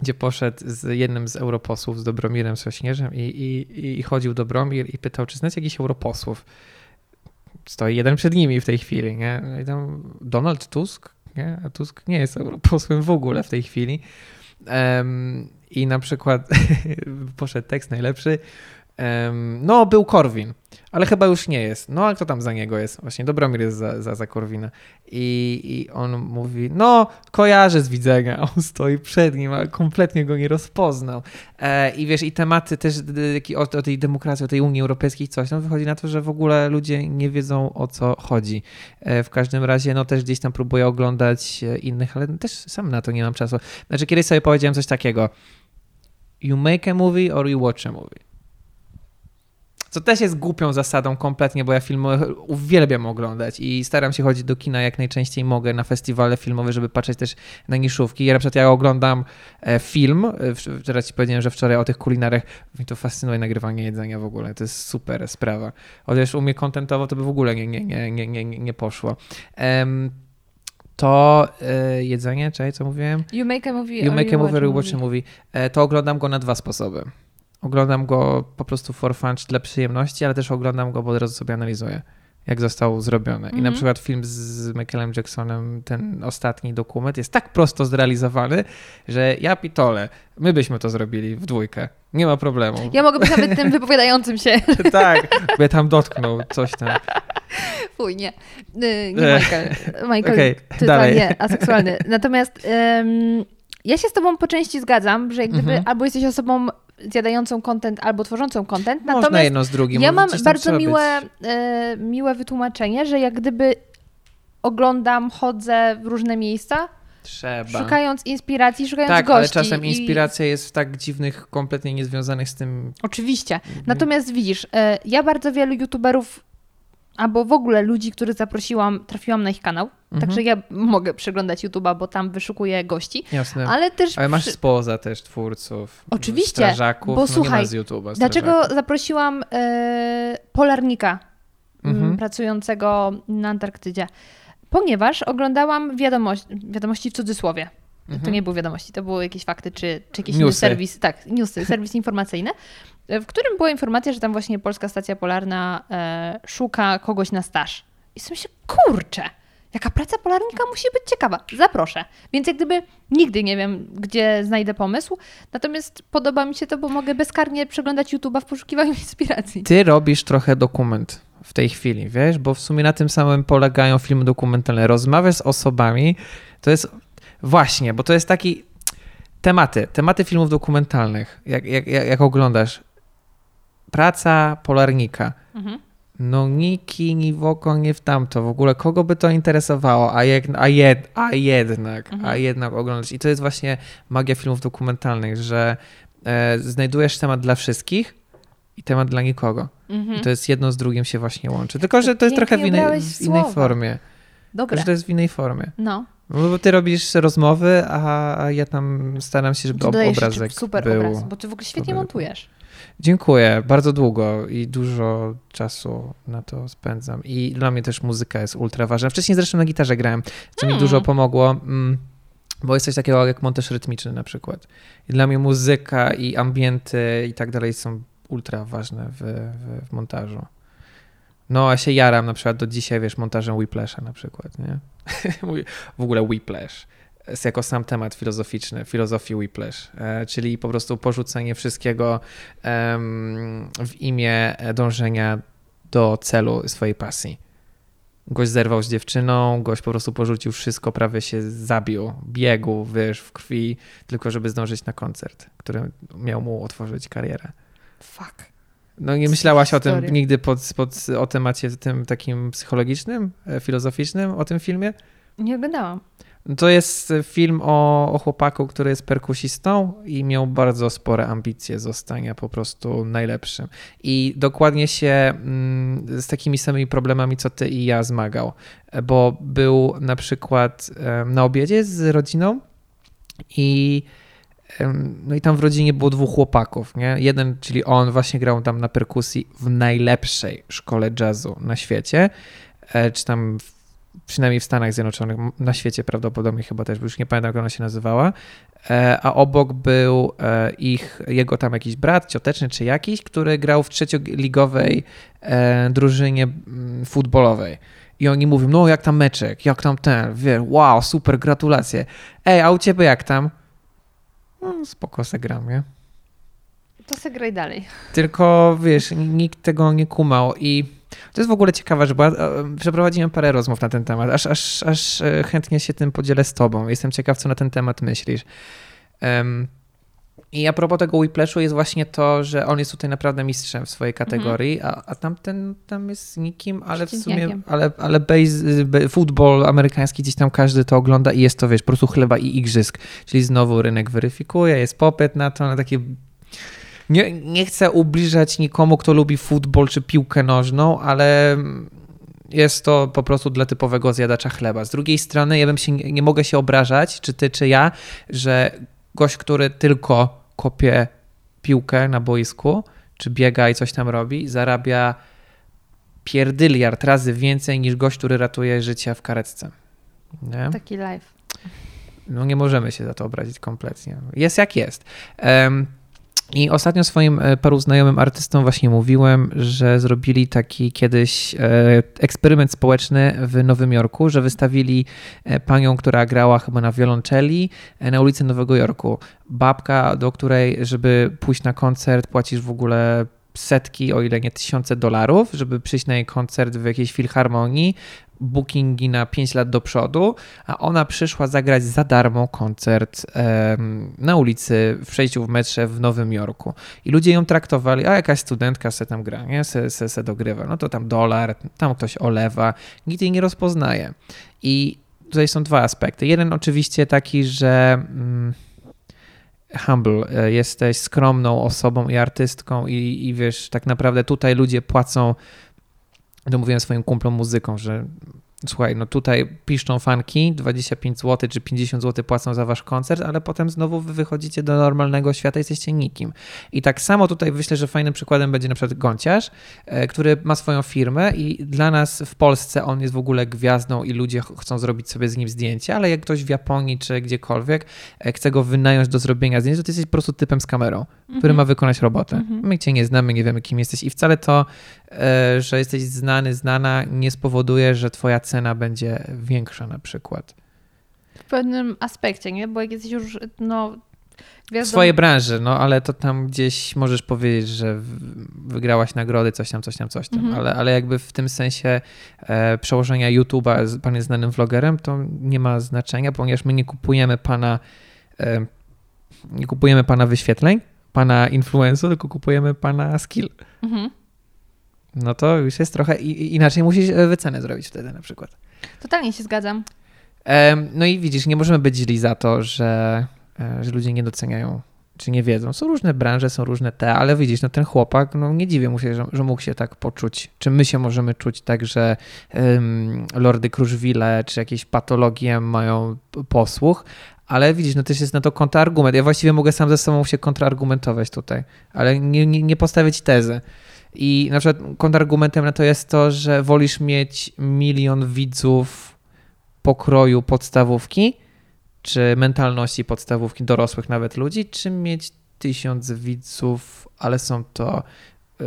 gdzie poszedł z jednym z europosłów, z Dobromirem Sośnierzem i, i, i chodził Dobromir i pytał, czy znacie jakichś europosłów? Stoi jeden przed nimi w tej chwili, nie? No I tam Donald Tusk, nie? A Tusk nie jest europosłem w ogóle w tej chwili. Em, I na przykład poszedł tekst najlepszy, no, był Korwin, ale chyba już nie jest. No, a kto tam za niego jest? Właśnie Dobromir jest za, za, za Korwina. I, I on mówi, no, kojarzę z widzenia. On stoi przed nim, ale kompletnie go nie rozpoznał. E, I wiesz, i tematy też o, o tej demokracji, o tej Unii Europejskiej, coś, no wychodzi na to, że w ogóle ludzie nie wiedzą o co chodzi. E, w każdym razie, no też gdzieś tam próbuję oglądać e, innych, ale też sam na to nie mam czasu. Znaczy, kiedyś sobie powiedziałem coś takiego. You make a movie or you watch a movie. Co też jest głupią zasadą kompletnie, bo ja filmy uwielbiam oglądać i staram się chodzić do kina jak najczęściej mogę na festiwale filmowe, żeby patrzeć też na niszówki. Ja na przykład ja oglądam e, film, e, teraz ci powiedziałem, że wczoraj o tych kulinarach, mi to fascynuje nagrywanie jedzenia w ogóle, to jest super sprawa. Chociaż u mnie kontentowo to by w ogóle nie, nie, nie, nie, nie, nie poszło. Em, to e, jedzenie, czekaj, co mówiłem? You make a movie You make a movie watch a movie. movie. To oglądam go na dwa sposoby. Oglądam go po prostu for fun, czy dla przyjemności, ale też oglądam go, bo od razu sobie analizuję, jak został zrobiony. I na Mhm. przykład film z Michaelem Jacksonem, ten ostatni dokument, jest tak prosto zrealizowany, że ja pitole, my byśmy to zrobili w dwójkę. Nie ma problemu. Ja mogę być nawet tym wypowiadającym się. tak, by tam dotknął coś tam. Fuj, nie. Y, Nie Michael. Michael Okej, totalnie dalej. aseksualny. Natomiast em, ja się z tobą po części zgadzam, że jak gdyby Mhm. albo jesteś osobą zjadającą content, albo tworzącą content. Można Natomiast jedno z drugim. ja mam bardzo miłe, e, miłe wytłumaczenie, że jak gdyby oglądam, chodzę w różne miejsca, Trzeba. szukając inspiracji, szukając tak, gości. ale czasem i- inspiracja jest w tak dziwnych, kompletnie niezwiązanych z tym Oczywiście. Natomiast widzisz, e, ja bardzo wielu youtuberów albo w ogóle ludzi, których zaprosiłam, trafiłam na ich kanał. Mhm. Także ja mogę przeglądać YouTube'a, bo tam wyszukuję gości. Jasne. Ale też. Ale masz spoza też twórców. Oczywiście, Strażaków. bo no słuchaj, z YouTube'a Dlaczego zaprosiłam e, polarnika Mhm. pracującego na Antarktydzie? Ponieważ oglądałam wiadomości, wiadomości w cudzysłowie. To Mhm. nie były wiadomości, to były jakieś fakty, czy, czy jakiś Newsy. serwis, tak, newsy, serwis informacyjny, w którym była informacja, że tam właśnie Polska Stacja Polarna e, szuka kogoś na staż. I sobie myślę, kurczę, jaka praca polarnika musi być ciekawa. Zaproszę. Więc jak gdyby nigdy nie wiem, gdzie znajdę pomysł, natomiast podoba mi się to, bo mogę bezkarnie przeglądać YouTube'a w poszukiwaniu inspiracji. Ty robisz trochę dokument w tej chwili, wiesz, bo w sumie na tym samym polegają filmy dokumentalne. Rozmawiasz z osobami, to jest właśnie, bo to jest taki tematy, tematy filmów dokumentalnych, jak, jak, jak, oglądasz. Praca polarnika. Mhm. No niki, ni w oko, nie w tamto. W ogóle kogo by to interesowało, a, jak, a, jed, a jednak, a jednak oglądać. I to jest właśnie magia filmów dokumentalnych, że e, znajdujesz temat dla wszystkich i temat dla nikogo. Mhm. I to jest jedno z drugim się właśnie łączy. Tylko, że to jest trochę w pięknie innej, w innej formie. Tylko, Dobre. że to jest w innej formie. No. No, bo ty robisz rozmowy, a, ja tam staram się, żeby dodajesz obrazek super był. obraz, bo ty w ogóle świetnie montujesz. Dziękuję, bardzo długo i dużo czasu na to spędzam. I dla mnie też muzyka jest ultra ważna. Wcześniej zresztą na gitarze grałem, co mi Mm. dużo pomogło, mm, bo jest coś takiego jak montaż rytmiczny na przykład. I dla mnie muzyka i ambienty i tak dalej są ultra ważne w, w, w montażu. No, a się jaram na przykład do dzisiaj, wiesz, montażem Whiplasha na przykład, nie? W ogóle Whiplash jako sam temat filozoficzny, filozofii Whiplash, e, czyli po prostu porzucenie wszystkiego w imię dążenia do celu swojej pasji. Gość zerwał z dziewczyną, gość po prostu porzucił wszystko, prawie się zabił, biegł, wiesz, w krwi, tylko żeby zdążyć na koncert, który miał mu otworzyć karierę. Fuck. No nie myślałaś o tym nigdy pod, pod, o temacie tym takim psychologicznym, e, filozoficznym, o tym filmie? Nie oglądałam. To jest film o, o chłopaku, który jest perkusistą i miał bardzo spore ambicje zostania po prostu najlepszym. I dokładnie się mm, z takimi samymi problemami, co ty i ja zmagał, bo był na przykład na obiedzie z rodziną i no i tam w rodzinie było dwóch chłopaków, nie? Jeden, czyli on właśnie grał tam na perkusji w najlepszej szkole jazzu na świecie, e, czy tam w przynajmniej w Stanach Zjednoczonych, na świecie prawdopodobnie chyba też, bo już nie pamiętam jak ona się nazywała, E, a obok był e, ich, jego tam jakiś brat, cioteczny czy jakiś, który grał w trzecioligowej drużynie futbolowej. I oni mówią, no jak tam meczek, jak tam ten, wie, wow, super, gratulacje. Ej, a u ciebie jak tam? No, spoko se gram, nie? To se graj dalej. Tylko wiesz, nikt tego nie kumał i to jest w ogóle ciekawe, że bo ja, e, przeprowadziłem parę rozmów na ten temat, aż, aż, aż e, chętnie się tym podzielę z tobą. Jestem ciekaw, co na ten temat myślisz. Em, I a propos tego Whiplashu jest właśnie to, że on jest tutaj naprawdę mistrzem w swojej kategorii, a, a tamten tam jest nikim, ale w sumie, ale, ale base, be, futbol amerykański gdzieś tam każdy to ogląda i jest to, wiesz, po prostu chleba i igrzysk. Czyli znowu rynek weryfikuje, jest popyt na to, na takie nie, nie chcę ubliżać nikomu, kto lubi futbol czy piłkę nożną, ale jest to po prostu dla typowego zjadacza chleba. Z drugiej strony, ja bym się nie mogę się obrażać, czy ty, czy ja, że gość, który tylko kopie piłkę na boisku, czy biega i coś tam robi, zarabia pierdyliard razy więcej niż gość, który ratuje życie w karetce. Nie? Taki live. No nie możemy się za to obrazić kompletnie. Jest jak jest. Em, I ostatnio swoim e, paru znajomym artystom właśnie mówiłem, że zrobili taki kiedyś e, eksperyment społeczny w Nowym Jorku, że wystawili e, panią, która grała chyba na wiolonczeli na ulicy Nowego Jorku. Babka, do której, żeby pójść na koncert, płacisz w ogóle setki, o ile nie tysiące dolarów, żeby przyjść na jej koncert w jakiejś filharmonii, bookingi na 5 lat do przodu, a ona przyszła zagrać za darmo koncert na ulicy, w przejściu w metrze w Nowym Jorku. I ludzie ją traktowali, a jakaś studentka se tam gra, nie? Se, se, se dogrywa. No to tam dolar, tam ktoś olewa, nikt jej nie rozpoznaje. I tutaj są dwa aspekty. Jeden oczywiście taki, że... Mm, humble, e, jesteś skromną osobą i artystką i, i wiesz, tak naprawdę tutaj ludzie płacą to mówiłem swoim kumplom muzyką, że słuchaj, no tutaj piszczą fanki, 25 zł czy 50 zł płacą za wasz koncert, ale potem znowu wy wychodzicie do normalnego świata i jesteście nikim. I tak samo tutaj myślę, że fajnym przykładem będzie na przykład Gąciarz, e, który ma swoją firmę i dla nas w Polsce on jest w ogóle gwiazdą i ludzie ch- chcą zrobić sobie z nim zdjęcie, ale jak ktoś w Japonii czy gdziekolwiek e, chce go wynająć do zrobienia zdjęć, to ty jesteś po prostu typem z kamerą, który ma wykonać robotę. My cię nie znamy, nie wiemy kim jesteś i wcale to, że jesteś znany, znana nie spowoduje, że twoja cena będzie większa na przykład. W pewnym aspekcie, nie? Bo jak jesteś już, no... W Gwiazdą... swojej branży, no ale to tam gdzieś możesz powiedzieć, że w- wygrałaś nagrody, coś tam, coś tam, coś tam, ale, ale jakby w tym sensie e, przełożenia YouTube'a, z- pan jest znanym vlogerem, to nie ma znaczenia, ponieważ my nie kupujemy pana, e, nie kupujemy pana wyświetleń, pana influencu, tylko kupujemy pana skill. Mhm. No to już jest trochę inaczej musisz e, wycenę zrobić wtedy na przykład. Totalnie się zgadzam. No i widzisz, nie możemy być źli za to, że, e, że ludzie nie doceniają czy nie wiedzą. Są różne branże, są różne te, ale widzisz, no ten chłopak, no nie dziwię mu się, że, że mógł się tak poczuć. Czy my się możemy czuć tak, że um, Lordy Kruszwile czy jakieś patologie mają posłuch, ale widzisz, no też jest na to kontrargument. Ja właściwie mogę sam ze sobą się kontrargumentować tutaj, ale nie, nie, nie postawić tezy. I na przykład kontrargumentem na to jest to, że wolisz mieć milion widzów pokroju podstawówki, czy mentalności podstawówki dorosłych nawet ludzi, czy mieć tysiąc widzów, ale są to y,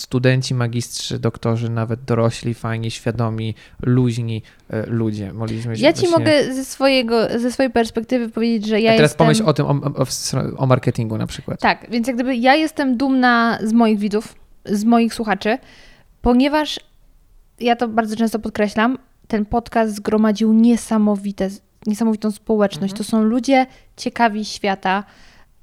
studenci, magistrzy, doktorzy, nawet dorośli, fajni, świadomi, luźni y, ludzie. Mogliśmy Ja ci właśnie- mogę ze, swojego, ze swojej perspektywy powiedzieć, że ja A teraz jestem... pomyśl o tym, o, o, o marketingu na przykład. Tak, więc jak gdyby ja jestem dumna z moich widzów, z moich słuchaczy, ponieważ ja to bardzo często podkreślam, ten podcast zgromadził niesamowite, niesamowitą społeczność. To są ludzie ciekawi świata,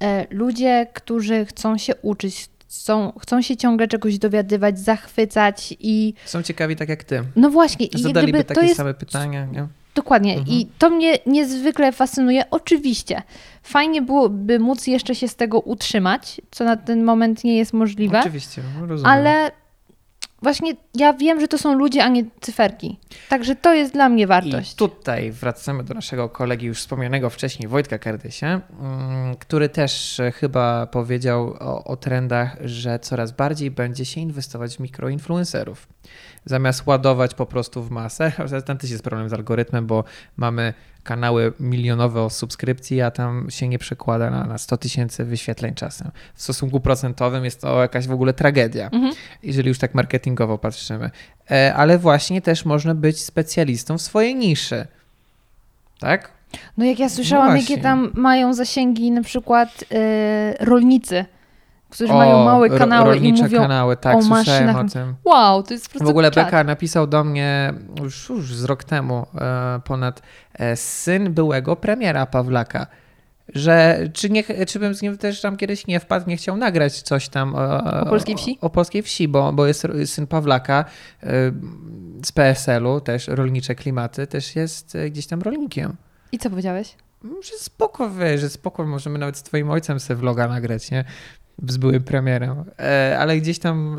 e, ludzie, którzy chcą się uczyć, chcą, chcą się ciągle czegoś dowiadywać, zachwycać i Są ciekawi tak jak ty. no właśnie, i Zadaliby gdyby takie jest same pytania. Nie? Dokładnie. Mhm. I to mnie niezwykle fascynuje. Oczywiście, fajnie byłoby móc jeszcze się z tego utrzymać, co na ten moment nie jest możliwe, Oczywiście, rozumiem. ale właśnie ja wiem, że to są ludzie, a nie cyferki. Także to jest dla mnie wartość. I tutaj wracamy do naszego kolegi już wspomnianego wcześniej, Wojtka Kardysia, mm, który też e, chyba powiedział o, o trendach, że coraz bardziej będzie się inwestować w mikroinfluencerów. Zamiast ładować po prostu w masę, tam też jest problem z algorytmem, bo mamy kanały milionowe o subskrypcji, a tam się nie przekłada na, na 100 tysięcy wyświetleń czasem. W stosunku procentowym jest to jakaś w ogóle tragedia, Mhm. jeżeli już tak marketingowo patrzymy. E, Ale właśnie też można być specjalistą w swojej niszy. Tak? No jak ja słyszałam, No jakie tam mają zasięgi na przykład e, rolnicy, którzy mają małe kanały i rolnicze mówią kanały, tak, o słyszałem maszynach. o tym. wow, to jest po prostu W ogóle czad. Beka napisał do mnie już, już z rok temu e, ponad e, syn byłego premiera Pawlaka, że czy, nie, czy bym z nim też tam kiedyś nie wpadł, nie chciał nagrać coś tam e, O polskiej wsi? O, o polskiej wsi, bo, bo jest syn Pawlaka e, z PSL-u, też rolnicze klimaty, też jest e, gdzieś tam rolnikiem. I co powiedziałeś? Że spoko, wiesz, że spoko, możemy nawet z twoim ojcem sobie vloga nagrać, nie? Z byłym premierem. Ale gdzieś tam,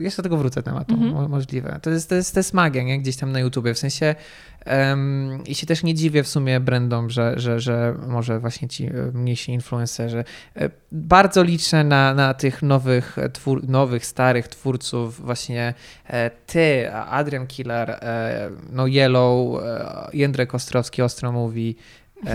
e, jeszcze do tego wrócę tematu, Mhm. mo- możliwe. To jest, to, jest, to jest magia, nie? Gdzieś tam na YouTubie, w sensie em, i się też nie dziwię w sumie brandom, że, że, że może właśnie ci e, mniejsi influencerzy. E, bardzo liczę na, na tych nowych, twór, nowych, starych twórców, właśnie ty, Adrian Killer, no Yellow, Jędrek Ostrowski ostro mówi,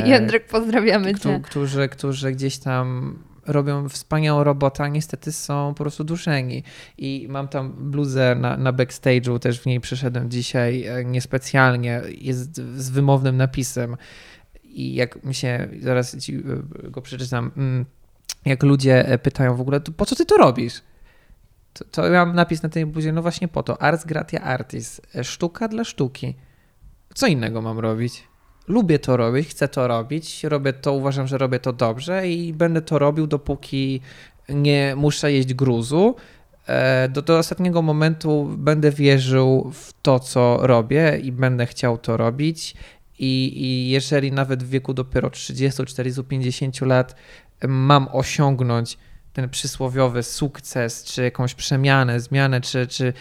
Jędrek, pozdrawiamy cię. którzy, którzy gdzieś tam robią wspaniałą robotę, a niestety są po prostu duszeni. I mam tam bluzę na, na backstage'u, też w niej przyszedłem dzisiaj e, niespecjalnie, jest z wymownym napisem. I jak mi się, zaraz ci e, go przeczytam, mm, jak ludzie e, pytają w ogóle, po co ty to robisz? To, to ja mam napis na tej bluzie, no właśnie po to, ars gratia artis, sztuka dla sztuki. Co innego mam robić? Lubię to robić, chcę to robić, robię to, uważam, że robię to dobrze i będę to robił, dopóki nie muszę jeść gruzu. E, Do, do ostatniego momentu będę wierzył w to, co robię i będę chciał to robić. I, I jeżeli nawet w wieku dopiero 30, 40, 50 lat mam osiągnąć ten przysłowiowy sukces, czy jakąś przemianę, zmianę, czy, czy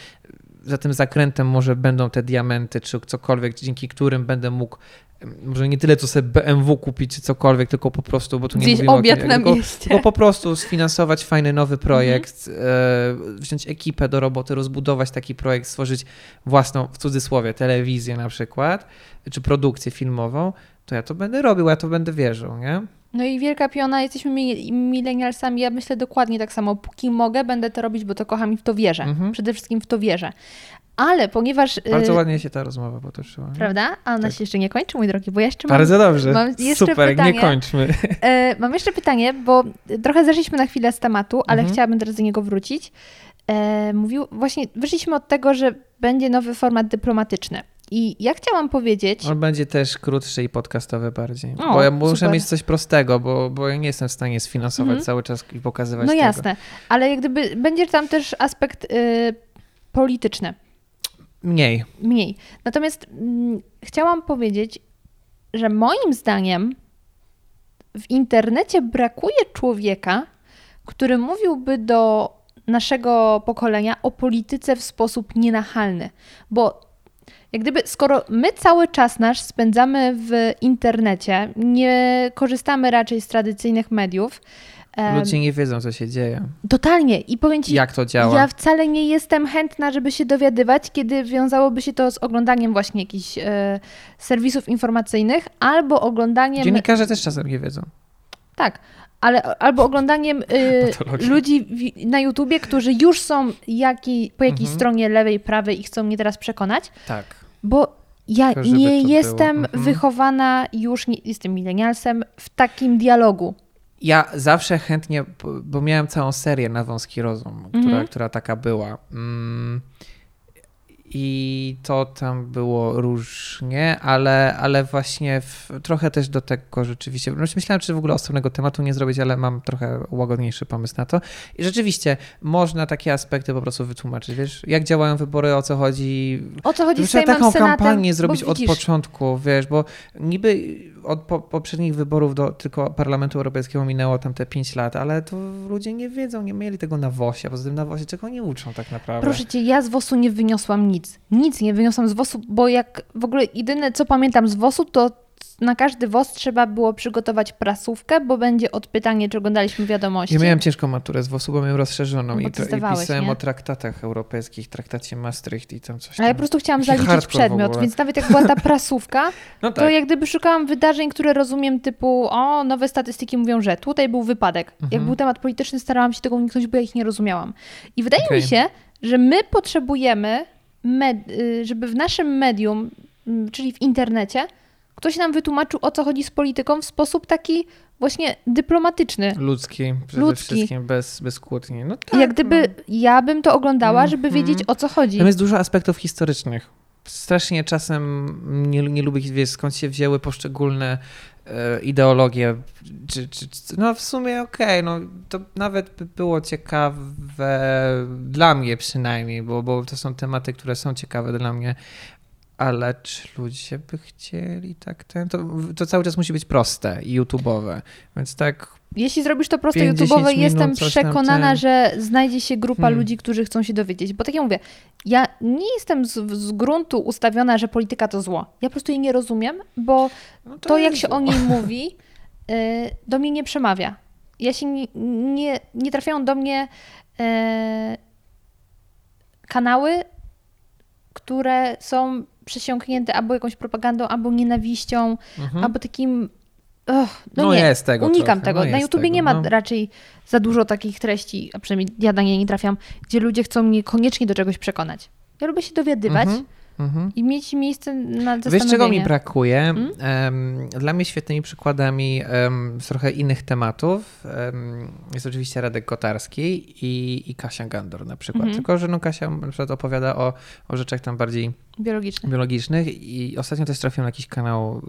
za tym zakrętem może będą te diamenty, czy cokolwiek, dzięki którym będę mógł może nie tyle, co sobie BMW kupić, czy cokolwiek, tylko po prostu, bo tu nie Gdzieś mówimy obiad o na tylko, mieście. tylko po prostu sfinansować fajny nowy projekt, Mhm. e, wziąć ekipę do roboty, rozbudować taki projekt, stworzyć własną, w cudzysłowie, telewizję na przykład, czy produkcję filmową, to ja to będę robił, ja to będę wierzył, nie? No i wielka piona, jesteśmy mi- milenialsami, ja myślę dokładnie tak samo. Póki mogę, będę to robić, bo to kocham i w to wierzę. Mhm. Przede wszystkim w to wierzę. Ale ponieważ... Bardzo y, ładnie się ta rozmowa potoczyła. Prawda? A ona Tak. się jeszcze nie kończy, mój drogi, bo ja jeszcze mam... Bardzo dobrze. mam jeszcze Super, pytanie. nie kończmy. E, mam jeszcze pytanie, bo trochę zeszliśmy na chwilę z tematu, ale Mhm. chciałabym teraz do niego wrócić. E, mówił, właśnie wyszliśmy od tego, że będzie nowy format dyplomatyczny. I ja chciałam powiedzieć, On będzie też krótszy i podcastowy bardziej. O, bo ja muszę super. mieć coś prostego, bo, bo ja nie jestem w stanie sfinansować Mhm. cały czas i pokazywać no tego. jasne, ale jak gdyby będzie tam też aspekt y, polityczny. Mniej. Mniej. Natomiast mm, chciałam powiedzieć, że moim zdaniem w internecie brakuje człowieka, który mówiłby do naszego pokolenia o polityce w sposób nienachalny. Bo jak gdyby, skoro my cały czas nasz spędzamy w internecie, nie korzystamy raczej z tradycyjnych mediów, Ludzie nie wiedzą, co się dzieje. totalnie. I powiem ci, Jak to działa. ja wcale nie jestem chętna, żeby się dowiadywać, kiedy wiązałoby się to z oglądaniem właśnie jakichś e, serwisów informacyjnych albo oglądaniem. Dziennikarze też czasem nie wiedzą. Tak, ale albo oglądaniem y, ludzi w, na YouTubie, którzy już są jaki, po jakiejś Mhm. stronie lewej, prawej i chcą mnie teraz przekonać, Tak. bo ja nie jestem było. Mhm. wychowana już, nie, jestem milenialsem, w takim dialogu. Ja zawsze chętnie, bo- miałem całą serię na wąski rozum, która, Mhm. która taka była. Mm, I to tam było różnie, ale, ale właśnie w, trochę też do tego rzeczywiście. No, myślałem, czy w ogóle osobnego tematu nie zrobić, ale mam trochę łagodniejszy pomysł na to. I rzeczywiście można takie aspekty po prostu wytłumaczyć. Wiesz, jak działają wybory, o co chodzi, O co chodzi Trzeba taką Senatem? kampanię zrobić od widzisz, początku, wiesz, bo niby od po, poprzednich wyborów do tylko Parlamentu Europejskiego minęło tam te 5 lat, ale to ludzie nie wiedzą, nie mieli tego na WOSie, poza tym na WOSie czego nie uczą tak naprawdę. Proszę cię, ja z WOS-u nie wyniosłam nic. Nic nie wyniosłam z WOS-u, bo jak w ogóle jedyne co pamiętam z WOS-u, to na każdy WOS trzeba było przygotować prasówkę, bo będzie odpytanie, czy oglądaliśmy wiadomości. Ja miałem ciężką maturę z WOS-u, bo miałem rozszerzoną Bo i, to, i pisałem nie? o traktatach europejskich, traktacie Maastricht i tam coś A ja tam. po prostu chciałam zaliczyć przedmiot, więc nawet jak była ta prasówka, No to tak. jak gdyby szukałam wydarzeń, które rozumiem typu o, nowe statystyki mówią, że tutaj był wypadek. Jak Mhm. był temat polityczny, starałam się tego uniknąć, bo ja ich nie rozumiałam. I wydaje Okej. mi się, że my potrzebujemy, y, żeby w naszym medium, mm, czyli w internecie, ktoś nam wytłumaczył, o co chodzi z polityką w sposób taki właśnie dyplomatyczny. Ludzki, przede Ludzki. wszystkim, bez, bez kłótni. No tak, jak gdyby no. ja bym to oglądała, żeby Mhm. wiedzieć, o co chodzi. Tam jest dużo aspektów historycznych. Strasznie czasem nie, nie lubię wiedzieć, skąd się wzięły poszczególne e, ideologie. Czy, czy, czy, no w sumie okej, no to nawet by było ciekawe dla mnie przynajmniej, bo, bo to są tematy, które są ciekawe dla mnie. Ale czy ludzie by chcieli tak ten? To, to cały czas musi być proste i YouTube'owe. Więc tak Jeśli zrobisz to prosto 5-10 YouTube'owe, jestem przekonana, ten. że znajdzie się grupa Hmm. ludzi, którzy chcą się dowiedzieć. Bo tak jak mówię, ja nie jestem z, z gruntu ustawiona, że polityka to zło. Ja po prostu jej nie rozumiem, bo no to, jak jest się zło. o niej mówi, y, do mnie nie przemawia. Ja się nie, nie, nie trafiają do mnie y, kanały, które są przesiąknięte albo jakąś propagandą, albo nienawiścią, Mhm. albo takim. Och, no, No nie, jest tego unikam trochę, tego. no na YouTubie tego, nie ma no. raczej za dużo takich treści, a przynajmniej ja na nie nie trafiam, gdzie ludzie chcą mnie koniecznie do czegoś przekonać. Ja lubię się dowiadywać Mhm, mhm. i mieć miejsce na zastanowienie. Wiesz, czego mi brakuje? Mm? Dla mnie świetnymi przykładami z trochę innych tematów em, jest oczywiście Radek Kotarski i, i Kasia Gandor na przykład. Mhm. Tylko, że no Kasia na przykład opowiada o, o rzeczach tam bardziej Biologiczne. biologicznych i ostatnio też trafiłem na jakiś kanał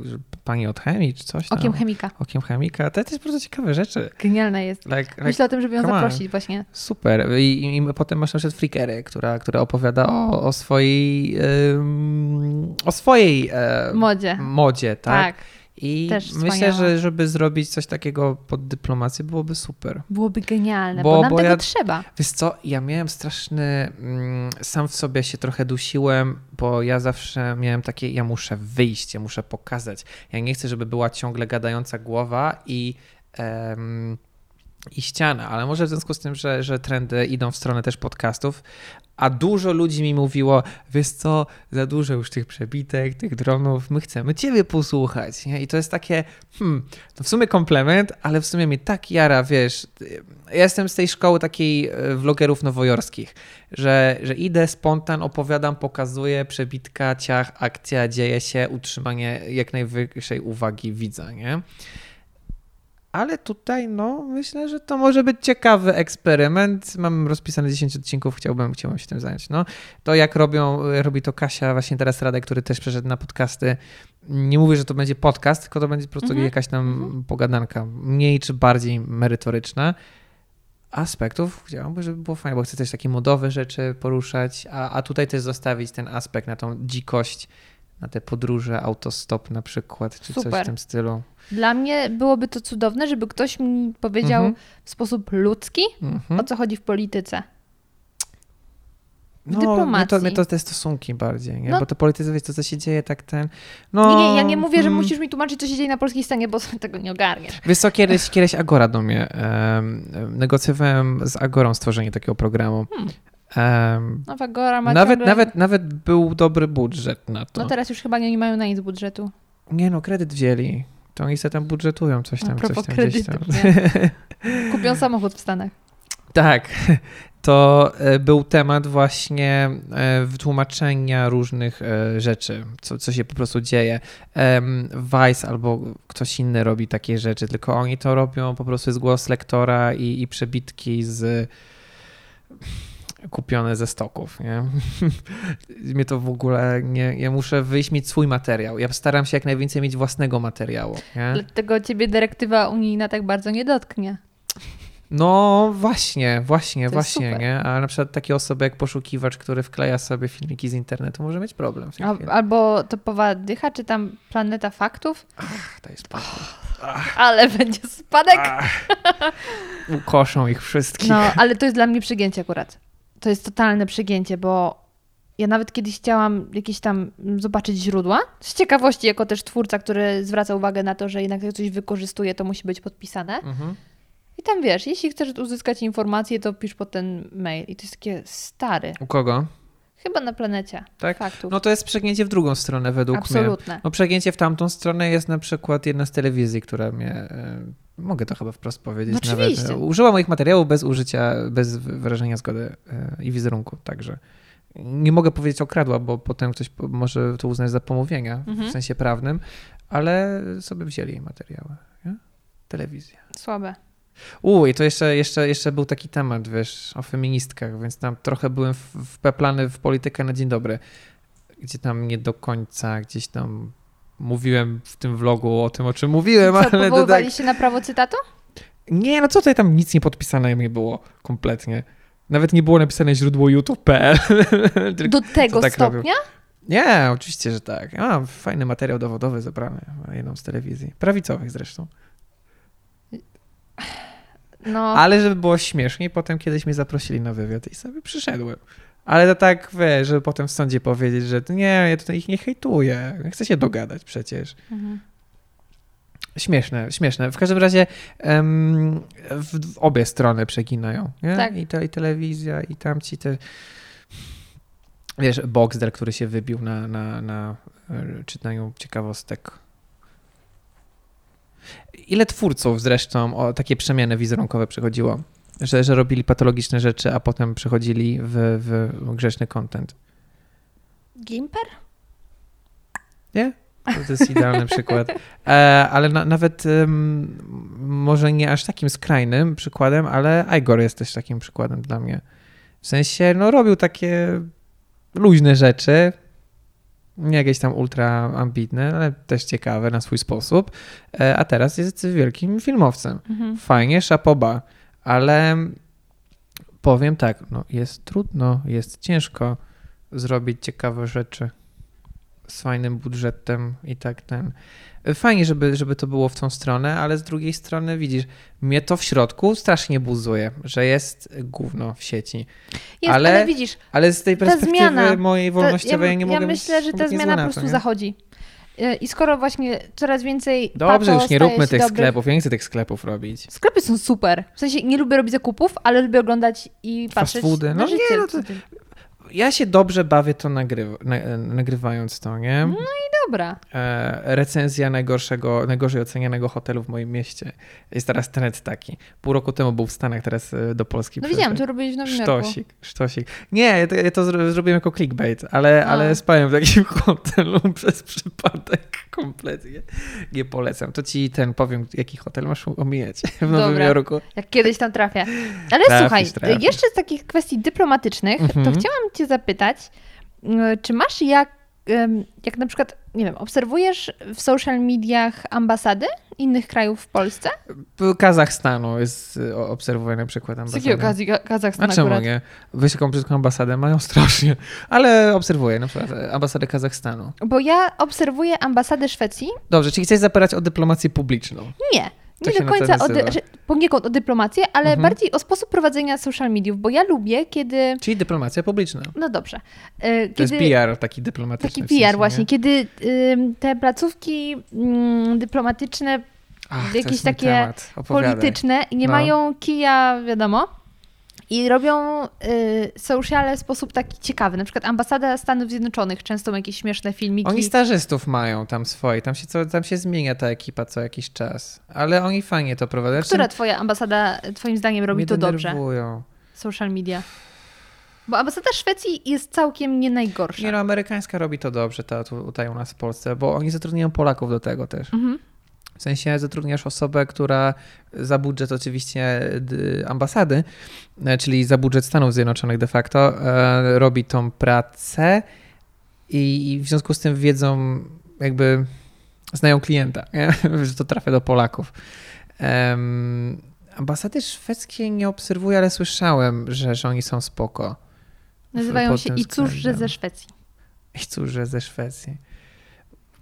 pani od chemii czy coś tam. Okiem chemika. Okiem chemika. To jest bardzo ciekawe rzeczy. Genialna jest. Like, like, Myślę o tym, żeby ją zaprosić właśnie. Super. I, i, potem masz na przykład Frickery, która, która opowiada o, o swojej em, o swojej e, Modzie. modzie, tak? Tak. I Też myślę, że żeby zrobić coś takiego pod dyplomację byłoby super. Byłoby genialne, Bo- bo, nam bo tego ja- trzeba. Wiesz co, ja miałem straszny, mm, sam w sobie się trochę dusiłem, bo ja zawsze miałem takie, ja muszę wyjść, ja muszę pokazać. Ja nie chcę, żeby była ciągle gadająca głowa i, em, i ściana, ale może w związku z tym, że, że trendy idą w stronę też podcastów, a dużo ludzi mi mówiło, wiesz co, za dużo już tych przebitek, tych dronów, my chcemy ciebie posłuchać. Nie? I to jest takie, hmm, to w sumie komplement, ale w sumie mnie tak jara, wiesz, ja jestem z tej szkoły takiej e, vlogerów nowojorskich, że, że idę, spontan, opowiadam, pokazuję, przebitka, ciach, akcja, dzieje się, utrzymanie jak najwyższej uwagi widza, nie? Ale tutaj, no, myślę, że to może być ciekawy eksperyment. Mam rozpisane 10 odcinków, chciałbym, chciałbym się tym zająć. No, to jak robią, robi to Kasia, właśnie teraz Radek, który też przeszedł na podcasty. Nie mówię, że to będzie podcast, tylko to będzie po prostu Mhm. jakaś tam pogadanka, mniej czy bardziej merytoryczna. Aspektów chciałbym, żeby było fajnie, bo chcę też takie modowe rzeczy poruszać, a, a tutaj też zostawić ten aspekt na tą dzikość, na te podróże, autostop na przykład, czy coś Super. w tym stylu. Dla mnie byłoby to cudowne, żeby ktoś mi powiedział Mhm. w sposób ludzki, Mhm. o co chodzi w polityce. w No, mnie to, dyplomacji. mnie to te stosunki bardziej, nie? No. bo to politycy, wiesz, to co się dzieje, tak ten... No, Nie, nie, ja nie mówię, że mm, musisz mi tłumaczyć, co się dzieje na polskiej scenie, bo tego nie ogarniesz. Wiesz co, kiedyś, kiedyś Agora do mnie, em, negocjowałem z Agorą stworzenie takiego programu. Hmm. Em, Nowa Gora ma nawet, ciągle... nawet, nawet był dobry budżet na to. No teraz już chyba nie mają na nic budżetu. Nie no, kredyt wzięli. To oni sobie tam budżetują coś tam, coś tam, gdzieś tam. Kupią samochód w Stanach. Tak, to e, był temat właśnie e, wytłumaczenia różnych e, rzeczy, co, co się po prostu dzieje. Vice albo ktoś inny robi takie rzeczy, tylko oni to robią po prostu z głos lektora i, i przebitki z kupione ze stoków, nie? Mnie to w ogóle nie... Ja muszę wyjść mieć swój materiał. Ja staram się jak najwięcej mieć własnego materiału, nie? Dlatego ciebie dyrektywa unijna tak bardzo nie dotknie. No właśnie, właśnie, To właśnie, nie? A na przykład takie osoby jak poszukiwacz, który wkleja sobie filmiki z internetu, może mieć problem. w tej A, chwili. albo topowa dycha, czy tam planeta faktów, Ach, to jest problem. ale będzie spadek. Ukoszą ich wszystkich. No, ale to jest dla mnie przegięcie akurat. To jest totalne przegięcie, bo ja nawet kiedyś chciałam jakieś tam zobaczyć źródła. Z ciekawości, jako też twórca, który zwraca uwagę na to, że jednak jak coś wykorzystuje, to musi być podpisane. Mhm. I tam wiesz, jeśli chcesz uzyskać informacje, to pisz po ten mail. I to jest takie stary. U kogo? Chyba na planecie. Tak? Faktów. No to jest przegięcie w drugą stronę według mnie. Absolutne. No przegięcie w tamtą stronę jest na przykład jedna z telewizji, która mnie, e, mogę to chyba wprost powiedzieć No nawet, oczywiście. e, użyła moich materiałów bez użycia, bez wyrażenia zgody e, i wizerunku, także nie mogę powiedzieć okradła, bo potem ktoś może to uznać za pomówienia Mhm. w sensie prawnym, ale sobie wzięli jej materiały. Nie? Telewizja. Słabe. U, i to jeszcze, jeszcze, jeszcze był taki temat, wiesz, o feministkach, więc tam trochę byłem w- wpeplany w politykę na dzień dobry, gdzie tam nie do końca gdzieś tam mówiłem w tym vlogu o tym, o czym mówiłem, Co, ale powoływali tak... się na prawo cytatu? Nie, no co tutaj tam nic nie podpisane nie było kompletnie. Nawet nie było napisane źródło youtube.pl. Do tego tak stopnia? Nie, oczywiście, że tak. Ja mam fajny materiał dowodowy zebrany, na jedną z telewizji. Prawicowych zresztą. No, Ale żeby było śmieszniej, potem kiedyś mnie zaprosili na wywiad i sobie przyszedłem. Ale to tak, wiesz, żeby potem w sądzie powiedzieć, że nie, ja tutaj ich nie hejtuję. Chcę się dogadać przecież. Mhm. Śmieszne, śmieszne. W każdym razie em, w, w obie strony przeginają. Nie? Tak. I, to, I telewizja, i tamci te... Wiesz, Boxdel, który się wybił na, na, na e, czytaniu ciekawostek. Ile twórców zresztą o takie przemiany wizerunkowe przechodziło? Że, że robili patologiczne rzeczy, a potem przechodzili w, w grzeczny content. Gimper? Nie? To jest idealny przykład. E, ale na, nawet em, może nie aż takim skrajnym przykładem, ale Igor jest też takim przykładem dla mnie. W sensie, no robił takie luźne rzeczy, nie jakieś tam ultra ambitne, ale też ciekawe na swój sposób, e, a teraz jest wielkim filmowcem. Mhm. Fajnie, szapoba, ale powiem tak, no jest trudno, jest ciężko zrobić ciekawe rzeczy. z fajnym budżetem i tak ten. Fajnie, żeby, żeby to było w tą stronę, ale z drugiej strony widzisz, mnie to w środku strasznie buzuje, że jest gówno w sieci. Jest, ale, Ale widzisz, Ale z tej perspektywy zmiana, mojej wolnościowej ja, ja, nie ja mogę myślę, być że ta zmiana po prostu zachodzi. Y, I skoro właśnie coraz więcej Dobrze, już nie róbmy tych dobrych- sklepów. Ja nie chcę tych sklepów robić. Sklepy są super. W sensie nie lubię robić zakupów, ale lubię oglądać i Fast patrzeć foody. na No życie. nie, no to- Ja się dobrze bawię to nagrywa, na, nagrywając to, nie? No Dobra. E, recenzja najgorszego, najgorzej ocenianego hotelu w moim mieście. Jest teraz trend taki. Pół roku temu był w Stanach, teraz e, do Polski No widziałam, to robiłeś w Nowym Jorku. Sztosik, sztosik. Nie, ja to, ja to zro- zrobiłem jako clickbait, ale, A. ale spałem w takim hotelu przez przypadek kompletnie. Nie polecam. To ci ten powiem, jaki hotel masz omijać w Nowym Dobra. Jorku. Jak kiedyś tam trafię. Ale Trafisz, słuchaj, trafisz. jeszcze z takich kwestii dyplomatycznych, to Mhm. chciałam cię zapytać, y, czy masz jak, jak na przykład, nie wiem, obserwujesz w social mediach ambasady innych krajów w Polsce? Kazachstanu jest y, o- obserwuję na przykład Z ambasadę. jakiej okazji Ka- Kazachstan A czemu akurat? nie? Wysoką brytyjską ambasadę mają strasznie, ale obserwuję na przykład ambasadę Kazachstanu. Bo ja obserwuję ambasadę Szwecji. Dobrze, czyli chcesz zapytać o dyplomację publiczną. Nie. Nie się do końca o, dy- poniekąd o dyplomację, ale Mhm. bardziej o sposób prowadzenia social mediów, bo ja lubię, kiedy. Czyli dyplomacja publiczna. No dobrze. y, To jest kiedy, PR taki dyplomatyczny. Taki w sensie, PR nie? właśnie, kiedy te placówki ym, dyplomatyczne, Ach, jakieś takie polityczne nie No. mają kija, wiadomo, i robią y, sociale w sposób taki ciekawy. Na przykład ambasada Stanów Zjednoczonych często ma jakieś śmieszne filmiki. Oni stażystów mają tam swoje, tam się, co, tam się zmienia ta ekipa co jakiś czas, ale oni fajnie to prowadzą. Która twoja ambasada, twoim zdaniem, robi to dobrze? denerwują. Social media. Bo ambasada Szwecji jest całkiem nie najgorsza. Nie no, amerykańska robi to dobrze ta, tu, tutaj u nas w Polsce, bo oni zatrudniają Polaków do tego też. Mhm. W sensie zatrudniasz osobę, która za budżet oczywiście ambasady, e, czyli za budżet Stanów Zjednoczonych de facto, e, robi tą pracę i, w związku z tym wiedzą, jakby znają klienta, nie? że to trafia do Polaków. Ambasady szwedzkie nie obserwuję, ale słyszałem, że, że oni są spoko. Nazywają się I cóż, że ze Szwecji. I cóż, że ze Szwecji.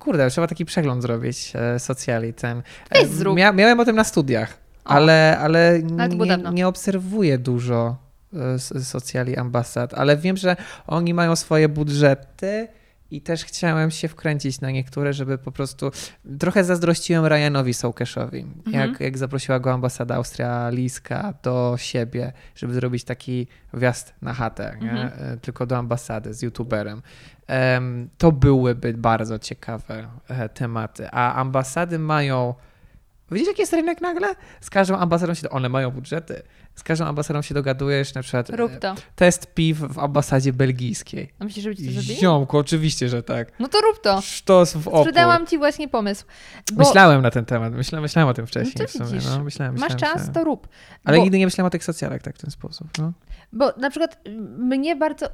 Kurde, trzeba taki przegląd zrobić e, socjali ten. E, zrób. Mia, miałem o tym na studiach, O. ale, ale nie, nie obserwuję dużo e, socjali ambasad, ale wiem, że oni mają swoje budżety i też chciałem się wkręcić na niektóre, żeby po prostu... Trochę zazdrościłem Ryanowi Sołkeszowi, Mhm. jak, jak zaprosiła go ambasada australijska do siebie, żeby zrobić taki wjazd na chatę? Mhm. E, tylko do ambasady z youtuberem. To byłyby bardzo ciekawe e, tematy. A ambasady mają. Widzisz, jaki jest rynek nagle? Z każdą ambasadą się. One mają budżety. Z każdą ambasadą się dogadujesz, na przykład Rób e, to. test piw w ambasadzie belgijskiej. A myślisz, żeby ci to zrobili? Ziomku, oczywiście, że tak. No to rób to. Sztos w opór. Sprzedałam ci właśnie pomysł. Bo Myślałem na ten temat, myślałem, myślałem o tym wcześniej No w sumie. No, myślałem, masz myślałem, czas, myślałem. to rób. Ale bo, nigdy nie myślałem o tych socjalach tak w ten sposób. No. Bo na przykład y, mnie bardzo...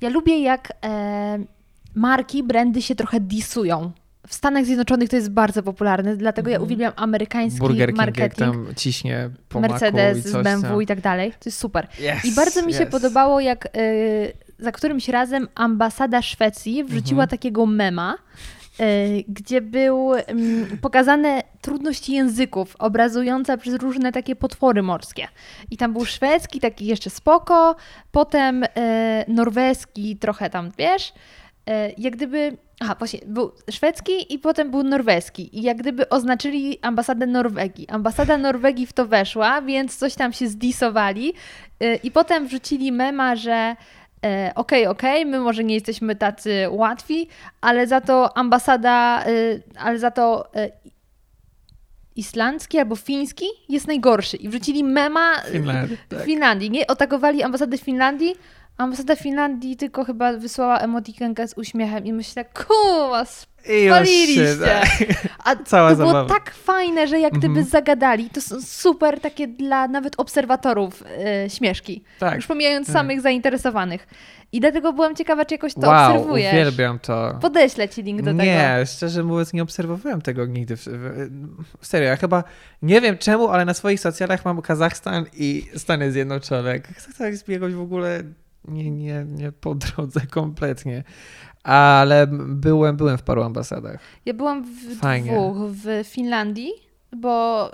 Ja lubię jak e, marki, brandy się trochę disują. W Stanach Zjednoczonych to jest bardzo popularne, dlatego ja Mhm. uwielbiam amerykański Burger King, marketing. tam ciśnie po Mercedes i coś z BMW tam. i tak dalej. To jest super. Yes, I bardzo mi się yes. podobało, jak y, za którymś razem ambasada Szwecji wrzuciła Mhm. takiego mema, y, gdzie był ym, pokazane trudności języków, obrazujące przez różne takie potwory morskie. I tam był szwedzki, taki jeszcze spoko, potem y, norweski, trochę tam, wiesz, y, jak gdyby... Aha, właśnie, był szwedzki i potem był norweski. I jak gdyby oznaczyli ambasadę Norwegii. Ambasada Norwegii w to weszła, więc coś tam się zdisowali. Y, I potem wrzucili mema, że e, okej, okej, my może nie jesteśmy tacy łatwi, ale za to ambasada, y, ale za to y, islandzki albo fiński jest najgorszy. I wrzucili mema y, Finlandii, w tak. Finlandii. Nie otagowali ambasadę Finlandii. Ambasada Finlandii tylko chyba wysłała emotikonkę z uśmiechem i myślę, już spaliliście. tak. A Cała to było zabawa. tak fajne, że jak gdyby Mhm. zagadali, to są super takie dla nawet obserwatorów e, śmieszki. Tak. Już pomijając tak. samych zainteresowanych. I dlatego byłam ciekawa, czy jakoś to wow, obserwujesz. uwielbiam to. Podeślę ci link do tego. nie, szczerze mówiąc, nie obserwowałem tego nigdy. Serio, ja chyba nie wiem czemu, ale na swoich socjalach mam Kazachstan i Stany Zjednoczone. Kazachstan jest mi jakoś w ogóle nie, nie, nie po drodze kompletnie. Ale byłem, byłem w paru ambasadach. Ja byłam w Fajnie. dwóch. W Finlandii, bo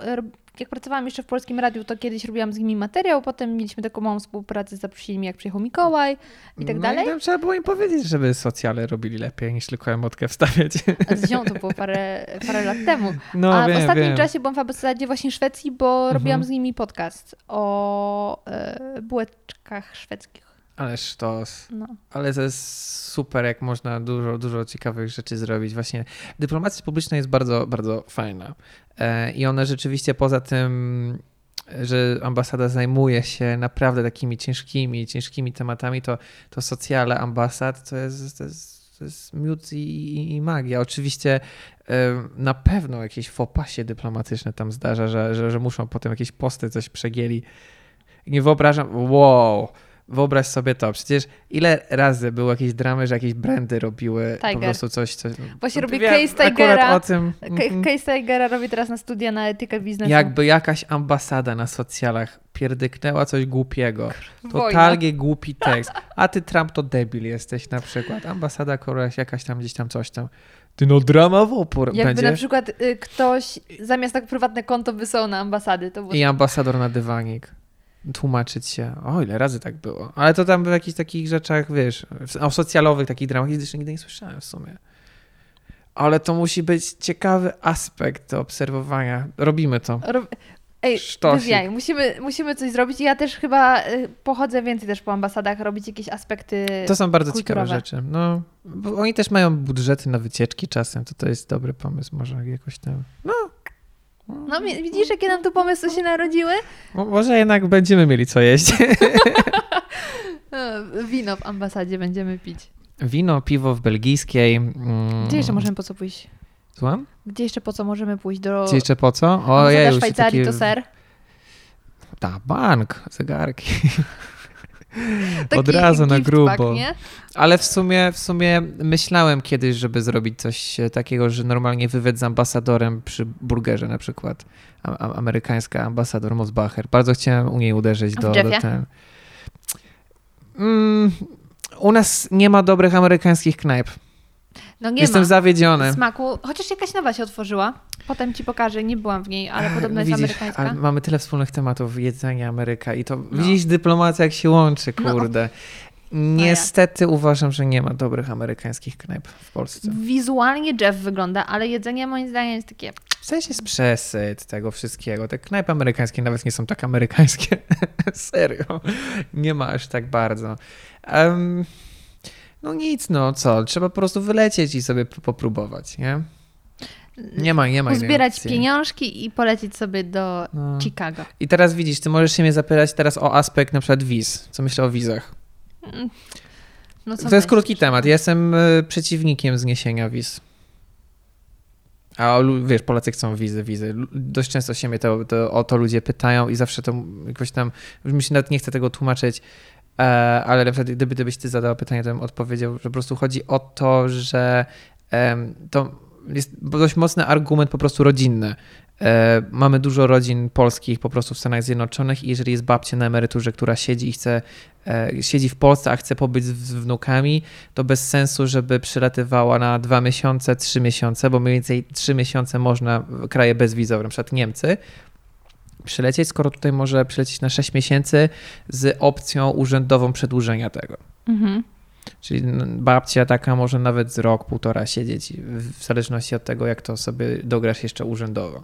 jak pracowałam jeszcze w Polskim Radiu, to kiedyś robiłam z nimi materiał, potem mieliśmy taką małą współpracę, zaprosili mnie jak przyjechał Mikołaj i tak no dalej. I tam trzeba było im powiedzieć, żeby socjale robili lepiej niż tylko emotkę wstawiać. A z nią to było parę, parę lat temu. No, A wiem, w ostatnim wiem. czasie byłam w ambasadzie właśnie Szwecji, bo Mhm. robiłam z nimi podcast o e, bułeczkach szwedzkich. Ale sztos. No. Ale to jest super, jak można dużo, dużo ciekawych rzeczy zrobić. Właśnie dyplomacja publiczna jest bardzo, bardzo fajna. E, I ona rzeczywiście poza tym, że ambasada zajmuje się naprawdę takimi ciężkimi, ciężkimi tematami, to, to socjale ambasad to jest, to jest, to jest miód i, i magia. Oczywiście na pewno jakieś fopasie dyplomatyczne tam zdarza, że, że, że muszą potem jakieś posty coś przegieli. Nie wyobrażam, wow, Wyobraź sobie to, przecież ile razy były jakieś dramy, że jakieś brandy robiły po Tiger. prostu coś, coś... Właśnie robię Wiem case akurat Tigera. o tym. Mhm. Case Tigera robię teraz na studia na etykę biznesu. Jakby jakaś ambasada na socjalach pierdyknęła coś głupiego. Wojna. Totalnie głupi tekst. A ty Trump to debil jesteś na przykład. Ambasada kogoś jakaś tam gdzieś tam coś tam. Ty no drama w opór Jakby będzie. na przykład y, ktoś zamiast tak prywatne konto wysłał na ambasady, to było I ambasador na dywanik. Tłumaczyć się. O, ile razy tak było. Ale to tam w jakichś takich rzeczach, wiesz, o socjalowych takich dramach jeszcze nigdy nie słyszałem w sumie. Ale to musi być ciekawy aspekt do obserwowania. Robimy to. Rob... Ej, musimy, musimy coś zrobić. Ja też chyba y, pochodzę więcej też po ambasadach, robić jakieś aspekty To są bardzo kulturowe. ciekawe rzeczy. No, bo oni też mają budżety na wycieczki czasem, to to jest dobry pomysł, może jakoś tam. No, No wi- widzisz, jakie nam tu pomysły się narodziły? mo- może jednak będziemy mieli co jeść. E, Wino w ambasadzie będziemy pić. Wino, piwo w belgijskiej. Mm, Gdzie jeszcze możemy po co pójść? Słucham? Gdzie jeszcze po co możemy pójść? Do Gdzie jeszcze po co? O, ja już Szwajcarii taki... to ser? Ta, bank, zegarki. Taki Od razu na grubo. Pack, nie? Ale w sumie, w sumie myślałem kiedyś, żeby zrobić coś takiego, że normalnie wywiad z ambasadorem przy burgerze na przykład. A, amerykańska ambasador Mosbacher. Bardzo chciałem u niej uderzyć do, do ten. Mm, u nas nie ma dobrych amerykańskich knajp. No nie Jestem ma zawiedziony. smaku. Chociaż jakaś nowa się otworzyła. Potem ci pokażę, nie byłam w niej, ale podobno jest Widzisz, amerykańska. ale mamy tyle wspólnych tematów, jedzenie, Ameryka i to widzisz dyplomacja jak się łączy, No. Niestety uważam, że nie ma dobrych amerykańskich knajp w Polsce. Wizualnie Jeff wygląda, ale jedzenie moim zdaniem jest takie... W sensie jest przesyt tego wszystkiego. Te knajpy amerykańskie nawet nie są tak amerykańskie. Serio. Nie ma aż tak bardzo. Em, no nic, no co. Trzeba po prostu wylecieć i sobie popróbować, nie? Nie ma, nie ma Uzbierać pieniążki i polecieć sobie do No. Chicago. I teraz widzisz, ty możesz się mnie zapytać teraz o aspekt na przykład wiz. Co myślę o wizach? No, to jest myślisz? krótki temat. Ja jestem y, przeciwnikiem zniesienia wiz. A wiesz, Polacy chcą wizy, wizy. Dość często się mnie to, to, o to ludzie pytają i zawsze to jakoś tam, mi się nawet nie chce tego tłumaczyć, e, ale na przykład gdyby, gdybyś ty zadała pytanie, to bym odpowiedział, że po prostu chodzi o to, że to jest dość mocny argument po prostu rodzinny. E, Mamy dużo rodzin polskich po prostu w Stanach Zjednoczonych i jeżeli jest babcia na emeryturze, która siedzi i chce, e, siedzi w Polsce, a chce pobyć z wnukami, to bez sensu, żeby przylatywała na dwa miesiące, trzy miesiące, bo mniej więcej trzy miesiące można w kraje bezwizowe, na przykład Niemcy, przylecieć, skoro tutaj może przylecieć na 6 miesięcy z opcją urzędową przedłużenia tego. Mhm. Czyli babcia taka może nawet z rok, półtora siedzieć, w zależności od tego, jak to sobie dograsz jeszcze urzędowo.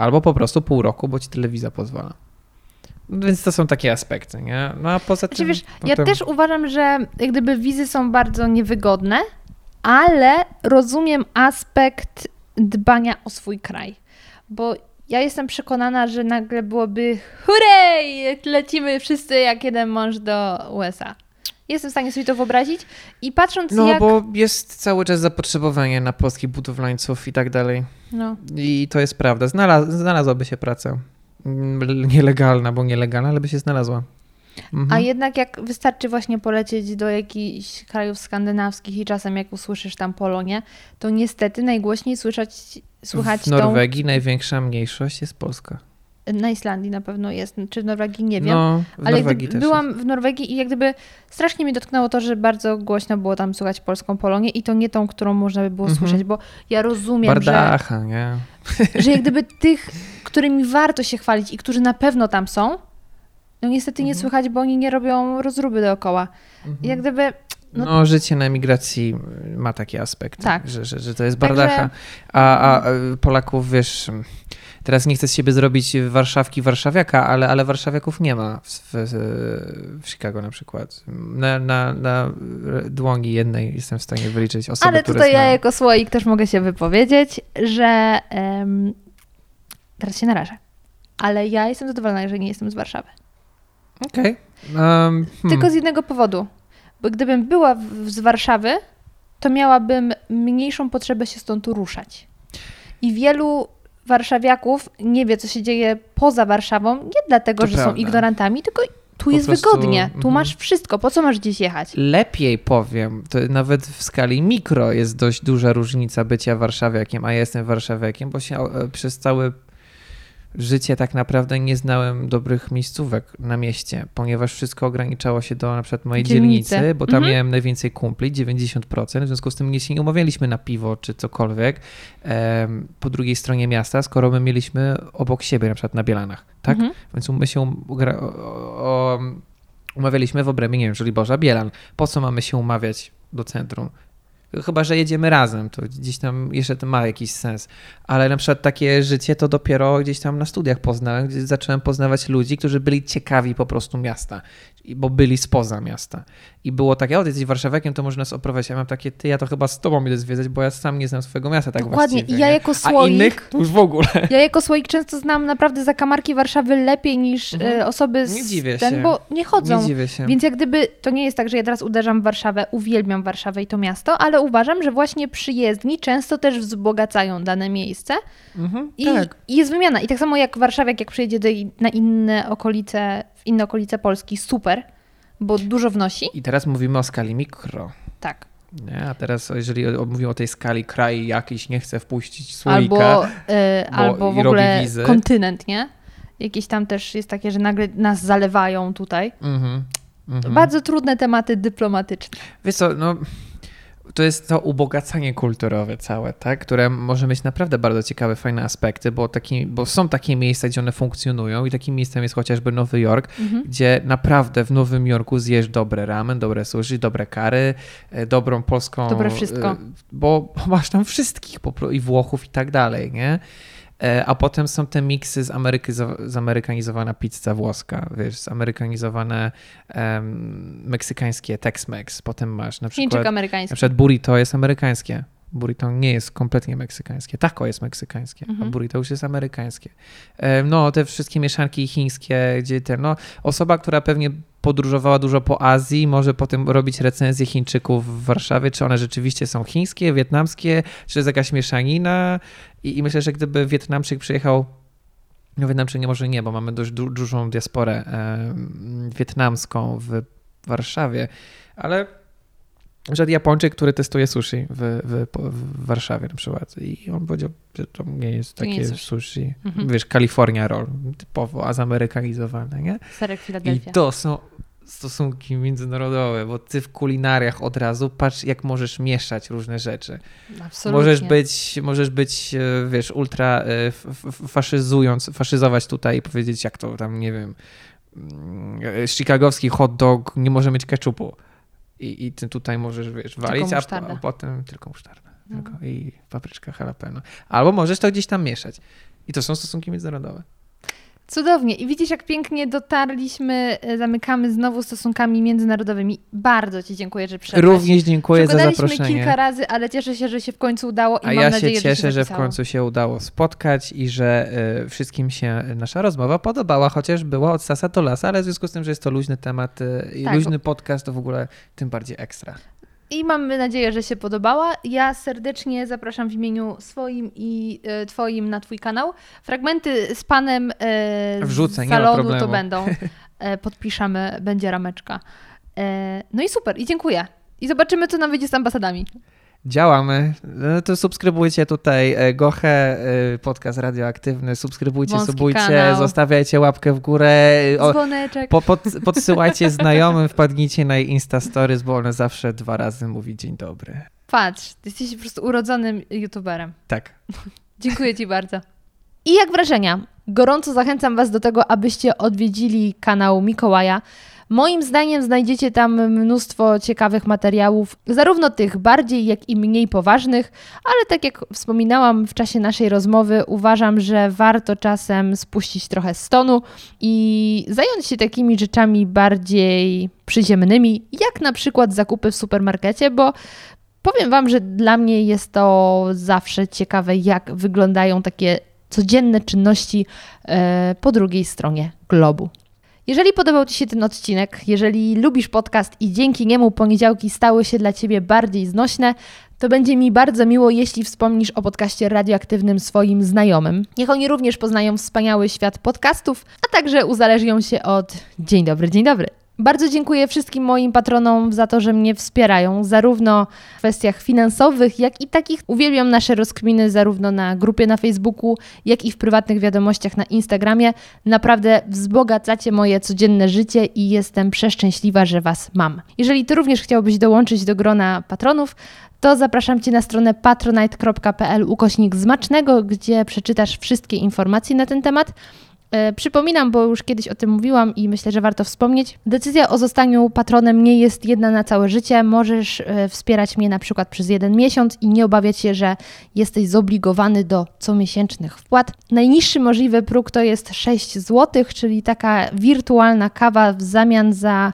Albo po prostu pół roku, bo ci telewizja pozwala. Więc to są takie aspekty, nie? No a poza Znaczy, tym... wiesz, ja potem- też uważam, że jak gdyby wizy są bardzo niewygodne, ale rozumiem aspekt dbania o swój kraj. Bo ja jestem przekonana, że nagle byłoby hurray, lecimy wszyscy jak jeden mąż do USA. Jestem w stanie sobie to wyobrazić i patrząc No, jak... bo jest cały czas zapotrzebowanie na polskich budowlańców i tak dalej. No. I to jest prawda. Znalaz znalazłaby się praca. Nielegalna, bo nielegalna, ale by się znalazła. Mhm. A jednak jak wystarczy właśnie polecieć do jakichś krajów skandynawskich i czasem jak usłyszysz tam Polonię, to niestety najgłośniej słyszeć, słychać w tą Norwegii największa mniejszość jest polska. Na Islandii na pewno jest, czy w Norwegii, nie wiem. No, w Ale Norwegii byłam w Norwegii i jak gdyby strasznie mnie dotknęło to, że bardzo głośno było tam słychać polską Polonię i to nie tą, którą można by było Mhm. słyszeć, bo ja rozumiem, że, Bardacha, nie? że jak gdyby tych, którymi warto się chwalić i którzy na pewno tam są, no niestety nie słychać, bo oni nie robią rozruby dookoła. I jak gdyby No, No- życie na emigracji ma takie aspekty, Tak. że, że, że to jest Także- bardacha. A, a e, Polaków, wiesz, teraz nie chcę z siebie zrobić warszawki warszawiaka, ale, ale warszawiaków nie ma w, w, w Chicago na przykład. Na, na, na dłoni jednej jestem w stanie wyliczyć osoby, Ale tutaj ja jako słoik też mogę się wypowiedzieć, że em, teraz się narażę. Ale ja jestem zadowolona, że nie jestem z Warszawy. Okej. Um, hmm. Tylko z jednego powodu. Bo gdybym była w, z Warszawy, to miałabym mniejszą potrzebę się stąd ruszać. I wielu warszawiaków nie wie, co się dzieje poza Warszawą, nie dlatego, To że są prawda. ignorantami, tylko tu Po jest prostu, wygodnie. Tu mhm. masz wszystko. Po co masz gdzieś jechać? Lepiej powiem, to nawet w skali mikro jest dość duża różnica bycia warszawiakiem, a ja jestem warszawiakiem, bo się e, przez całe życie tak naprawdę nie znałem dobrych miejscówek na mieście, ponieważ wszystko ograniczało się do na przykład mojej Dzielnicy. dzielnicy, bo tam Mhm. miałem najwięcej kumpli, 90%, w związku z tym nie się nie umawialiśmy na piwo czy cokolwiek em, po drugiej stronie miasta, skoro my mieliśmy obok siebie, na przykład na Bielanach, tak? Mhm. Więc my się um- ugra- o, o, umawialiśmy w obrębie, nie wiem, Żoliborza, Bielan. Po co mamy się umawiać do centrum? Chyba, że jedziemy razem, to gdzieś tam jeszcze to ma jakiś sens. Ale na przykład takie życie to dopiero gdzieś tam na studiach poznałem, gdzie zacząłem poznawać ludzi, którzy byli ciekawi po prostu miasta, bo byli spoza miasta. I było takie, o, ty jesteś warszawiakiem, to może nas oprowadzić. Ja mam takie, ty, ja to chyba z tobą idę zwiedzać, bo ja sam nie znam swojego miasta tak Dokładnie. właściwie. I ja jako A słoik- innych to już w ogóle. Ja jako słoik często znam naprawdę zakamarki Warszawy lepiej niż Mhm. e, osoby z Nie dziwię ten, się. bo nie chodzą. Nie dziwię się. Więc jak gdyby to nie jest tak, że ja teraz uderzam w Warszawę, uwielbiam Warszawę i to miasto, ale uważam, że właśnie przyjezdni często też wzbogacają dane miejsce Mhm, i, tak. i jest wymiana. I tak samo jak warszawiak, jak przyjedzie do, na inne okolice, w inne okolice Polski, super, bo dużo wnosi. I teraz mówimy o skali mikro. Tak. Nie? A teraz, jeżeli mówimy o tej skali kraj jakiś nie chce wpuścić słoika, Albo, bo- albo w ogóle kontynent, nie? Jakieś tam też jest takie, że nagle nas zalewają tutaj. Mhm, mhm. Bardzo trudne tematy dyplomatyczne. Wiesz co, no, to jest to ubogacanie kulturowe całe, tak? które może mieć naprawdę bardzo ciekawe, fajne aspekty, bo, taki, bo są takie miejsca, gdzie one funkcjonują i takim miejscem jest chociażby Nowy Jork, Mhm. gdzie naprawdę w Nowym Jorku zjesz dobre ramen, dobre sushi, dobre kary, e, dobrą polską... Dobre wszystko. e, Bo masz tam wszystkich i Włochów i tak dalej, nie? E, A potem są te miksy z amerykyzo- zamerykanizowana pizza włoska, wiesz, zamerykanizowane em, meksykańskie Tex-Mex. Potem masz na Chińczyk przykład, na amerykański. przykład burrito jest amerykańskie. Burrito nie jest kompletnie meksykańskie. Taco jest meksykańskie, a Mhm. burrito już jest amerykańskie. Em, No, te wszystkie mieszanki chińskie, gdzie te, no, osoba, która pewnie podróżowała dużo po Azji, może potem robić recenzję Chińczyków w Warszawie, czy one rzeczywiście są chińskie, wietnamskie, czy jest jakaś mieszanina. I, i myślę, że gdyby Wietnamczyk przyjechał no Wietnamczyk nie może nie, bo mamy dość du- dużą diasporę em, wietnamską w Warszawie, ale przykład Japończyk, który testuje sushi w, w, w Warszawie na przykład i on powiedział, że to nie jest To nie takie jest sushi, Mhm. wiesz, California roll, typowo azamerykanizowane, nie? Serek I Filadelfia. to są stosunki międzynarodowe, bo ty w kulinariach od razu patrz, jak możesz mieszać różne rzeczy. Absolutnie. Możesz być, możesz być, e, wiesz, ultra e, faszyzując, faszyzować tutaj i powiedzieć, jak to tam, nie wiem, mm, e, chicagowski hot dog nie może mieć keczupu. I, i ty tutaj możesz, wiesz, walić, a, a potem tylko musztardę. No. Tylko I papryczka jalapeno. Albo możesz to gdzieś tam mieszać. I to są stosunki międzynarodowe. Cudownie. I widzisz, jak pięknie dotarliśmy, e, zamykamy znowu stosunkami międzynarodowymi. Bardzo Ci dziękuję, że przyszedłeś. Również dziękuję za zaproszenie. kilka razy, ale cieszę się, że się w końcu udało i A mam ja nadzieję, się cieszę, że, że się w zapisało. końcu się udało spotkać i że y, wszystkim się nasza rozmowa podobała, chociaż była od sasa do lasa, ale w związku z tym, że jest to luźny temat y, i Tak. luźny podcast, to w ogóle tym bardziej ekstra. I mamy nadzieję, że się podobała. Ja serdecznie zapraszam w imieniu swoim i e, Twoim na Twój kanał. Fragmenty z panem e, Wrzucę, z salonu to będą. E, podpiszemy, będzie rameczka. E, no i super, i dziękuję. I zobaczymy, co nam wyjdzie z ambasadami. Działamy. No to subskrybujcie tutaj e, Gochę, e, podcast radioaktywny. Subskrybujcie, Wąski subujcie, kanał. zostawiajcie łapkę w górę. O, Dzwoneczek. po, pod, podsyłajcie znajomym, wpadnijcie na jej Insta Stories, bo one zawsze dwa razy mówi dzień dobry. Patrz, ty jesteś po prostu urodzonym youtuberem. Tak. Dziękuję Ci bardzo. I jak wrażenia? Gorąco zachęcam Was do tego, abyście odwiedzili kanał Mikołaja. Moim zdaniem znajdziecie tam mnóstwo ciekawych materiałów, zarówno tych bardziej, jak i mniej poważnych, ale tak jak wspominałam w czasie naszej rozmowy, uważam, że warto czasem spuścić trochę stonu i zająć się takimi rzeczami bardziej przyziemnymi, jak na przykład zakupy w supermarkecie, bo Powiem Wam, że dla mnie jest to zawsze ciekawe, jak wyglądają takie codzienne czynności e, po drugiej stronie globu. Jeżeli podobał Ci się ten odcinek, jeżeli lubisz podcast i dzięki niemu poniedziałki stały się dla Ciebie bardziej znośne, to będzie mi bardzo miło, jeśli wspomnisz o podcaście radioaktywnym swoim znajomym. Niech oni również poznają wspaniały świat podcastów, a także uzależnią się od dzień dobry, dzień dobry. Bardzo dziękuję wszystkim moim patronom za to, że mnie wspierają, zarówno w kwestiach finansowych, jak i takich. Uwielbiam nasze rozkminy zarówno na grupie na Facebooku, jak i w prywatnych wiadomościach na Instagramie. Naprawdę wzbogacacie moje codzienne życie i jestem przeszczęśliwa, że Was mam. Jeżeli Ty również chciałbyś dołączyć do grona patronów, to zapraszam Cię na stronę patronite.pl ukośnik zmacznego, gdzie przeczytasz wszystkie informacje na ten temat. E, Przypominam, bo już kiedyś o tym mówiłam i myślę, że warto wspomnieć. Decyzja o zostaniu patronem nie jest jedna na całe życie. Możesz e, wspierać mnie na przykład przez jeden miesiąc i nie obawiać się, że jesteś zobligowany do comiesięcznych wpłat. Najniższy możliwy próg to jest 6 zł, czyli taka wirtualna kawa w zamian za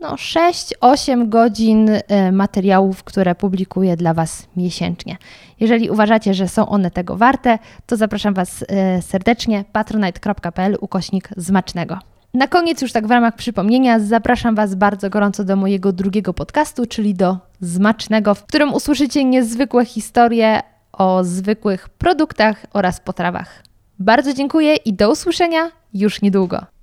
no, 6-8 godzin e, materiałów, które publikuję dla Was miesięcznie. Jeżeli uważacie, że są one tego warte, to zapraszam Was e, serdecznie patronite.pl ukośnik zmacznego. Na koniec, już tak w ramach przypomnienia, zapraszam Was bardzo gorąco do mojego drugiego podcastu, czyli do Zmacznego, w którym usłyszycie niezwykłe historie o zwykłych produktach oraz potrawach. Bardzo dziękuję i do usłyszenia już niedługo.